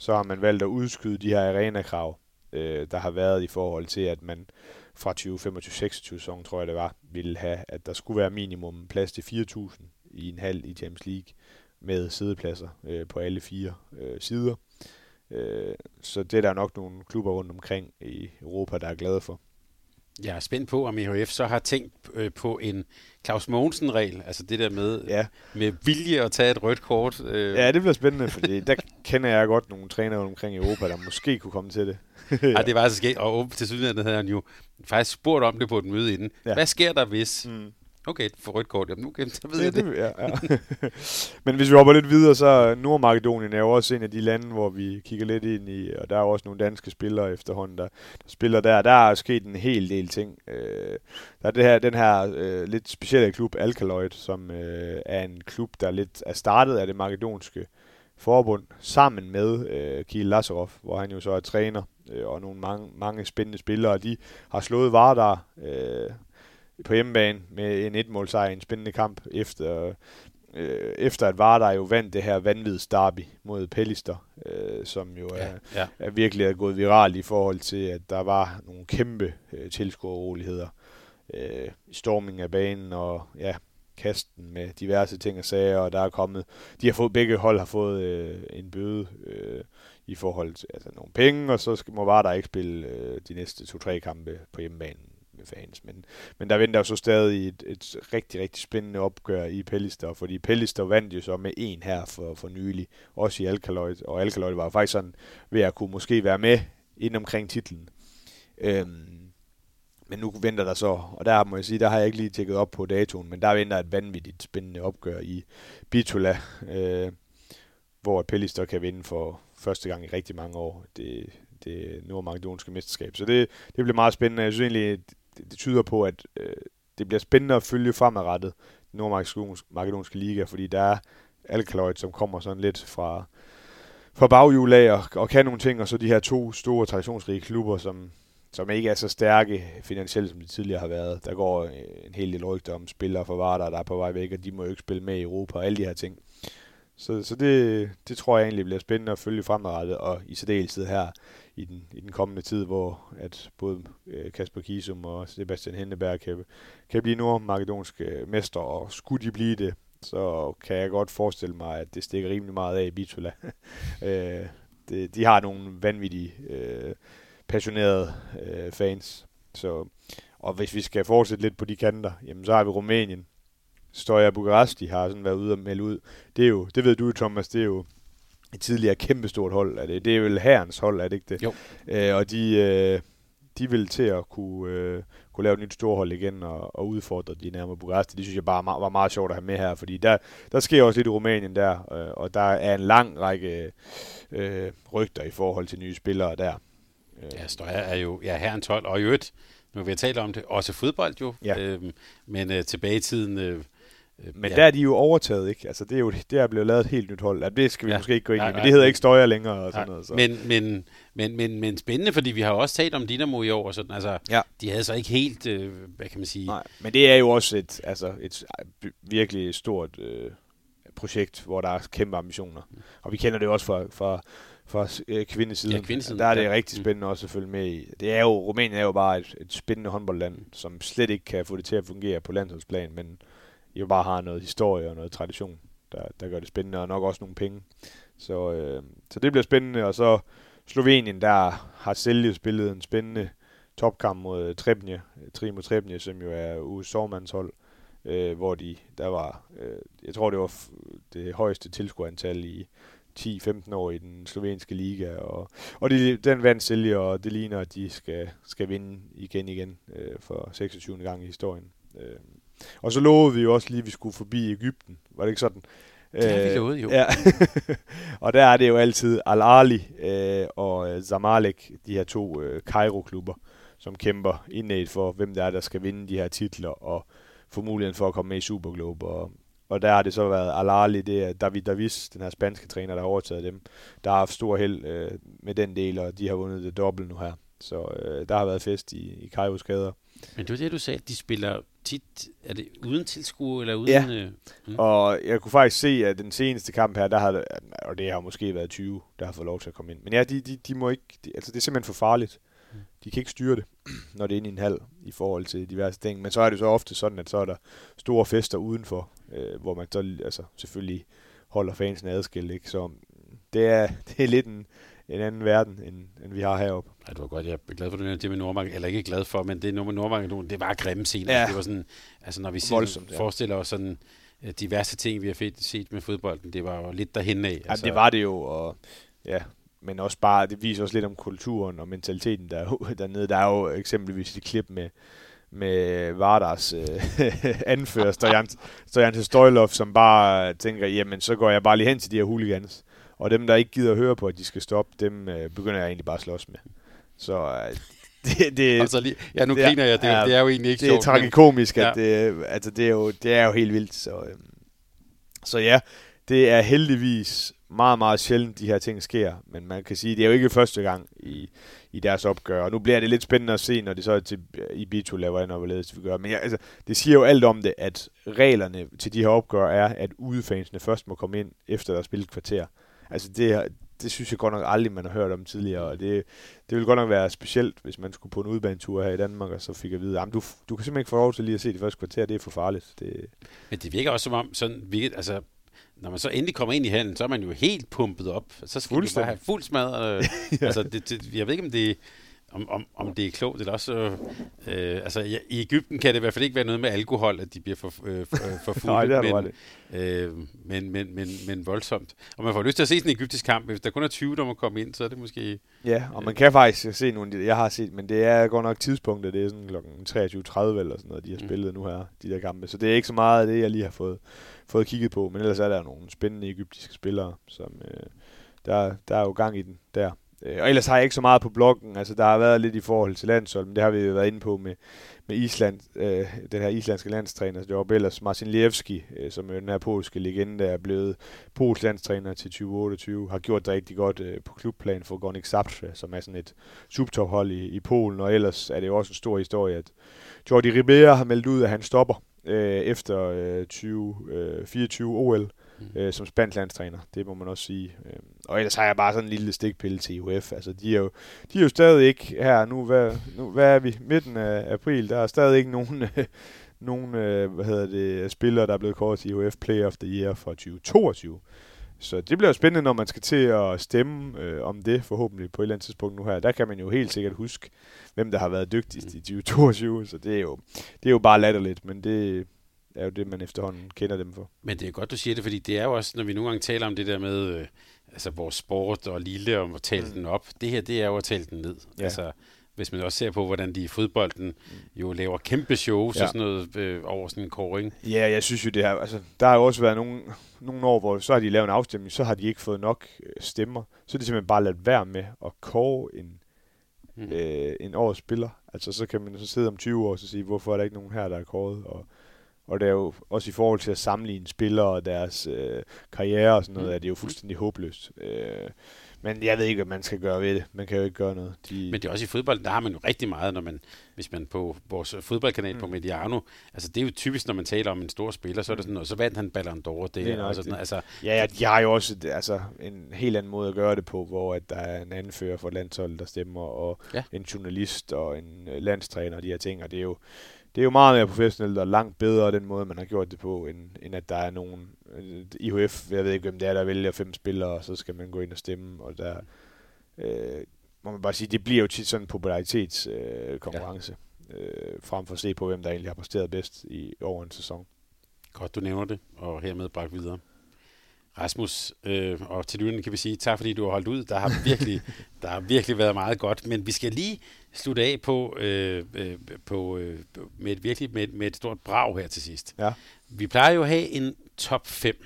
Så har man valgt at udskyde de her arenakrav, øh, der har været i forhold til, at man fra 2025-26 sæson, tror jeg det var, ville have, at der skulle være minimum plads til 4.000 i en halv i Champions League med sædepladser øh, på alle fire øh, sider. Øh, så det er der nok nogle klubber rundt omkring i Europa, der er glade for. Jeg er spændt på, om EHF så har tænkt øh, på en Claus Mogensen-regel, altså det der med, Ja, med vilje at tage et rødt kort. Øh, ja det bliver spændende, fordi der kender jeg godt nogle trænere omkring i Europa, der måske kunne komme til det. Ej, det var altså skægt, og til sydlandet havde han jo faktisk spurgt om det på et møde inden. Ja. Ja. Hvad sker der hvis? Mm. Okay, for rødt kort, jamen nu kan så ved Ja, jeg det. det, ja, ja. Men hvis vi hopper lidt videre, så er Nordmakedonien er jo også en af de lande, hvor vi kigger lidt ind i, og der er jo også nogle danske spillere efterhånden, der, der spiller der. Der er sket en hel del ting. Øh, der er det her, den her øh, lidt specielle klub, Alkaloid, som øh, er en klub, der lidt er startet af det makedonske forbund, sammen med øh, Kiel Lazarov, hvor han jo så er træner, øh, og nogle mange, mange spændende spillere. De har slået Vardar øh, på hjemmebane med en etmålsejr i en spændende kamp, efter, øh, efter at Vardar jo vandt det her vanvids derby mod Pellister, øh, som jo er, ja, ja. er virkelig er gået viralt i forhold til, at der var nogle kæmpe øh, tilskuerroligheder øh, storming af banen, og ja, kasten med diverse ting og sager, og der er kommet, de har fået, begge hold har fået øh, en bøde øh, i forhold til altså, nogle penge, og så skal, må bare der ikke spille øh, de næste to-tre kampe på hjemmebanen med fans. Men, men der venter jo så stadig et, et rigtig, rigtig spændende opgør i Pellister, fordi Pellister vandt jo så med en her for, for nylig, også i Alkaloid, og Alkaloid var faktisk sådan ved at kunne måske være med ind omkring titlen. Øhm, men nu venter der så, og der må jeg sige, der har jeg ikke lige tjekket op på datoen, men der venter et vanvittigt spændende opgør i Bitola, øh, hvor Pellister kan vinde for første gang i rigtig mange år det, det nordmakedonske mesterskab. Så det, det bliver meget spændende. Jeg synes egentlig, det, det tyder på, at øh, det bliver spændende at følge fremadrettet den nordmakedonske liga, fordi der er Alkaloid, som kommer sådan lidt fra, fra baghjul af og, og kan nogle ting, og så de her to store traditionsrige klubber, som, som ikke er så stærke finansielt, som de tidligere har været. Der går øh, en hel del rygter om spillere for Vardar, der er på vej væk, og de må jo ikke spille med i Europa og alle de her ting. Så, så det, det tror jeg egentlig bliver spændende at følge fremadrettet, og i særdeleshed her i den, i den kommende tid, hvor at både øh, Kasper Kisum og Sebastian Henneberg kan, kan blive nordmakedonske øh, mester, og skulle de blive det, så kan jeg godt forestille mig, at det stikker rimelig meget af i Bitola. Øh, det, de har nogle vanvittige øh, passionerede øh, fans. Så, og hvis vi skal fortsætte lidt på de kanter, jamen så har vi Rumænien. Stoja Bukaresti har sådan været ude og melde ud. Det er jo, det ved du Thomas, det er jo et tidligere kæmpestort hold. Er det, det er vel herrens hold, er det ikke det? Jo. Øh, og de, øh, de vil til at kunne, øh, kunne lave et nyt storhold igen og, og udfordre de nærmere Bukaresti. Det synes jeg bare var meget sjovt at have med her, fordi der, der sker også lidt i Rumænien der, øh, og der er en lang række øh, rygter i forhold til nye spillere der. Ja, Støjer er jo ja, herrens hold, og i øvrigt, nu vil jeg tale om det, også fodbold jo, ja. øhm, men øh, tilbage i tiden... Øh, men ja. der er de jo overtaget, ikke? Altså, det er jo det er blevet lavet et helt nyt hold. Ja, det skal vi ja. måske ikke gå ind i, men det hedder ikke Støjer længere og sådan noget. Så. Men, men, men, men, men spændende, fordi vi har også talt om Dynamo i år og sådan. Altså, ja. de havde så ikke helt, øh, hvad kan man sige... Nej, men det er jo også et, altså, et virkelig stort øh, projekt, hvor der er kæmpe ambitioner. Og vi kender det også fra, fra fra øh, kvindesiden. Ja, kvindesiden. Der er det ja. rigtig mm. spændende også at følge med i. Det er jo, Rumænien er jo bare et, et spændende håndboldland, som slet ikke kan få det til at fungere på landsholdsplan, men jo bare har noget historie og noget tradition, der, der gør det spændende, og nok også nogle penge. Så, øh, så det bliver spændende, og så Slovenien, der har Selje spillet en spændende topkamp mod Trebnje, Trimo Trebnje, som jo er US's sovmandshold, øh, hvor de, der var, øh, jeg tror det var det højeste tilskuerantal i, 10-15 år i den slovenske liga, og, og de, den vandt Silje, og det ligner, at de skal, skal vinde igen igen øh, for 26. gang i historien. Øh. Og så lovede vi jo også lige, at vi skulle forbi Ægypten. Var det ikke sådan? Det har vi øh, lovet, jo. Ja. og der er det jo altid Al-Ali øh, og Zamalek, de her to øh, Cairo-klubber, som kæmper indad for, hvem der er, der skal vinde de her titler, og få muligheden for at komme med i Superglobe. Og og der har det så været Alali, det er David Davis, den her spanske træner, der har overtaget dem. Der har haft stor held øh, med den del, og de har vundet det dobbelt nu her. Så øh, der har været fest i, i Kajos gader. Men det var det, du sagde, de spiller tit, er det uden tilskuer eller uden... Ja, øh, hmm. og jeg kunne faktisk se, at den seneste kamp her, der har, og det har måske været 20, der har fået lov til at komme ind. Men ja, de, de, de må ikke, de, altså det er simpelthen for farligt. De kan ikke styre det, når det er inde i en hal i forhold til diverse ting. Men så er det så ofte sådan, at så er der store fester udenfor, øh, hvor man så altså, selvfølgelig holder fansen adskilt. Ikke? Så det er, det er lidt en, en anden verden, end, end vi har heroppe. Ja, det var godt. Jeg er glad for det, det med Nordmark, eller ikke glad for, men det med Nordmark, det var grimme scener. Ja. Det var sådan, altså når vi Voldsomt, ja. forestiller os sådan øh, diverse ting, vi har set med fodbolden, det var jo lidt derhen af. Altså. Ja, det var det jo, og ja, men også bare, det viser også lidt om kulturen og mentaliteten der, dernede. Der er jo eksempelvis et klip med, med Vardars øh, anfører, Stojan, Stojan Stojlov, som bare tænker, jamen så går jeg bare lige hen til de her hooligans. Og dem, der ikke gider at høre på, at de skal stoppe, dem øh, begynder jeg egentlig bare at slås med. Så øh, det, det, altså lige, ja, nu det griner jeg. Det, er, det er jo egentlig ikke Det er tragikomisk, at ja. det, altså, det, er jo, det er jo helt vildt. Så, øh, så ja, det er heldigvis meget, meget sjældent, de her ting sker. Men man kan sige, det er jo ikke første gang i, i deres opgør. Og nu bliver det lidt spændende at se, når det så er til i Bito laver en overledelse, vi gør. Men ja, altså, det siger jo alt om det, at reglerne til de her opgør er, at udefansene først må komme ind, efter der er spillet kvarter. Altså det, det synes jeg godt nok aldrig, man har hørt om tidligere, og det, det ville godt nok være specielt, hvis man skulle på en udbanetur her i Danmark, og så fik jeg at vide, at du, du kan simpelthen ikke få lov til lige at se det første kvarter, det er for farligt. Det... Men det virker også som om, sådan, vi, altså, når man så endelig kommer ind i halen, så er man jo helt pumpet op. Så skal man bare have fuld smad. Øh, ja. altså, det, det, jeg ved ikke, om det om, om, om det er klogt, eller også... Øh, altså, ja, i Ægypten kan det i hvert fald ikke være noget med alkohol, at de bliver for, øh, for, for fulde, Nej, det er men, øh, men, men, men, men voldsomt. Og man får lyst til at se sådan en egyptisk kamp. Hvis der kun er 20, der må komme ind, så er det måske... Ja, og man kan faktisk se nogle, jeg har set, men det er godt nok tidspunktet, det er sådan klokken 23.30 eller sådan noget, de har mm. spillet mm. nu her, de der kampe. Så det er ikke så meget af det, jeg lige har fået, fået kigget på, men ellers er der nogle spændende egyptiske spillere, som øh, der, der er jo gang i den der. Øh, og ellers har jeg ikke så meget på bloggen. Altså, der har været lidt i forhold til landshold, men det har vi jo været inde på med, med Island, øh, den her islandske landstræner. Det var ellers Marcin Lievski, øh, som er den her polske legende, der er blevet polsk landstræner til 2028, har gjort det rigtig godt øh, på klubplan for Gornik Zabrze, som er sådan et subtophold i, i Polen. Og ellers er det jo også en stor historie, at Jordi Ribera har meldt ud, at han stopper øh, efter øh, 2024 øh, OL mm. øh, som spansk landstræner. Det må man også sige. Øh, og ellers har jeg bare sådan en lille stikpille til IUF. Altså, de er jo, de er jo stadig ikke her nu. Hvad, nu, hvad er vi? Midten af april. Der er stadig ikke nogen, øh, nogen øh, hvad hedder det, spillere, der er blevet kåret til IUF Player of the Year for 2022. Så det bliver spændende, når man skal til at stemme øh, om det, forhåbentlig på et eller andet tidspunkt nu her. Der kan man jo helt sikkert huske, hvem der har været dygtigst i 2022, så det er jo, det er jo bare latterligt, men det, er jo det, man efterhånden kender dem for. Men det er godt, du siger det, fordi det er jo også, når vi nogle gange taler om det der med øh, altså vores sport og lille, om at tale mm. den op. Det her, det er jo at tale den ned. Ja. Altså, hvis man også ser på, hvordan de i fodbolden jo laver kæmpe shows ja. og sådan noget øh, over sådan en kåring. Ja, jeg synes jo det her, altså, der har jo også været nogle, nogle år, hvor så har de lavet en afstemning, så har de ikke fået nok øh, stemmer. Så er de simpelthen bare ladet være med at kåre en, mm. øh, en års spiller. Altså så kan man så sidde om 20 år og sige, hvorfor er der ikke nogen her, der er kåret, og og det er jo også i forhold til at sammenligne spillere og deres øh, karriere og sådan noget, mm. er det jo fuldstændig håbløst. Øh, men jeg ved ikke, hvad man skal gøre ved det. Man kan jo ikke gøre noget. De... Men det er også i fodbold, der har man jo rigtig meget, når man, hvis man på vores fodboldkanal mm. på Mediano, altså det er jo typisk, når man taler om en stor spiller, så er det sådan noget, så vandt han Ballon d'Or det, det og sådan, altså, Ja, ja, de har jo også altså, en helt anden måde at gøre det på, hvor at der er en anfører for landsholdet, der stemmer, og ja. en journalist og en øh, landstræner og de her ting, og det er jo det er jo meget mere professionelt og langt bedre den måde, man har gjort det på, end, end at der er nogen øh, IHF, jeg ved ikke, hvem det er, der vælger fem spillere, og så skal man gå ind og stemme, og der øh, må man bare sige, det bliver jo tit sådan en popularitetskonkurrence, øh, ja. øh, frem for at se på, hvem der egentlig har præsteret bedst i over en sæson. Godt, du nævner det, og hermed bragt videre. Rasmus, øh, og til lytterne kan vi sige tak, fordi du har holdt ud. Der har virkelig, der har virkelig været meget godt, men vi skal lige slutte af på, øh, øh, på øh, med et virkelig med, med et stort brag her til sidst. Ja. Vi plejer jo at have en top 5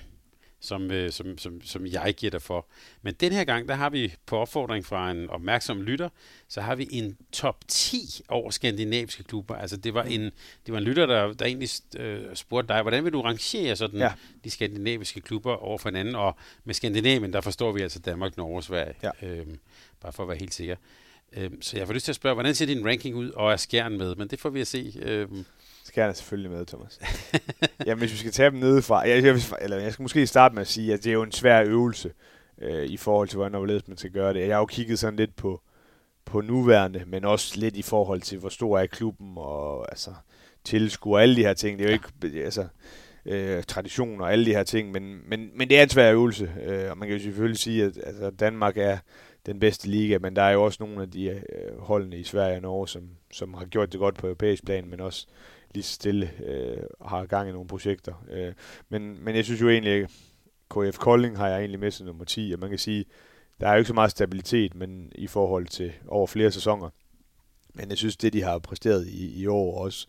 som, øh, som, som, som jeg giver dig for. Men den her gang, der har vi på opfordring fra en opmærksom lytter, så har vi en top 10 over skandinaviske klubber. Altså det var en, det var en lytter, der, der egentlig øh, spurgte dig, hvordan vil du rangere sådan ja. de skandinaviske klubber over for hinanden? Og med Skandinavien, der forstår vi altså Danmark, Norge og Sverige. Ja. Øhm, bare for at være helt sikker. Øhm, så jeg får lyst til at spørge, hvordan ser din ranking ud, og er skærn med? Men det får vi at se. Øhm, skal jeg selvfølgelig med, Thomas. Jamen, hvis vi skal tage dem nedefra, jeg, jeg, eller jeg skal måske starte med at sige, at det er jo en svær øvelse øh, i forhold til, hvordan overledes man skal gøre det. Jeg har jo kigget sådan lidt på, på nuværende, men også lidt i forhold til, hvor stor er klubben, og altså, tilskuer, alle de her ting. Det er jo ikke, altså, øh, traditioner og alle de her ting, men, men, men det er en svær øvelse, øh, og man kan jo selvfølgelig sige, at altså, Danmark er den bedste liga, men der er jo også nogle af de øh, holdene i Sverige og Norge, som, som har gjort det godt på europæisk plan, men også lige stille øh, har gang i nogle projekter. Øh, men, men jeg synes jo egentlig, KF Kolding har jeg egentlig med som nummer 10, og man kan sige, der er jo ikke så meget stabilitet, men i forhold til over flere sæsoner. Men jeg synes, det de har præsteret i, i år også,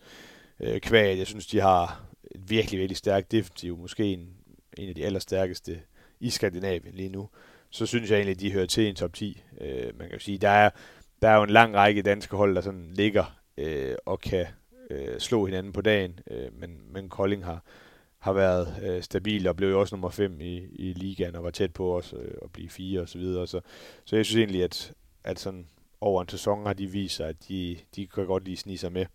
øh, kvæg, jeg synes, de har et virkelig, virkelig stærkt defensiv, måske en, en af de allerstærkeste i Skandinavien lige nu, så synes jeg egentlig, at de hører til en top 10. Øh, man kan jo sige, der er, der er jo en lang række danske hold, der sådan ligger øh, og kan øh, slå hinanden på dagen, øh, men, men Kolding har, har været øh, stabil og blev jo også nummer 5 i, i ligaen og var tæt på også øh, at blive 4 og så videre. Så, så jeg synes egentlig, at, at sådan over en sæson har de vist sig, at de, de kan godt lige snige sig med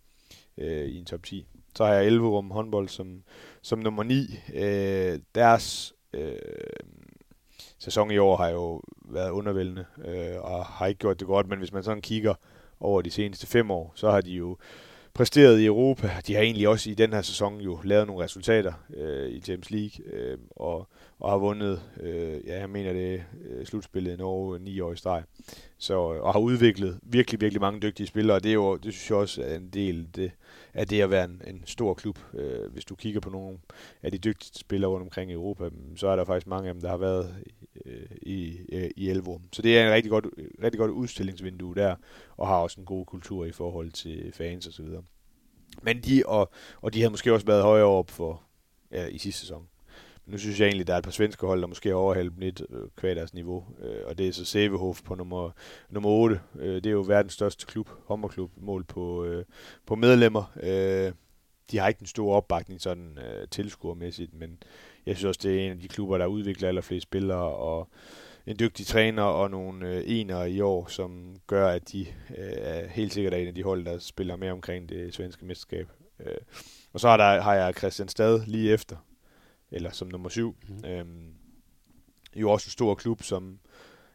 øh, i en top 10. Så har jeg Elverum håndbold som, som nummer 9. Øh, deres øh, sæson i år har jo været undervældende øh, og har ikke gjort det godt, men hvis man sådan kigger over de seneste fem år, så har de jo præsteret i Europa. De har egentlig også i den her sæson jo lavet nogle resultater øh, i Champions League øh, og, og har vundet, øh, ja, jeg mener det øh, slutspillet i Norge øh, ni år i streg. Så, øh, og har udviklet virkelig, virkelig mange dygtige spillere, og det er jo, det synes jeg også er en del det, af det at være en, en stor klub. Øh, hvis du kigger på nogle af de dygtigste spillere rundt omkring i Europa, mm, så er der faktisk mange af dem, der har været øh, i, øh, i Elverum. Så det er en rigtig godt, rigtig godt udstillingsvindue der, og har også en god kultur i forhold til fans osv. Men de, og, og de havde måske også været højere op for ja, i sidste sæson. Nu synes jeg egentlig, der er et par svenske hold, der måske har overhældt lidt øh, kvad deres niveau. Øh, og det er så Sevehof på nummer, nummer 8. Øh, det er jo verdens største klub, håndboldklub, mål på, øh, på medlemmer. Øh, de har ikke den store opbakning sådan øh, tilskuermæssigt, men jeg synes også, det er en af de klubber, der udvikler allerflest spillere, og en dygtig træner og nogle øh, enere i år, som gør, at de øh, er helt sikkert en af de hold, der spiller mere omkring det svenske mesterskab. Øh, og så har, der, har jeg Christian Stad lige efter, eller som nummer syv. Mm. Øhm, jo også en stor klub, som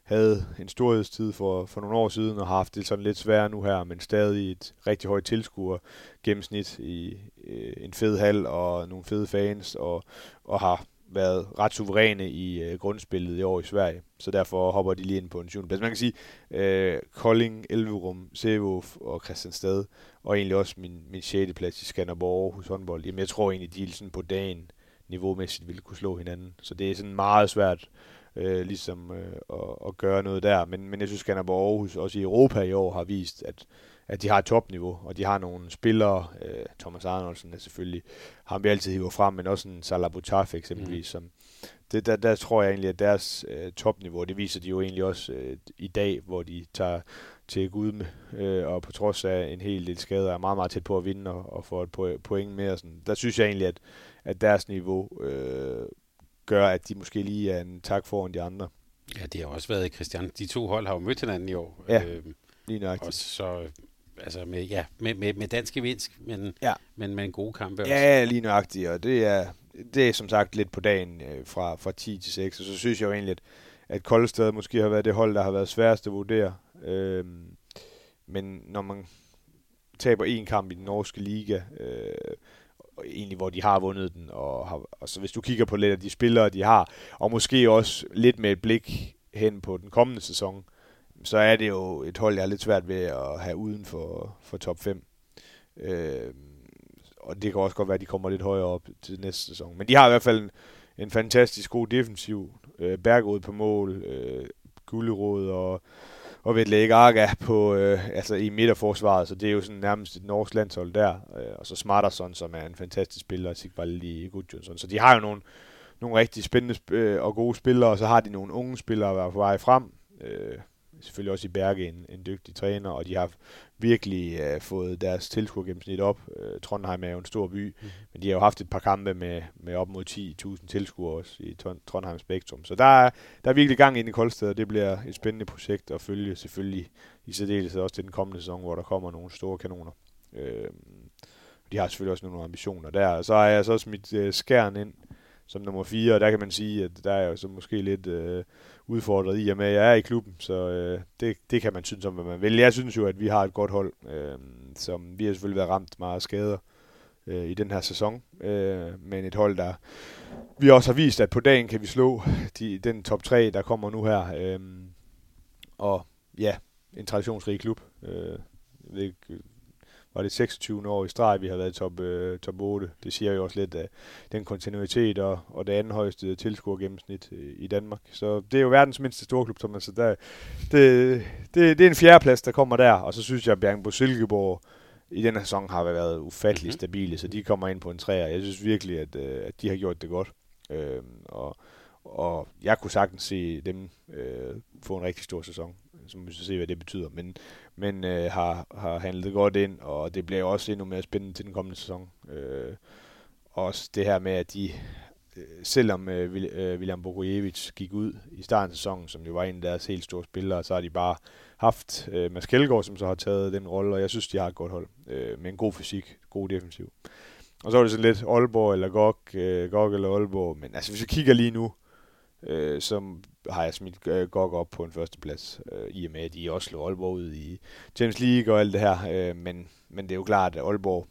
havde en storhedstid for, for nogle år siden, og har haft det sådan lidt sværere nu her, men stadig et rigtig højt tilskuer gennemsnit i øh, en fed hal og nogle fede fans, og, og har været ret suveræne i øh, grundspillet i år i Sverige. Så derfor hopper de lige ind på en 7. plads. Man kan sige, øh, Kolding, Elverum, Sevov og Christianstad, og egentlig også min, min 6. plads i Skanderborg hos håndbold. Jamen, jeg tror egentlig, de er sådan på dagen niveaumæssigt ville kunne slå hinanden. Så det er sådan meget svært øh, ligesom øh, at, at gøre noget der. Men, men jeg synes, Skanderborg Aarhus også i Europa i år har vist, at, at de har et topniveau, og de har nogle spillere, øh, Thomas Arnoldsen er selvfølgelig, har vi altid hiver frem, men også en Salah Boutaf eksempelvis, mm. som det, der, der tror jeg egentlig, at deres øh, topniveau, det viser de jo egentlig også øh, i dag, hvor de tager til Gud med, øh, og på trods af en hel del skader, er meget, meget tæt på at vinde og, og få et point mere. Sådan. Der synes jeg egentlig, at, at deres niveau øh, gør, at de måske lige er en tak foran de andre. Ja, det har også været Christian. De to hold har jo mødt hinanden i år. Ja, øh, lige nøjagtigt. Og så altså med, ja, med, med, med dansk gevinst, men, ja. men med en god kamp også. Ja, lige nøjagtigt, og det er, det er som sagt lidt på dagen øh, fra, fra 10 til 6, og så synes jeg jo egentlig, at, at Koldstad måske har været det hold, der har været sværest at vurdere. Øhm, men når man taber en kamp i den norske liga, øh, egentlig hvor de har vundet den, og, har, og så hvis du kigger på lidt af de spillere, de har, og måske også lidt med et blik hen på den kommende sæson, så er det jo et hold, jeg er lidt svært ved at have uden for, for top 5. Øh, og det kan også godt være, at de kommer lidt højere op til næste sæson. Men de har i hvert fald en, en fantastisk god defensiv. Øh, Bergerud på mål, øh, Gullerod og og Vetle Aga på, øh, altså i midterforsvaret, så det er jo sådan nærmest et norsk landshold der. Øh, og så Smarterson, som er en fantastisk spiller, og Sigvaldi Gudjonsson. Så de har jo nogle, nogle rigtig spændende øh, og gode spillere, og så har de nogle unge spillere, der er på vej frem. Øh, selvfølgelig også i Berge en, en dygtig træner, og de har virkelig øh, fået deres tilskuergennemsnit op. Øh, Trondheim er jo en stor by, mm. men de har jo haft et par kampe med, med op mod 10.000 tilskuere også i Trondheim Spektrum. Så der er, der er virkelig gang ind i Koldsted, og det bliver et spændende projekt at følge selvfølgelig i særdeleshed også til den kommende sæson, hvor der kommer nogle store kanoner. Øh, de har selvfølgelig også nogle ambitioner der. Så har jeg så smidt øh, skærn ind som nummer 4, og der kan man sige, at der er jo så måske lidt... Øh, udfordret i og med, at jeg er i klubben, så øh, det, det kan man synes om, hvad man vil. Jeg synes jo, at vi har et godt hold, øh, som vi har selvfølgelig været ramt meget af skader øh, i den her sæson, øh, men et hold, der vi også har vist, at på dagen kan vi slå de, den top 3, der kommer nu her. Øh, og ja, en traditionsrig klub. Øh, jeg ved ikke, var det 26. år i streg, vi har været top, øh, top 8. Det siger jo også lidt af den kontinuitet og, og det anden højeste tilskuergennemsnit øh, i Danmark. Så det er jo verdens mindste storklub, så altså der, det, det, det er en fjerdeplads, der kommer der. Og så synes jeg, at Bjergenbo Silkeborg i den her sæson har været ufattelig mm-hmm. stabile, så de kommer ind på en træer. Jeg synes virkelig, at, øh, at de har gjort det godt. Øh, og, og jeg kunne sagtens se dem øh, få en rigtig stor sæson så må vi så se, hvad det betyder. Men, men øh, har, har handlet godt ind, og det bliver også endnu mere spændende til den kommende sæson. Øh, også det her med, at de, øh, selvom øh, øh, William Bogojevic gik ud i starten af sæsonen, som jo var en af deres helt store spillere, så har de bare haft øh, Mads Kjeldgaard, som så har taget den rolle, og jeg synes, de har et godt hold øh, med en god fysik, god defensiv. Og så er det sådan lidt Aalborg eller Gok, øh, Gok eller Aalborg, men altså hvis vi kigger lige nu, øh, som har jeg smidt øh, op på en førsteplads, øh, i og med at de også slår Aalborg ud i Champions League og alt det her, øh, men, men det er jo klart, at Aalborg,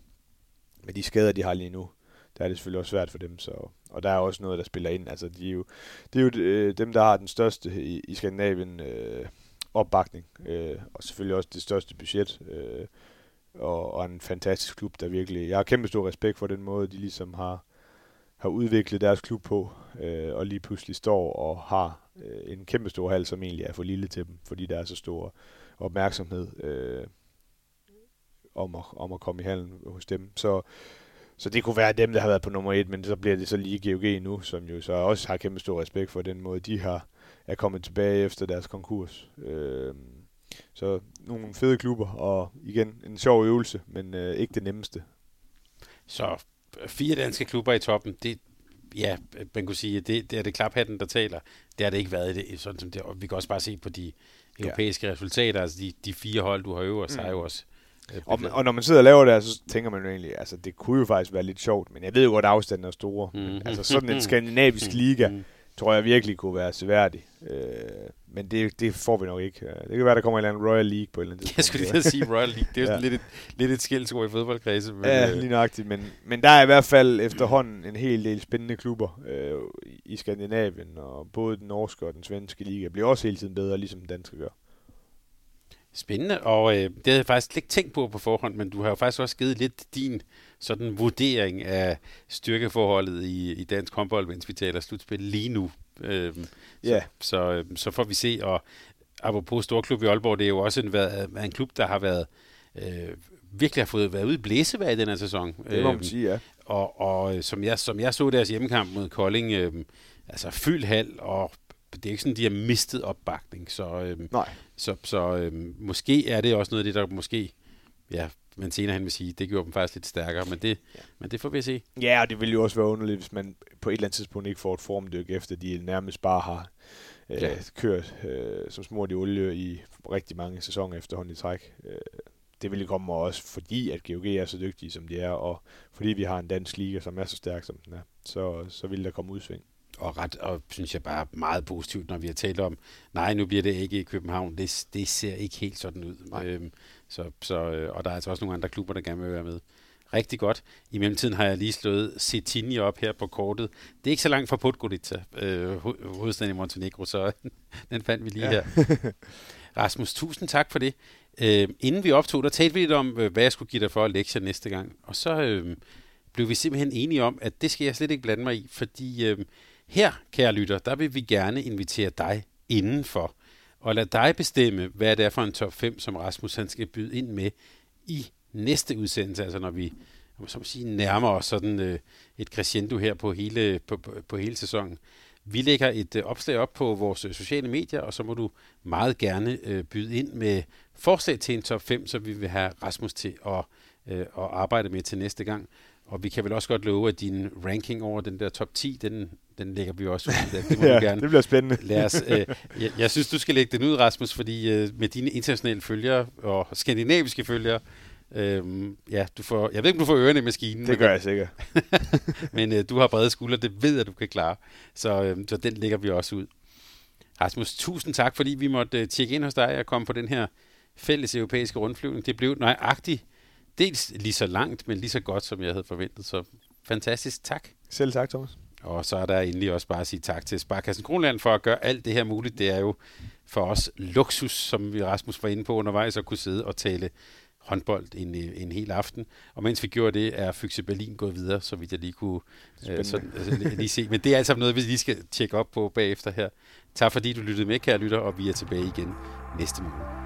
med de skader, de har lige nu, der er det selvfølgelig også svært for dem, så, og der er også noget, der spiller ind. Altså, de er jo, det er jo øh, dem, der har den største i, i Skandinavien øh, opbakning, øh, og selvfølgelig også det største budget, øh, og, og en fantastisk klub, der virkelig... Jeg har kæmpe stor respekt for den måde, de ligesom har, har udviklet deres klub på, øh, og lige pludselig står og har øh, en kæmpe stor hal, som egentlig er for lille til dem, fordi der er så stor opmærksomhed øh, om, at, om at komme i halen hos dem. Så, så det kunne være dem, der har været på nummer et, men så bliver det så lige GOG nu, som jo så også har kæmpe stor respekt for den måde, de har er kommet tilbage efter deres konkurs. Øh, så nogle fede klubber, og igen en sjov øvelse, men øh, ikke det nemmeste. Så fire danske klubber i toppen, det, ja, man kunne sige, at det, det er det klaphatten, der taler. Det har det ikke været, det, sådan som det, og vi kan også bare se på de europæiske ja. resultater, altså de, de fire hold, du har øvet, så mm. er jo også øh, og, og når man sidder og laver det, så tænker man jo egentlig, altså det kunne jo faktisk være lidt sjovt, men jeg ved jo godt, at afstanden er store. Mm. Men, altså sådan en skandinavisk liga, mm tror jeg virkelig kunne være seværdig. Øh, men det, det får vi nok ikke. Det kan være, der kommer en eller anden Royal League på et eller andet tidspunkt. Jeg skulle lige sige Royal League. Det er jo ja. lidt, et, lidt et skældsord i fodboldkredse. Men, ja, øh, lige nøjagtigt. Men, men der er i hvert fald efterhånden en hel del spændende klubber øh, i Skandinavien, og både den norske og den svenske liga bliver også hele tiden bedre, ligesom den danske gør. Spændende, og øh, det havde jeg faktisk ikke tænkt på på forhånd, men du har jo faktisk også givet lidt din sådan vurdering af styrkeforholdet i, i dansk håndbold, mens vi taler slutspil lige nu. Øhm, yeah. så, så, øhm, så får vi se, og apropos Storklub i Aalborg, det er jo også en, været, en klub, der har været øh, virkelig har fået været ude i blæsevejr i den her sæson. Det må man øhm, sige, ja. Og, og som, jeg, som jeg så deres hjemmekamp mod Kolding, øh, altså fyldt hal, og det er ikke sådan, de har mistet opbakning. Så, øh, Nej. så, så øh, måske er det også noget af det, der måske ja, men senere hen vil sige, det gjorde dem faktisk lidt stærkere, men det, ja. men det får vi se. Ja, og det vil jo også være underligt, hvis man på et eller andet tidspunkt ikke får et formdyk, efter de nærmest bare har øh, ja. kørt øh, som smurt i olie i rigtig mange sæsoner efterhånden i træk. Øh, det vil komme også fordi, at GOG er så dygtige, som de er, og fordi vi har en dansk liga, som er så stærk, som den er, så, så vil der komme udsving og ret, og synes jeg bare meget positivt, når vi har talt om, nej, nu bliver det ikke i København. Det, det ser ikke helt sådan ud. Øhm, så, så, øh, og der er altså også nogle andre klubber, der gerne vil være med. Rigtig godt. I mellemtiden har jeg lige slået Cetini op her på kortet. Det er ikke så langt fra Podgorica, øh, hovedstaden i Montenegro, så den fandt vi lige ja. her. Rasmus, tusind tak for det. Øh, inden vi optog, der talte vi lidt om, øh, hvad jeg skulle give dig for lektier næste gang. Og så øh, blev vi simpelthen enige om, at det skal jeg slet ikke blande mig i, fordi øh, her, kære lytter, der vil vi gerne invitere dig indenfor, og lad dig bestemme, hvad det er for en top 5, som Rasmus han skal byde ind med i næste udsendelse, altså når vi som sige, nærmer os sådan øh, et crescendo her på hele, på, på, på hele sæsonen. Vi lægger et øh, opslag op på vores øh, sociale medier, og så må du meget gerne øh, byde ind med forslag til en top 5, så vi vil have Rasmus til at, øh, at arbejde med til næste gang. Og vi kan vel også godt love, at din ranking over den der top 10, den, den lægger vi også ud. Det må ja, gerne. det bliver spændende. Lad os, øh, jeg, jeg synes, du skal lægge den ud, Rasmus, fordi øh, med dine internationale følgere og skandinaviske følgere, øh, ja, du får, jeg ved ikke, om du får ørerne i maskinen. Det gør jeg sikkert. men øh, du har brede skuldre, det ved jeg, du kan klare. Så, øh, så den lægger vi også ud. Rasmus, tusind tak, fordi vi måtte øh, tjekke ind hos dig og komme på den her fælles europæiske rundflyvning. Det blev nøjagtigt dels lige så langt, men lige så godt, som jeg havde forventet. Så fantastisk tak. Selv tak, Thomas. Og så er der endelig også bare at sige tak til Sparkassen Kronland for at gøre alt det her muligt. Det er jo for os luksus, som vi Rasmus var inde på undervejs, at kunne sidde og tale håndbold en, en hel aften. Og mens vi gjorde det, er Fyxe Berlin gået videre, så vidt jeg lige kunne øh, sådan, altså, lige se. Men det er altså noget, vi lige skal tjekke op på bagefter her. Tak fordi du lyttede med, kære lytter, og vi er tilbage igen næste måned.